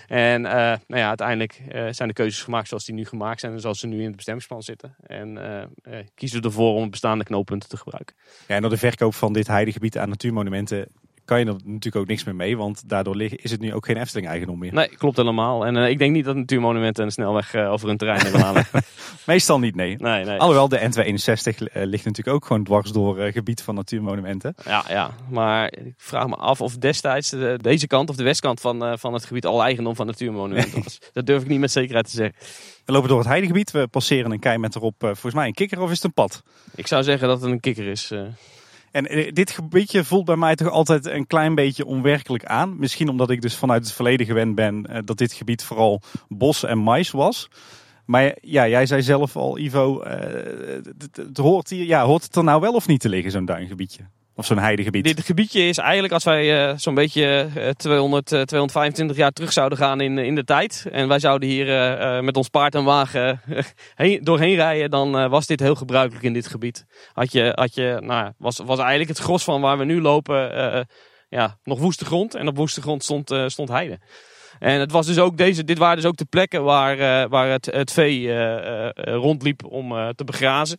En nou ja, uiteindelijk zijn de keuzes gemaakt zoals die nu gemaakt zijn en zoals ze nu in het bestemmingsplan zitten. En kiezen we ervoor om bestaande knooppunten te gebruiken. Ja, en door de verkoop van dit heidegebied aan natuurmonumenten kan je er natuurlijk ook niks meer mee. Want daardoor is het nu ook geen Efteling-eigendom meer. Nee, klopt helemaal. En uh, ik denk niet dat natuurmonumenten een snelweg uh, over hun terrein hebben aanleggen. Meestal niet, nee. nee, nee. Alhoewel, de N261 uh, eh, ligt natuurlijk ook gewoon dwars door gebied van natuurmonumenten. Ja, ja, maar ik vraag me af of destijds de, deze kant of de westkant van, van het gebied al eigendom van natuurmonumenten was. dat durf ik niet met zekerheid te zeggen. We lopen door het heidegebied. We passeren een kei met erop volgens mij een kikker of is het een pad? Ik zou zeggen dat het een kikker is. En eh, dit gebiedje voelt bij mij toch altijd een klein beetje onwerkelijk aan. Misschien omdat ik dus vanuit het verleden gewend ben eh, dat dit gebied vooral bos en mais was. Maar ja, jij zei zelf al, Ivo, het, het, hoort, hier, ja, hoort het er nou wel of niet te liggen, zo'n duingebiedje? Of zo'n heidegebied. Dit gebiedje is eigenlijk als wij uh, zo'n beetje uh, 200, uh, 225 jaar terug zouden gaan in, in de tijd. En wij zouden hier met ons paard en wagen heen, doorheen rijden. Dan was dit heel gebruikelijk in dit gebied. Had je, had je, nou, was, was eigenlijk het gros van waar we nu lopen ja, nog woeste grond. En op woeste grond stond, stond heide. En het was dus ook deze, dit waren dus ook de plekken waar, waar het, het vee rondliep om te begrazen.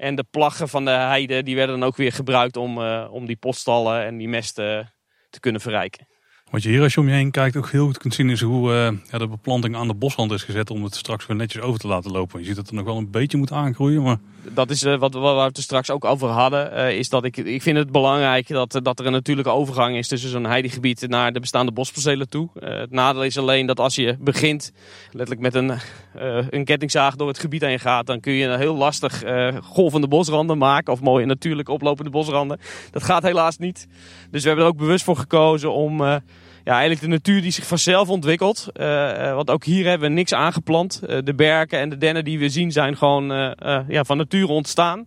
En de plaggen van de heide die werden dan ook weer gebruikt om, uh, om die poststallen en die mest te kunnen verrijken. Wat je hier als je om je heen kijkt ook heel goed kunt zien is hoe uh, ja, de beplanting aan de bosrand is gezet om het straks weer netjes over te laten lopen. Je ziet dat er nog wel een beetje moet aangroeien, maar dat is uh, wat, wat, we het er straks ook over hadden. Uh, is dat ik, ik vind het belangrijk dat, dat er een natuurlijke overgang is tussen zo'n heidegebied naar de bestaande bospercelen toe. Het nadeel is alleen dat als je begint, letterlijk met een, een kettingzaag door het gebied heen gaat, dan kun je een heel lastig golvende bosranden maken. Of mooie natuurlijk oplopende bosranden. Dat gaat helaas niet. Dus we hebben er ook bewust voor gekozen om ja, eigenlijk de natuur die zich vanzelf ontwikkelt. Uh, want ook hier hebben we niks aangeplant. Uh, de berken en de dennen die we zien zijn gewoon ja, van natuur ontstaan.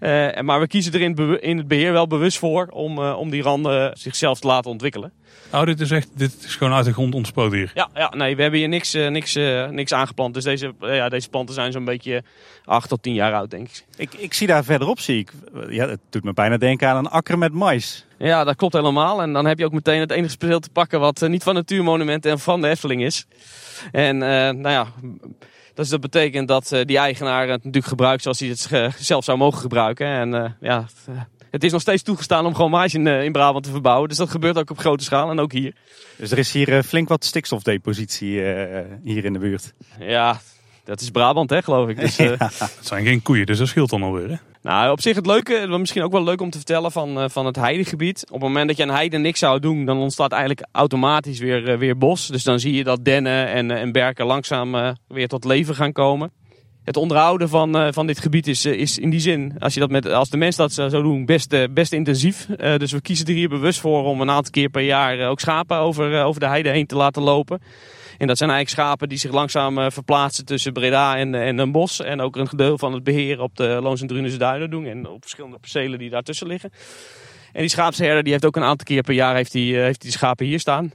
Uh, maar we kiezen er in, in, het beheer wel bewust voor om, uh, om die randen zichzelf te laten ontwikkelen. Oh, dit is echt dit is gewoon uit de grond ontsproten hier? Ja, ja nee, we hebben hier niks, uh, niks, niks aangeplant. Dus deze, ja, deze planten zijn zo'n beetje 8 tot 10 jaar oud, denk ik. ik. Ik zie daar verderop, zie ik, ja, het doet me bijna denken aan een akker met mais. Ja, dat klopt helemaal. En dan heb je ook meteen het enige speel te pakken wat niet van Natuurmonument en van de Efteling is. En nou ja... Dus dat betekent dat uh, die eigenaar het natuurlijk gebruikt zoals hij het zelf zou mogen gebruiken. En uh, ja, het is nog steeds toegestaan om gewoon uh, in Brabant te verbouwen. Dus dat gebeurt ook op grote schaal en ook hier. Dus er is hier flink wat stikstofdepositie hier in de buurt. Ja, dat is Brabant hè, geloof ik. Dus, ja. Het zijn geen koeien, dus dat scheelt dan alweer hè? Nou, op zich het leuke, misschien ook wel leuk om te vertellen van, uh, van het heidegebied. Op het moment dat je aan heide niks zou doen, dan ontstaat eigenlijk automatisch weer, uh, weer bos. Dus dan zie je dat dennen en, uh, en berken langzaam weer tot leven gaan komen. Het onderhouden van, van dit gebied is, is in die zin, als, je dat met, als de mens dat zou doen, best, best intensief. dus we kiezen er hier bewust voor om een aantal keer per jaar ook schapen over, over de heide heen te laten lopen. En dat zijn eigenlijk schapen die zich langzaam uh, verplaatsen tussen Breda en, en Den Bosch. En ook een gedeelte van het beheer op de Loons en Drunense Duinen doen. En op verschillende percelen die daartussen liggen. En die schaapsherder die heeft ook een aantal keer per jaar heeft die, uh, heeft die schapen hier staan.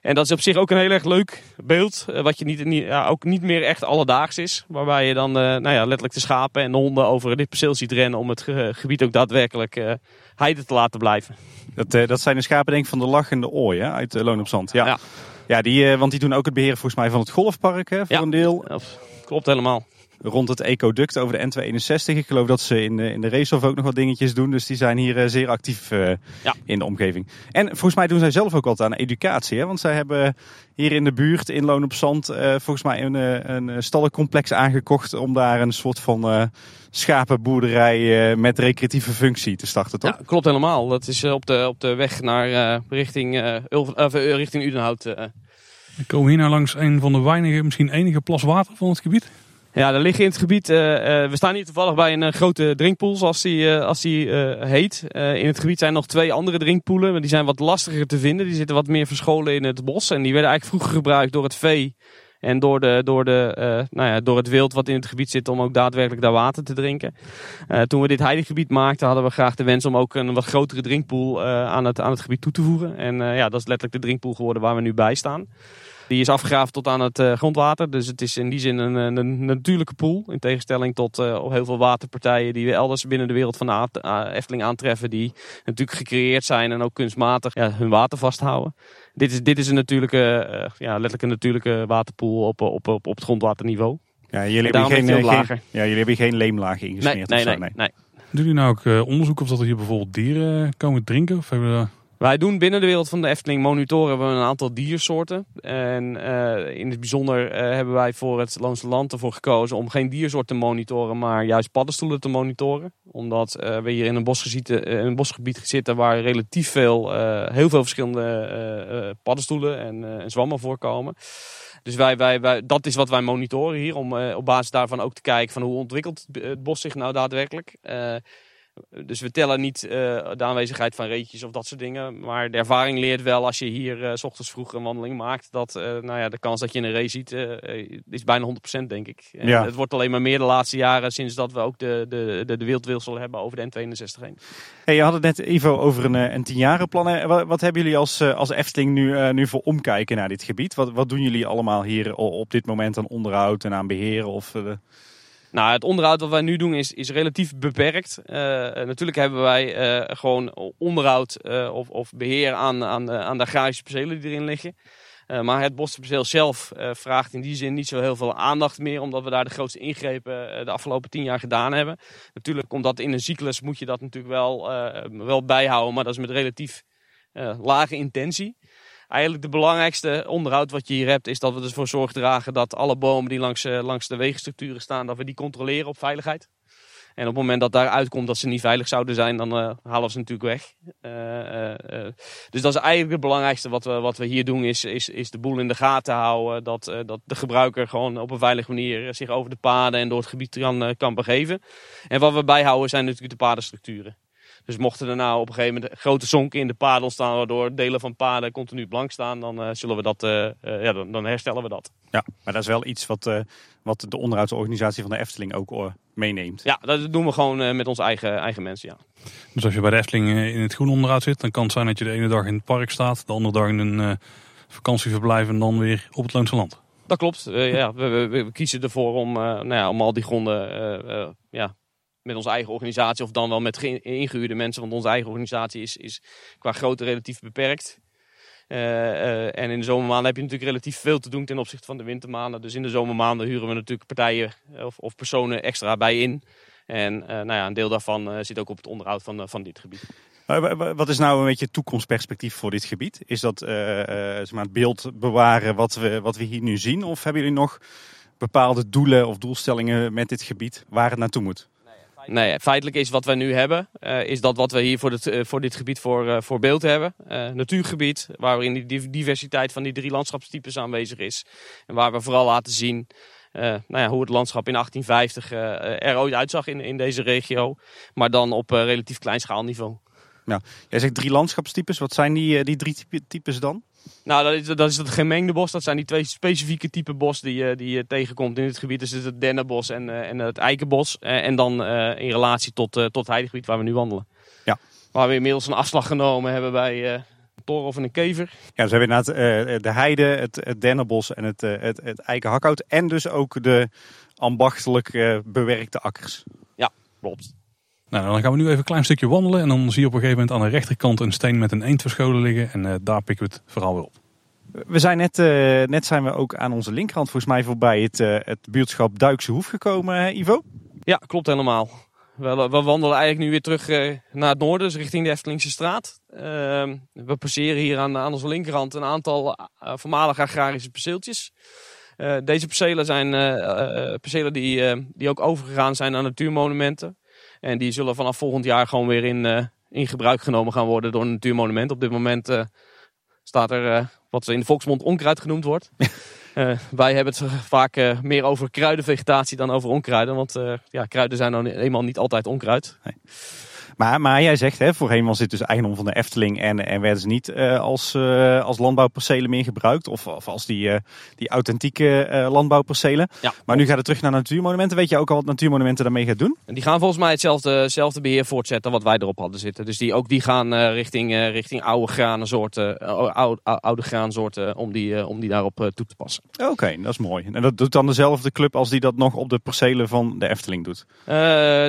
En dat is op zich ook een heel erg leuk beeld. Wat je niet, niet, ja, ook niet meer echt alledaags is. Waarbij je dan nou ja, letterlijk de schapen en de honden over dit perceel ziet rennen. Om het gebied ook daadwerkelijk heide te laten blijven. Dat, dat zijn de schapen denk ik van de lachende ooi hè? uit Loon op Zand. ja. ja. Ja, die, eh, want die doen ook het beheer volgens mij van het golfpark hè, voor een deel. klopt helemaal. Rond het ecoduct over de N261. Ik geloof dat ze in de, in de racehof ook nog wat dingetjes doen. Dus die zijn hier eh, zeer actief uh, ja. in de omgeving. En volgens mij doen zij zelf ook altijd aan educatie. Hè? Want zij hebben hier in de buurt, in Loon op Zand, uh, volgens mij een, een stallencomplex aangekocht. Om daar een soort van schapenboerderij met recreatieve functie te starten, toch? Ja, klopt helemaal. Dat is op, de, op de weg naar richting, Ulf, richting Udenhout we komen hier nou langs een van de weinige, misschien enige plas water van het gebied. Ja, er liggen in het gebied. Uh, uh, we staan hier toevallig bij een uh, grote drinkpool, zoals die, als die heet. in het gebied zijn nog twee andere drinkpoelen, maar die zijn wat lastiger te vinden. Die zitten wat meer verscholen in het bos. En die werden eigenlijk vroeger gebruikt door het vee en door, de, door, de, nou ja, door het wild wat in het gebied zit om ook daadwerkelijk daar water te drinken. toen we dit heidegebied maakten, hadden we graag de wens om ook een wat grotere drinkpoel aan, het, aan het gebied toe te voegen. En ja, dat is letterlijk de drinkpoel geworden waar we nu bij staan. Die is afgegraven tot aan het uh, grondwater. Dus het is in die zin een, een natuurlijke pool. In tegenstelling tot uh, heel veel waterpartijen die we elders binnen de wereld van de uh, Efteling aantreffen. Die natuurlijk gecreëerd zijn en ook kunstmatig ja, hun water vasthouden. Dit is, dit is een natuurlijke, ja, letterlijk een natuurlijke waterpool op, op, op, op het grondwaterniveau. Ja, jullie hebben, geen, geen, ja, jullie hebben geen leemlagen ingesmeerd. Nee, nee, nee, nee, Doen jullie nou ook onderzoek of dat er hier bijvoorbeeld dieren komen drinken? Of hebben we wij doen binnen de wereld van de Efteling monitoren we een aantal diersoorten. En uh, in het bijzonder uh, hebben wij voor het Loonse Land ervoor gekozen om geen diersoort te monitoren, maar juist paddenstoelen te monitoren. Omdat uh, we hier in een, bosgebied, een bosgebied zitten waar relatief veel, heel veel verschillende paddenstoelen en, en zwammen voorkomen. Dus wij, wij, wij, dat is wat wij monitoren hier, om op basis daarvan ook te kijken van hoe ontwikkelt het bos zich nou daadwerkelijk. Dus we tellen niet uh, de aanwezigheid van reetjes of dat soort dingen. Maar de ervaring leert wel als je hier uh, s ochtends vroeg een wandeling maakt. Dat uh, nou ja, de kans dat je een ree ziet is bijna 100% denk ik. En ja. Het wordt alleen maar meer de laatste jaren sinds dat we ook de, de, de, de wildwilsel hebben over de N62 heen. Hey, je had het net Ivo over een, een tienjarenplan. Wat, wat hebben jullie als, als Efteling nu, nu voor omkijken naar dit gebied? Wat, wat doen jullie allemaal hier op dit moment aan onderhoud en aan beheren? Of, nou, het onderhoud wat wij nu doen is, is relatief beperkt. Uh, natuurlijk hebben wij uh, gewoon onderhoud uh, of, of beheer aan, aan, de, aan de agrarische percelen die erin liggen. maar het bosperceel zelf vraagt in die zin niet zo heel veel aandacht meer, omdat we daar de grootste ingrepen de afgelopen tien jaar gedaan hebben. Natuurlijk, omdat in een cyclus moet je dat natuurlijk wel, wel bijhouden, maar dat is met relatief lage intentie eigenlijk de belangrijkste onderhoud wat je hier hebt, is dat we ervoor zorg dragen dat alle bomen die langs, uh, langs de wegenstructuren staan, dat we die controleren op veiligheid. En op het moment dat daaruit komt dat ze niet veilig zouden zijn, dan uh, halen we ze natuurlijk weg. Uh, dus dat is eigenlijk het belangrijkste wat we, wat we hier doen, is, is, is de boel in de gaten houden. Dat, dat de gebruiker gewoon op een veilige manier zich over de paden en door het gebied kan, kan begeven. En wat we bijhouden zijn natuurlijk de padenstructuren. Dus mochten er nou op een gegeven moment grote zonken in de paden ontstaan, waardoor delen van paden continu blank staan, dan uh, zullen we dat, uh, uh, ja, dan, dan, herstellen we dat. Ja, maar dat is wel iets wat, wat de onderhoudsorganisatie van de Efteling ook meeneemt. Ja, dat doen we gewoon eh, met onze eigen, eigen mensen, ja. Dus als je bij de Efteling eh, in het groen onderuit zit, dan kan het zijn dat je de ene dag in het park staat, de andere dag in een eh, vakantieverblijf en dan weer op het Loonse Land. Dat klopt. Eh, ja, we, we, we kiezen ervoor om, eh, nou ja, om al die gronden eh, eh, ja, met onze eigen organisatie of dan wel met ge- ingehuurde mensen. Want onze eigen organisatie is, is qua grootte relatief beperkt. Eh, eh, en in de zomermaanden heb je natuurlijk relatief veel te doen ten opzichte van de wintermaanden. Dus in de zomermaanden huren we natuurlijk partijen eh, of, of personen extra bij in. En nou ja, een deel daarvan zit ook op het onderhoud van, van dit gebied. Wat is nou een beetje toekomstperspectief voor dit gebied? Is dat zeg maar het beeld bewaren wat we, wat we hier nu zien? Of hebben jullie nog bepaalde doelen of doelstellingen met dit gebied waar het naartoe moet? Nee, feitelijk is wat wij nu hebben, eh, is dat wat we hier voor dit, eh, voor dit gebied voor, eh, voor beeld hebben. Natuurgebied, waarin die div- diversiteit van die drie landschapstypes aanwezig is. En waar we vooral laten zien nou ja, hoe het landschap in 1850 eh, er ooit uitzag in, in deze regio. Maar dan op relatief kleinschaalniveau. Jij zegt drie landschapstypes. Wat zijn die, die drie type- types dan? Nou, dat is, dat is het gemengde bos. Dat zijn die twee specifieke typen bos die, je- die je tegenkomt in het gebied. Dus het dennenbos en, eh, en het eikenbos. Eh, en dan eh, in relatie tot, eh, tot het heidegebied waar we nu wandelen. Ja. Waar we inmiddels een afslag genomen hebben bij eh, een toren of een kever. Ja, dus we hebben inderdaad eh, de heide, het, het dennenbos en het, eh, het, het eikenhakhout. En dus ook de ambachtelijk eh, bewerkte akkers. Klopt. Nou, dan gaan we nu even een klein stukje wandelen en dan zie je op een gegeven moment aan de rechterkant een steen met een eend verscholen liggen en eh, daar pikken we het verhaal weer op. We zijn net, eh, net zijn we ook aan onze linkerhand volgens mij voorbij het, eh, het buurtschap Duikse Hoef gekomen, hè, Ivo? Ja, klopt helemaal. We, we wandelen eigenlijk nu weer terug eh, naar het noorden, dus richting de Eftelingse straat. Ehm, we passeren hier aan, aan onze linkerhand een aantal voormalige agrarische perceeltjes. Eh, deze percelen zijn percelen die, eh, die ook overgegaan zijn aan natuurmonumenten. En die zullen vanaf volgend jaar gewoon weer in, eh, in gebruik genomen gaan worden door een natuurmonument. Op dit moment eh, staat er eh, wat in de volksmond onkruid genoemd wordt. Wij hebben het vaak meer over kruidenvegetatie dan over onkruiden. Want ja, kruiden zijn nou eenmaal niet altijd onkruid. Maar, maar jij zegt, hè, voorheen was dit dus eigendom van de Efteling en, en werden ze niet eh, als, eh, als landbouwpercelen meer gebruikt. Of, of als die, eh, die authentieke landbouwpercelen. Ja. Maar nu gaat het terug naar natuurmonumenten. Weet je ook al wat natuurmonumenten daarmee gaat doen? En die gaan volgens mij hetzelfde, hetzelfde beheer voortzetten wat wij erop hadden zitten. Dus die, ook die gaan richting, richting oude granensoorten, oude, oude graansoorten om die, om die daarop toe te passen. Oké, dat is mooi. En dat doet dan dezelfde club als die dat nog op de percelen van de Efteling doet.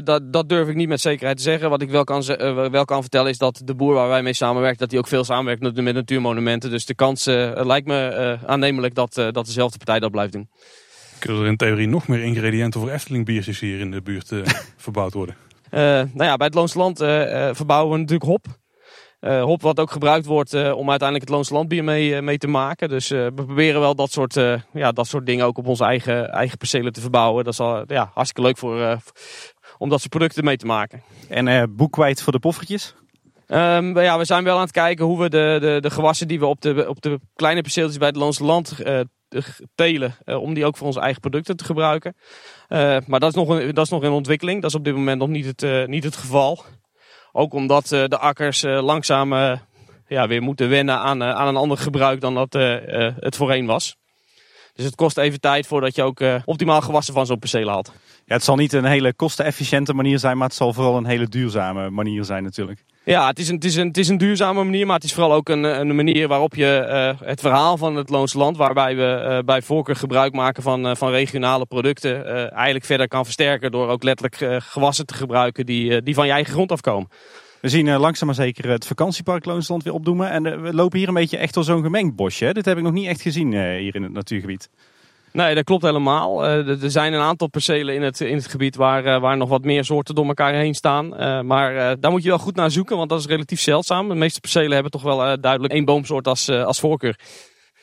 Dat, dat durf ik niet met zekerheid te zeggen. Wat ik wel kan, ze- eh, wel kan vertellen is dat de boer waar wij mee samenwerken, dat hij ook veel samenwerkt met, natuurmonumenten. Dus de kans eh, lijkt me eh, aannemelijk dat, dat dezelfde partij dat blijft doen. Kunnen er in theorie nog meer ingrediënten voor Efteling biertjes hier in de buurt verbouwd worden? Nou ja, bij het Loonse Land eh, verbouwen we natuurlijk hop. Hop wat ook gebruikt wordt om uiteindelijk het Loonse Landbier mee, mee te maken. Dus we proberen wel dat soort, ja, dat soort dingen ook op onze eigen, eigen percelen te verbouwen. Dat is al, ja, hartstikke leuk voor, om dat soort producten mee te maken. En eh boek kwijt voor de poffertjes. Ehm, ja, we zijn wel aan het kijken hoe we de, de, de gewassen die we op de, op de kleine perceeltjes bij het Loonse Land eh, telen, eh, om die ook voor onze eigen producten te gebruiken. Maar dat is, nog een, dat is nog in ontwikkeling. Dat is op dit moment nog niet het, niet het geval. Ook omdat de akkers langzaam ja, weer moeten wennen aan, aan een ander gebruik dan dat het voorheen was. Dus het kost even tijd voordat je ook optimaal gewassen van zo'n percelen haalt. Ja, het zal niet een hele kostenefficiënte manier zijn, maar het zal vooral een hele duurzame manier zijn natuurlijk. Ja, het is, een, het, is een, het is een duurzame manier, maar het is vooral ook een, een manier waarop je eh, het verhaal van het Loonse Land, waarbij we eh, bij voorkeur gebruik maken van, eh, van regionale producten, eh, eigenlijk verder kan versterken door ook letterlijk eh, gewassen te gebruiken die, eh, die van je eigen grond afkomen. We zien eh, langzaam maar zeker het vakantiepark Loonsland weer opdoemen. En eh, we lopen hier een beetje echt door zo'n gemengd bosje. Dit heb ik nog niet echt gezien eh, hier in het natuurgebied. Nee, dat klopt helemaal. Eh, er- zijn een aantal percelen in het, in het gebied waar, eh, waar nog wat meer soorten door elkaar heen staan. Eh, maar daar moet je wel goed naar zoeken, want dat is relatief zeldzaam. De meeste percelen hebben toch wel duidelijk één boomsoort als, als voorkeur.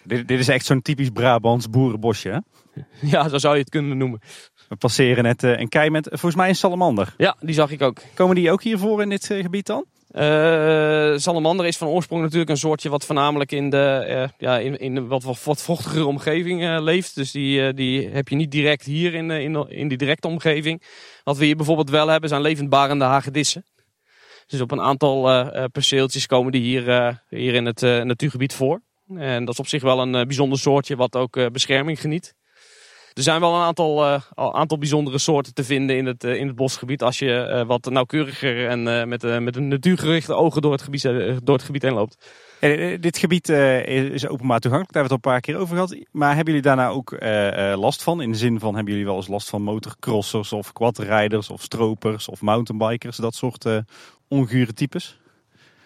Dit, dit is echt zo'n typisch Brabants boerenbosje. Hè? ja, zo zou je het kunnen noemen. We passeren net een kei met volgens mij een salamander. Ja, die zag ik ook. Komen die ook hier voor in dit gebied dan? Eh, salamander is van oorsprong natuurlijk een soortje wat voornamelijk in de eh, ja, in, in wat, wat, vochtigere omgeving eh, leeft. Dus die, die heb je niet direct hier in, in, in die directe omgeving. Wat we hier bijvoorbeeld wel hebben zijn levendbarende hagedissen. Dus op een aantal perceeltjes komen die hier, hier in het natuurgebied voor. En dat is op zich wel een bijzonder soortje wat ook bescherming geniet. Er zijn wel een aantal, uh, aantal bijzondere soorten te vinden in het, in het bosgebied. Als je wat nauwkeuriger en met, met een natuurgerichte ogen door het gebied, door het gebied heen loopt. dit gebied is openbaar toegankelijk, daar hebben we het al een paar keer over gehad. Maar hebben jullie daarna ook last van? In de zin van, hebben jullie wel eens last van motorcrossers of quadrijders of stropers of mountainbikers? Dat soort ongure types?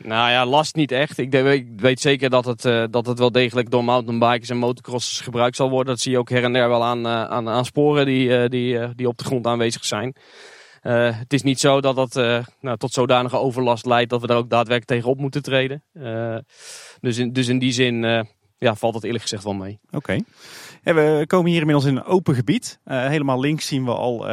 Nou ja, last niet echt. Ik weet zeker dat het, uh, dat het wel degelijk door mountainbikers en motocrossers gebruikt zal worden. Dat zie je ook her en der wel aan, uh, aan, aan sporen die, uh, die, die op de grond aanwezig zijn. het is niet zo dat dat nou, tot zodanige overlast leidt dat we daar ook daadwerkelijk tegen op moeten treden. dus, in, dus in die zin ja, valt het eerlijk gezegd wel mee. Oké. We komen hier inmiddels in een open gebied. Uh, helemaal links zien we al uh,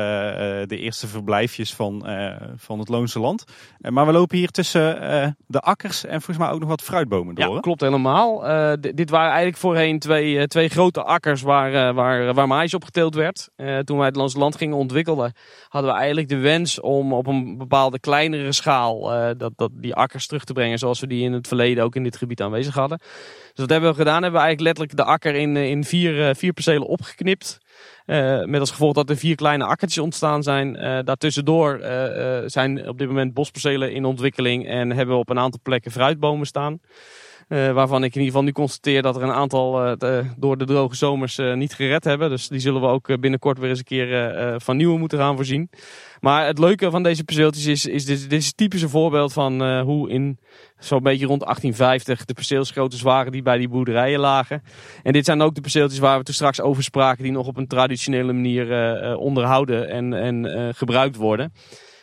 de eerste verblijfjes van, uh, van het Loonse Land. maar we lopen hier tussen de akkers en volgens mij ook nog wat fruitbomen door. Ja, klopt helemaal. dit waren eigenlijk voorheen twee, twee grote akkers waar, waar, waar mais op geteeld werd. toen wij het Loonse Land gingen ontwikkelen, hadden we eigenlijk de wens om op een bepaalde kleinere schaal dat, dat die akkers terug te brengen zoals we die in het verleden ook in dit gebied aanwezig hadden. Dus wat hebben we gedaan? Hebben we eigenlijk letterlijk de akker in, eh, in vier, eh, vier percelen opgeknipt. Uh, met als gevolg dat er vier kleine akkertjes ontstaan zijn. Uh, daartussendoor zijn op dit moment bospercelen in ontwikkeling en hebben we op een aantal plekken fruitbomen staan. Waarvan ik in ieder geval nu constateer dat er een aantal door de droge zomers niet gered hebben. Dus die zullen we ook binnenkort weer eens een keer van nieuwe moeten gaan voorzien. Maar het leuke van deze perceeltjes is, is dit, dit is typisch een voorbeeld van hoe in zo'n beetje rond 1850 de perceelsgroottes waren die bij die boerderijen lagen. En dit zijn ook de perceeltjes waar we toen straks over spraken, die nog op een traditionele manier onderhouden en, en gebruikt worden.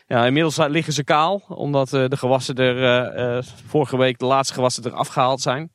Ja, inmiddels liggen ze kaal, omdat de gewassen er vorige week de laatste gewassen er afgehaald zijn.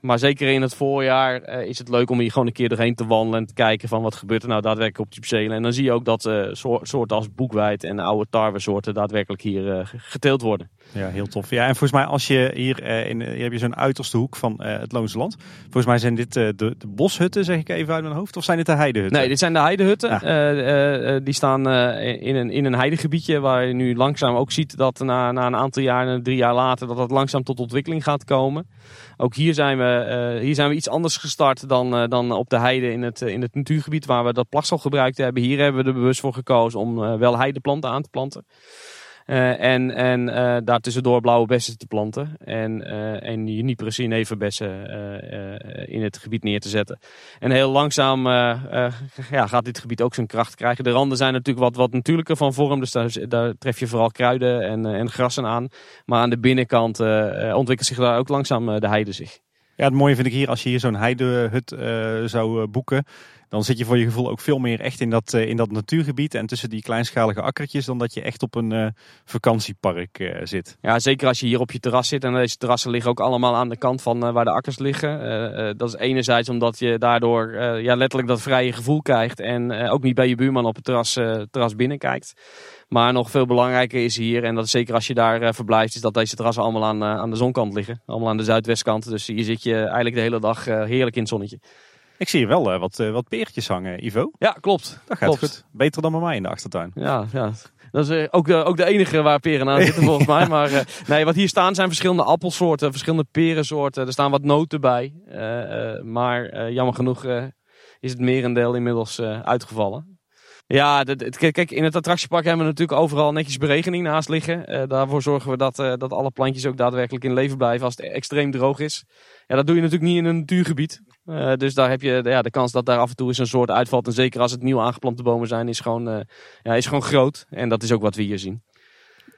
Maar zeker in het voorjaar is het leuk om hier gewoon een keer doorheen te wandelen en te kijken van wat gebeurt er nou daadwerkelijk op die percelen. En dan zie je ook dat uh, soorten als boekwijd en oude tarwesoorten daadwerkelijk hier geteeld worden. Ja, heel tof. Ja, en volgens mij als je hier, in, hier heb je zo'n uiterste hoek van het Loonse Land. Volgens mij zijn dit de, de, boshutten, zeg ik even uit mijn hoofd, of zijn dit de heidehutten? Nee, dit zijn de heidehutten. Ja. die staan in, een, in een heidegebiedje waar je nu langzaam ook ziet dat na, na een aantal jaar, drie jaar later, dat dat langzaam tot ontwikkeling gaat komen. Ook hier zijn we, hier zijn we iets anders gestart dan, dan op de heide in het, in het natuurgebied waar we dat plaksel gebruikt hebben. Hier hebben we er bewust voor gekozen om wel heideplanten aan te planten. Uh, en en uh, daartussendoor blauwe bessen te planten. En, uh, en Juniperus in het gebied neer te zetten. En heel langzaam ja, gaat dit gebied ook zijn kracht krijgen. De randen zijn natuurlijk wat, wat natuurlijker van vorm. Dus daar, daar tref je vooral kruiden en, en grassen aan. Maar aan de binnenkant ontwikkelt zich daar ook langzaam de heide zich. Ja, het mooie vind ik hier, als je hier zo'n heidehut zou boeken, dan zit je voor je gevoel ook veel meer echt in dat, uh, in dat natuurgebied en tussen die kleinschalige akkertjes dan dat je echt op een uh, vakantiepark uh, zit. Ja, zeker als je hier op je terras zit en deze terrassen liggen ook allemaal aan de kant van waar de akkers liggen. dat is enerzijds omdat je daardoor ja, letterlijk dat vrije gevoel krijgt en ook niet bij je buurman op het terras, terras binnenkijkt. Maar nog veel belangrijker is hier, en dat is zeker als je daar verblijft, is dat deze terrassen allemaal aan, aan de zonkant liggen. Allemaal aan de zuidwestkant. Dus hier zit je eigenlijk de hele dag heerlijk in het zonnetje. Ik zie hier wel uh, wat, uh, wat peertjes hangen, Ivo. Ja, klopt. Dat gaat klopt. goed. Beter dan bij mij in de achtertuin. Ja, ja. Dat is uh, ook, de, ook de enige waar peren aan zitten volgens mij. Maar nee, wat hier staan zijn verschillende appelsoorten, verschillende perensoorten. Er staan wat noten bij. maar jammer genoeg is het merendeel inmiddels uitgevallen. Ja, kijk, in het attractiepark hebben we natuurlijk overal netjes beregening naast liggen. daarvoor zorgen we dat, dat alle plantjes ook daadwerkelijk in leven blijven als het extreem droog is. Ja, dat doe je natuurlijk niet in een natuurgebied. Uh, dus daar heb je ja, de kans dat daar af en toe eens een soort uitvalt. En zeker als het nieuw aangeplante bomen zijn, is gewoon, uh, ja, is gewoon groot. En dat is ook wat we hier zien.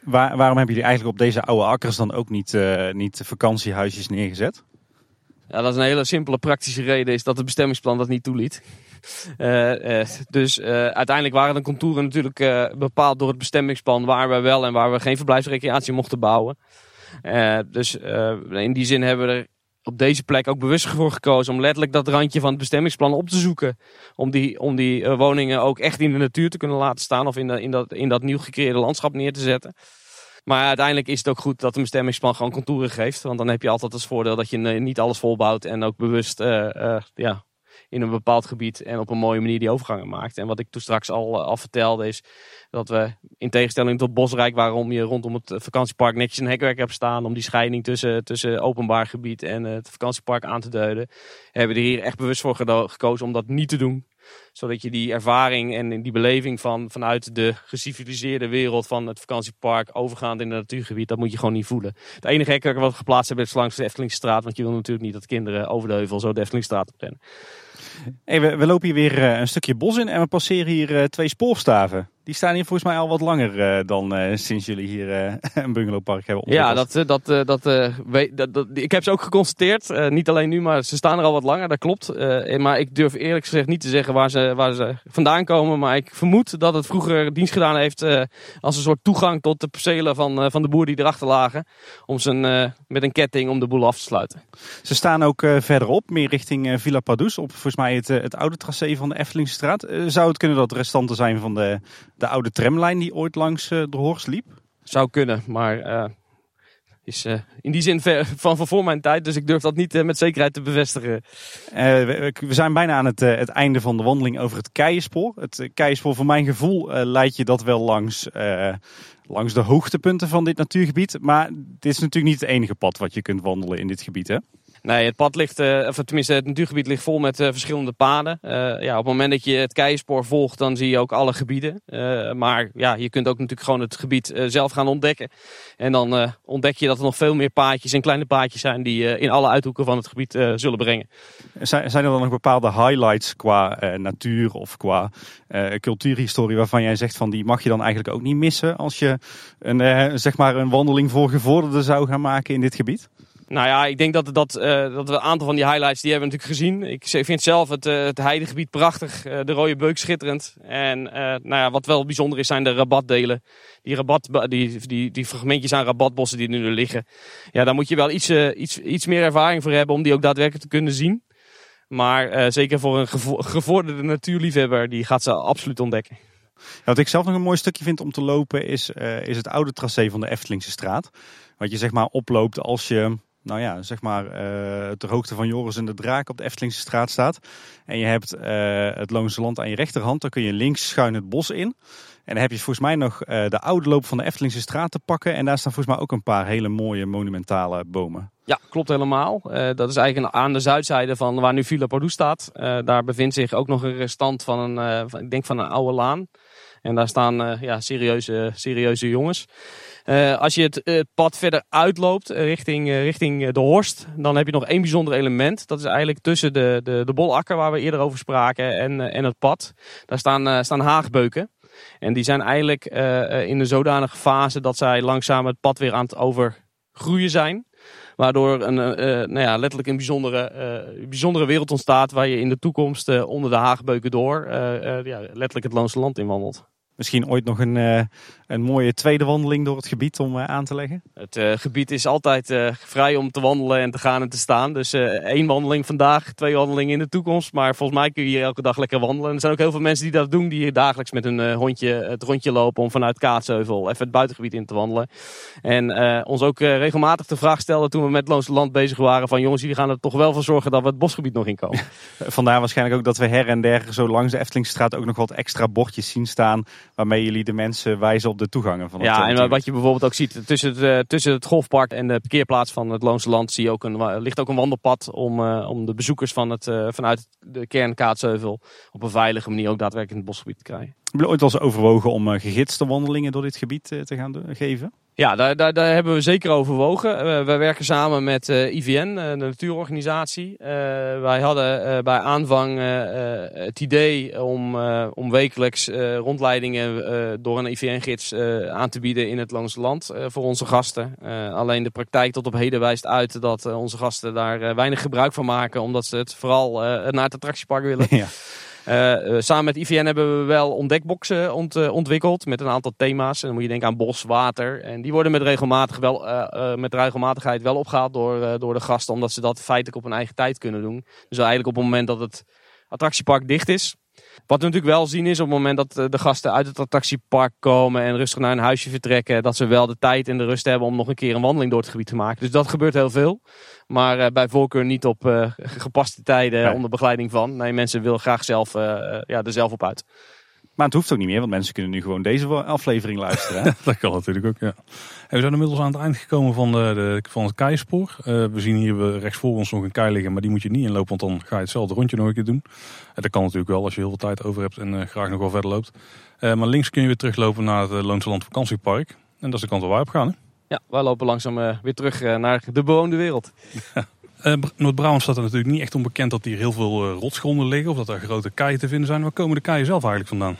Waar, waarom hebben jullie eigenlijk op deze oude akkers dan ook niet, uh, niet vakantiehuisjes neergezet? Ja, dat is een hele simpele praktische reden, is dat het bestemmingsplan dat niet toeliet. dus uiteindelijk waren de contouren natuurlijk bepaald door het bestemmingsplan waar we wel en waar we geen verblijfsrecreatie mochten bouwen. dus in die zin hebben we er op deze plek ook bewust voor gekozen om letterlijk dat randje van het bestemmingsplan op te zoeken. Om die, om die uh, woningen ook echt in de natuur te kunnen laten staan of in, de, in, dat, in dat nieuw gecreëerde landschap neer te zetten. Maar uiteindelijk is het ook goed dat een bestemmingsplan gewoon contouren geeft. Want dan heb je altijd als voordeel dat je niet alles volbouwt en ook bewust uh, ja, in een bepaald gebied en op een mooie manier die overgangen maakt. En wat ik toen straks al, al vertelde is dat we in tegenstelling tot Bosrijk, waarom je rondom het vakantiepark netjes een hekwerk hebt staan om die scheiding tussen, tussen openbaar gebied en het vakantiepark aan te duiden, hebben we er hier echt bewust voor gekozen om dat niet te doen. Zodat je die ervaring en die beleving van, vanuit de geciviliseerde wereld van het vakantiepark overgaand in het natuurgebied, dat moet je gewoon niet voelen. Het enige hek wat we geplaatst hebben is langs de Eftelingstraat. Want je wil natuurlijk niet dat kinderen over de heuvel zo de Eftelingstraat op rennen. We, we, lopen hier weer uh, een stukje bos in en we passeren hier uh, twee spoorstaven. Die staan hier volgens mij al wat langer uh, dan sinds jullie hier een bungalowpark hebben ontwikkeld. Ja, dat, dat, dat, weet, dat, dat, ik heb ze ook geconstateerd. niet alleen nu, maar ze staan er al wat langer, dat klopt. maar ik durf eerlijk gezegd niet te zeggen waar ze, waar ze vandaan komen. Maar ik vermoed dat het vroeger dienst gedaan heeft als een soort toegang tot de percelen van, van de boer die erachter lagen. Om ze met een ketting om de boel af te sluiten. Ze staan ook verderop, meer richting Villa Padus, op volgens mij het, het oude tracé van de Eftelingstraat. zou het kunnen dat restanten zijn van de de oude tramlijn die ooit langs uh, de Horst liep? Zou kunnen, maar uh, is uh, in die zin ver, van, van voor mijn tijd. Dus ik durf dat niet met zekerheid te bevestigen. We, we, zijn bijna aan het, het einde van de wandeling over het Keienspoor. Het Keienspoor, voor mijn gevoel, leidt je dat wel langs, langs de hoogtepunten van dit natuurgebied. Maar dit is natuurlijk niet het enige pad wat je kunt wandelen in dit gebied, hè? Nee, het pad ligt, uh, of tenminste het natuurgebied ligt vol met uh, verschillende paden. Uh, ja, op het moment dat je het keienspoor volgt, dan zie je ook alle gebieden. maar ja, je kunt ook natuurlijk gewoon het gebied zelf gaan ontdekken. En dan ontdek je dat er nog veel meer paadjes en kleine paadjes zijn die in alle uithoeken van het gebied zullen brengen. Zijn, zijn er dan nog bepaalde highlights qua natuur of qua cultuurhistorie waarvan jij zegt van die mag je dan eigenlijk ook niet missen als je een, zeg maar een wandeling voor gevorderden zou gaan maken in dit gebied? Nou ja, ik denk dat, dat, uh, dat we een aantal van die highlights die hebben natuurlijk gezien. Ik vind zelf het, uh, het heidegebied prachtig, uh, de rode beuk schitterend. En nou ja, wat wel bijzonder is zijn de rabatdelen. Die, rabat, die, die, die fragmentjes aan rabatbossen die er nu liggen. Ja, daar moet je wel iets, iets, iets meer ervaring voor hebben om die ook daadwerkelijk te kunnen zien. Maar zeker voor een gevorderde natuurliefhebber, die gaat ze absoluut ontdekken. Wat ik zelf nog een mooi stukje vind om te lopen is, is het oude tracé van de Eftelingse straat. Wat je zeg maar oploopt als je nou ja, zeg maar, uh, ter hoogte van Joris en de Draak op de Eftelingse straat staat. En je hebt uh, het Loonse Land aan je rechterhand. Dan kun je links schuin het bos in. En dan heb je volgens mij nog uh, de oude loop van de Eftelingse straat te pakken. En daar staan volgens mij ook een paar hele mooie monumentale bomen. Ja, klopt helemaal. dat is eigenlijk aan de zuidzijde van waar nu Villa Pardoes staat. daar bevindt zich ook nog een restant van een, ik denk van een oude laan. En daar staan ja, serieuze, serieuze jongens. Uh, als je het, het, pad verder uitloopt uh, richting, richting de Horst, dan heb je nog één bijzonder element. Dat is eigenlijk tussen de, de, de bolakker waar we eerder over spraken en, en het pad. Daar staan, staan haagbeuken. En die zijn eigenlijk in een zodanige fase dat zij langzaam het pad weer aan het overgroeien zijn. Waardoor een, nou ja, letterlijk een bijzondere, bijzondere wereld ontstaat waar je in de toekomst onder de haagbeuken door ja, letterlijk het Loonse land in wandelt. Misschien ooit nog een, een mooie tweede wandeling door het gebied om uh, aan te leggen? Het uh, gebied is altijd vrij om te wandelen en te gaan en te staan. Dus één wandeling vandaag, twee wandelingen in de toekomst. Maar volgens mij kun je hier elke dag lekker wandelen. En er zijn ook heel veel mensen die dat doen, die hier dagelijks met hun hondje het rondje lopen om vanuit Kaatsheuvel even het buitengebied in te wandelen. En ons ook regelmatig de vraag stelden toen we met Loonse Land bezig waren van jongens, jullie gaan er toch wel voor zorgen dat we het bosgebied nog inkomen. Vandaar waarschijnlijk ook dat we her en der zo langs de Eftelingstraat ook nog wat extra bordjes zien staan waarmee jullie de mensen wijzen op de toegangen van het Ja, en wat je bijvoorbeeld ook ziet tussen het, uh, tussen het golfpark en de parkeerplaats van het Loonse Land zie je ook een, ligt ook een wandelpad om, uh, om de bezoekers van het, uh, vanuit de kern Kaatsheuvel op een veilige manier ook daadwerkelijk in het bosgebied te krijgen. Heb je ooit wel eens overwogen om gegidste wandelingen door dit gebied te gaan geven? Ja, daar, daar, daar, hebben we zeker overwogen. Uh, wij werken samen met uh, IVN, de natuurorganisatie. wij hadden bij aanvang het idee om, om wekelijks rondleidingen door een IVN-gids aan te bieden in het Loonse Land voor onze gasten. alleen de praktijk tot op heden wijst uit dat onze gasten daar weinig gebruik van maken, omdat ze het vooral naar het attractiepark willen. Ja. Uh, samen met IVN hebben we wel ontdekboxen ont, uh, ontwikkeld met een aantal thema's. En dan moet je denken aan bos, water. En die worden met, regelmatig wel, met regelmatigheid wel opgehaald door, door de gasten, omdat ze dat feitelijk op hun eigen tijd kunnen doen. Dus eigenlijk op het moment dat het attractiepark dicht is, wat we natuurlijk wel zien is op het moment dat eh, de gasten uit het attractiepark komen en rustig naar een huisje vertrekken, dat ze wel de tijd en de rust hebben om nog een keer een wandeling door het gebied te maken. Dus dat gebeurt heel veel. Maar uh, bij voorkeur niet op uh, gepaste tijden onder begeleiding van. Nee, mensen willen graag zelf, ja, er zelf op uit. Maar het hoeft ook niet meer, want mensen kunnen nu gewoon deze aflevering luisteren. Hè? dat kan natuurlijk ook, ja. En we zijn inmiddels aan het eind gekomen van, de, de van het keispoor. Uh, we zien hier rechts voor ons nog een kei liggen, maar die moet je niet inlopen, want dan ga je hetzelfde rondje nog een keer doen. En dat kan natuurlijk wel als je heel veel tijd over hebt en uh, graag nog wel verder loopt. Uh, maar links kun je weer teruglopen naar het Loonse Land vakantiepark. En dat is de kant waar wij op gaan, hè? Ja, wij lopen langzaam weer terug naar de bewoonde wereld. Uh, Noord-Brabant staat er natuurlijk niet echt onbekend dat hier heel veel uh, rotsgronden liggen of dat er grote keien te vinden zijn. Waar komen de keien zelf eigenlijk vandaan?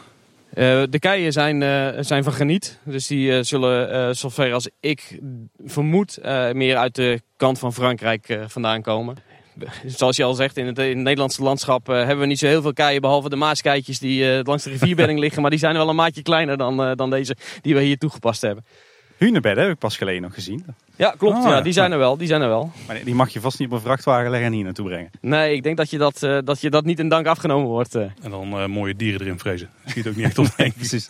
Uh, de keien zijn, zijn van graniet. Dus die zullen, zover als ik vermoed, meer uit de kant van Frankrijk vandaan komen. Zoals je al zegt, in het, in het Nederlandse landschap hebben we niet zo heel veel keien. Behalve de maaskaitjes die langs de rivierbedding liggen. Maar die zijn wel een maatje kleiner dan, dan deze die we hier toegepast hebben. Hunebedden heb ik pas geleden nog gezien. Ja, klopt. Ah, ja, die zijn er wel. Die zijn er wel. Maar die mag je vast niet op een vrachtwagen leggen en hier naartoe brengen. Nee, ik denk dat je dat, uh, dat, je dat niet in dank afgenomen wordt. Uh. En dan uh, mooie dieren erin vrezen. Schiet ook niet echt op. nee, precies.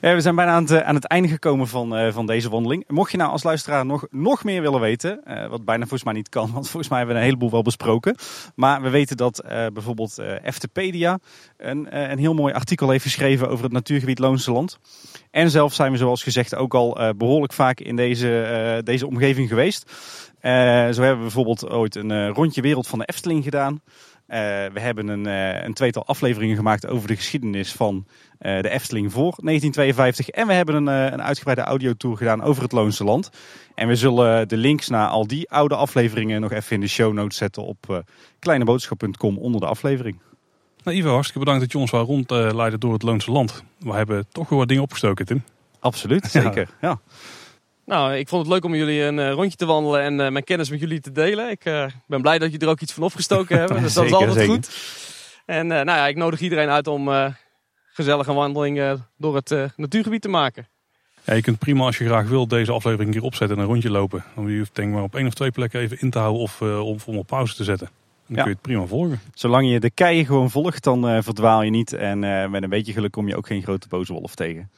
We zijn bijna aan het, aan het einde gekomen van, uh, van deze wandeling. Mocht je nou als luisteraar nog, nog meer willen weten, uh, wat bijna volgens mij niet kan, want volgens mij hebben we een heleboel wel besproken. Maar we weten dat bijvoorbeeld Eftepedia een, een heel mooi artikel heeft geschreven over het natuurgebied Loonse Land. En zelf zijn we zoals gezegd ook al behoorlijk vaak in deze, deze omgeving geweest. zo hebben we bijvoorbeeld ooit een rondje wereld van de Efteling gedaan. Uh, we hebben een, uh, een, tweetal afleveringen gemaakt over de geschiedenis van uh, de Efteling voor 1952. En we hebben een, een uitgebreide audiotour gedaan over het Loonse Land. En we zullen de links naar al die oude afleveringen nog even in de show notes zetten op kleineboodschap.com onder de aflevering. Nou Ivo, hartstikke bedankt dat je ons wou rondleiden door het Loonse Land. We hebben toch wel wat dingen opgestoken, Tim. Absoluut, zeker. ja. Nou, ik vond het leuk om jullie een uh, rondje te wandelen en uh, mijn kennis met jullie te delen. Ik uh, ben blij dat jullie er ook iets van opgestoken hebben. Dus dat is altijd zeker. goed. En nou ja, ik nodig iedereen uit om gezellige wandeling door het natuurgebied te maken. Ja, je kunt prima als je graag wil deze aflevering hier opzetten en een rondje lopen. Dan je hoeft denk maar op één of twee plekken even in te houden of om, om op pauze te zetten. Dan kun je het prima volgen. Zolang je de keien gewoon volgt, dan verdwaal je niet. En met een beetje geluk kom je ook geen grote boze wolf tegen.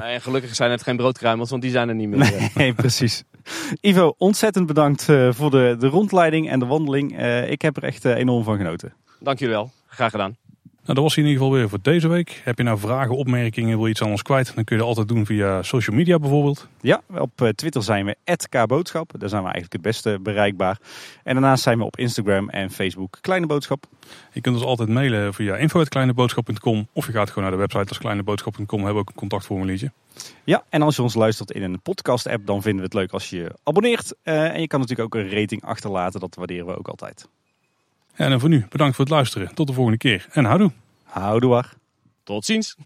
En gelukkig zijn het geen broodkruimels, want die zijn er niet meer. Nee, precies. Ivo, ontzettend bedankt uh, voor de, de rondleiding en de wandeling. Uh, ik heb er echt uh, enorm van genoten. Dank jullie wel. Graag gedaan. Nou, dat was in ieder geval weer voor deze week. Heb je nou vragen, opmerkingen, wil je iets aan ons kwijt? Dan kun je dat altijd doen via social media bijvoorbeeld. Ja, op eh, Twitter zijn we @kboodschap. Daar zijn we eigenlijk het beste bereikbaar. En daarnaast zijn we op Instagram en Facebook Kleine Boodschap. Je kunt ons altijd mailen via info.kleineboodschap.com of je gaat gewoon naar de website als kleineboodschap.com. We hebben ook een contactformuliertje. Ja, en als je ons luistert in een podcast app, dan vinden we het leuk als je je abonneert. Uh, en je kan natuurlijk ook een rating achterlaten, dat waarderen we ook altijd. En voor nu, bedankt voor het luisteren. Tot de volgende keer en houdoe. Houdoe. Tot ziens.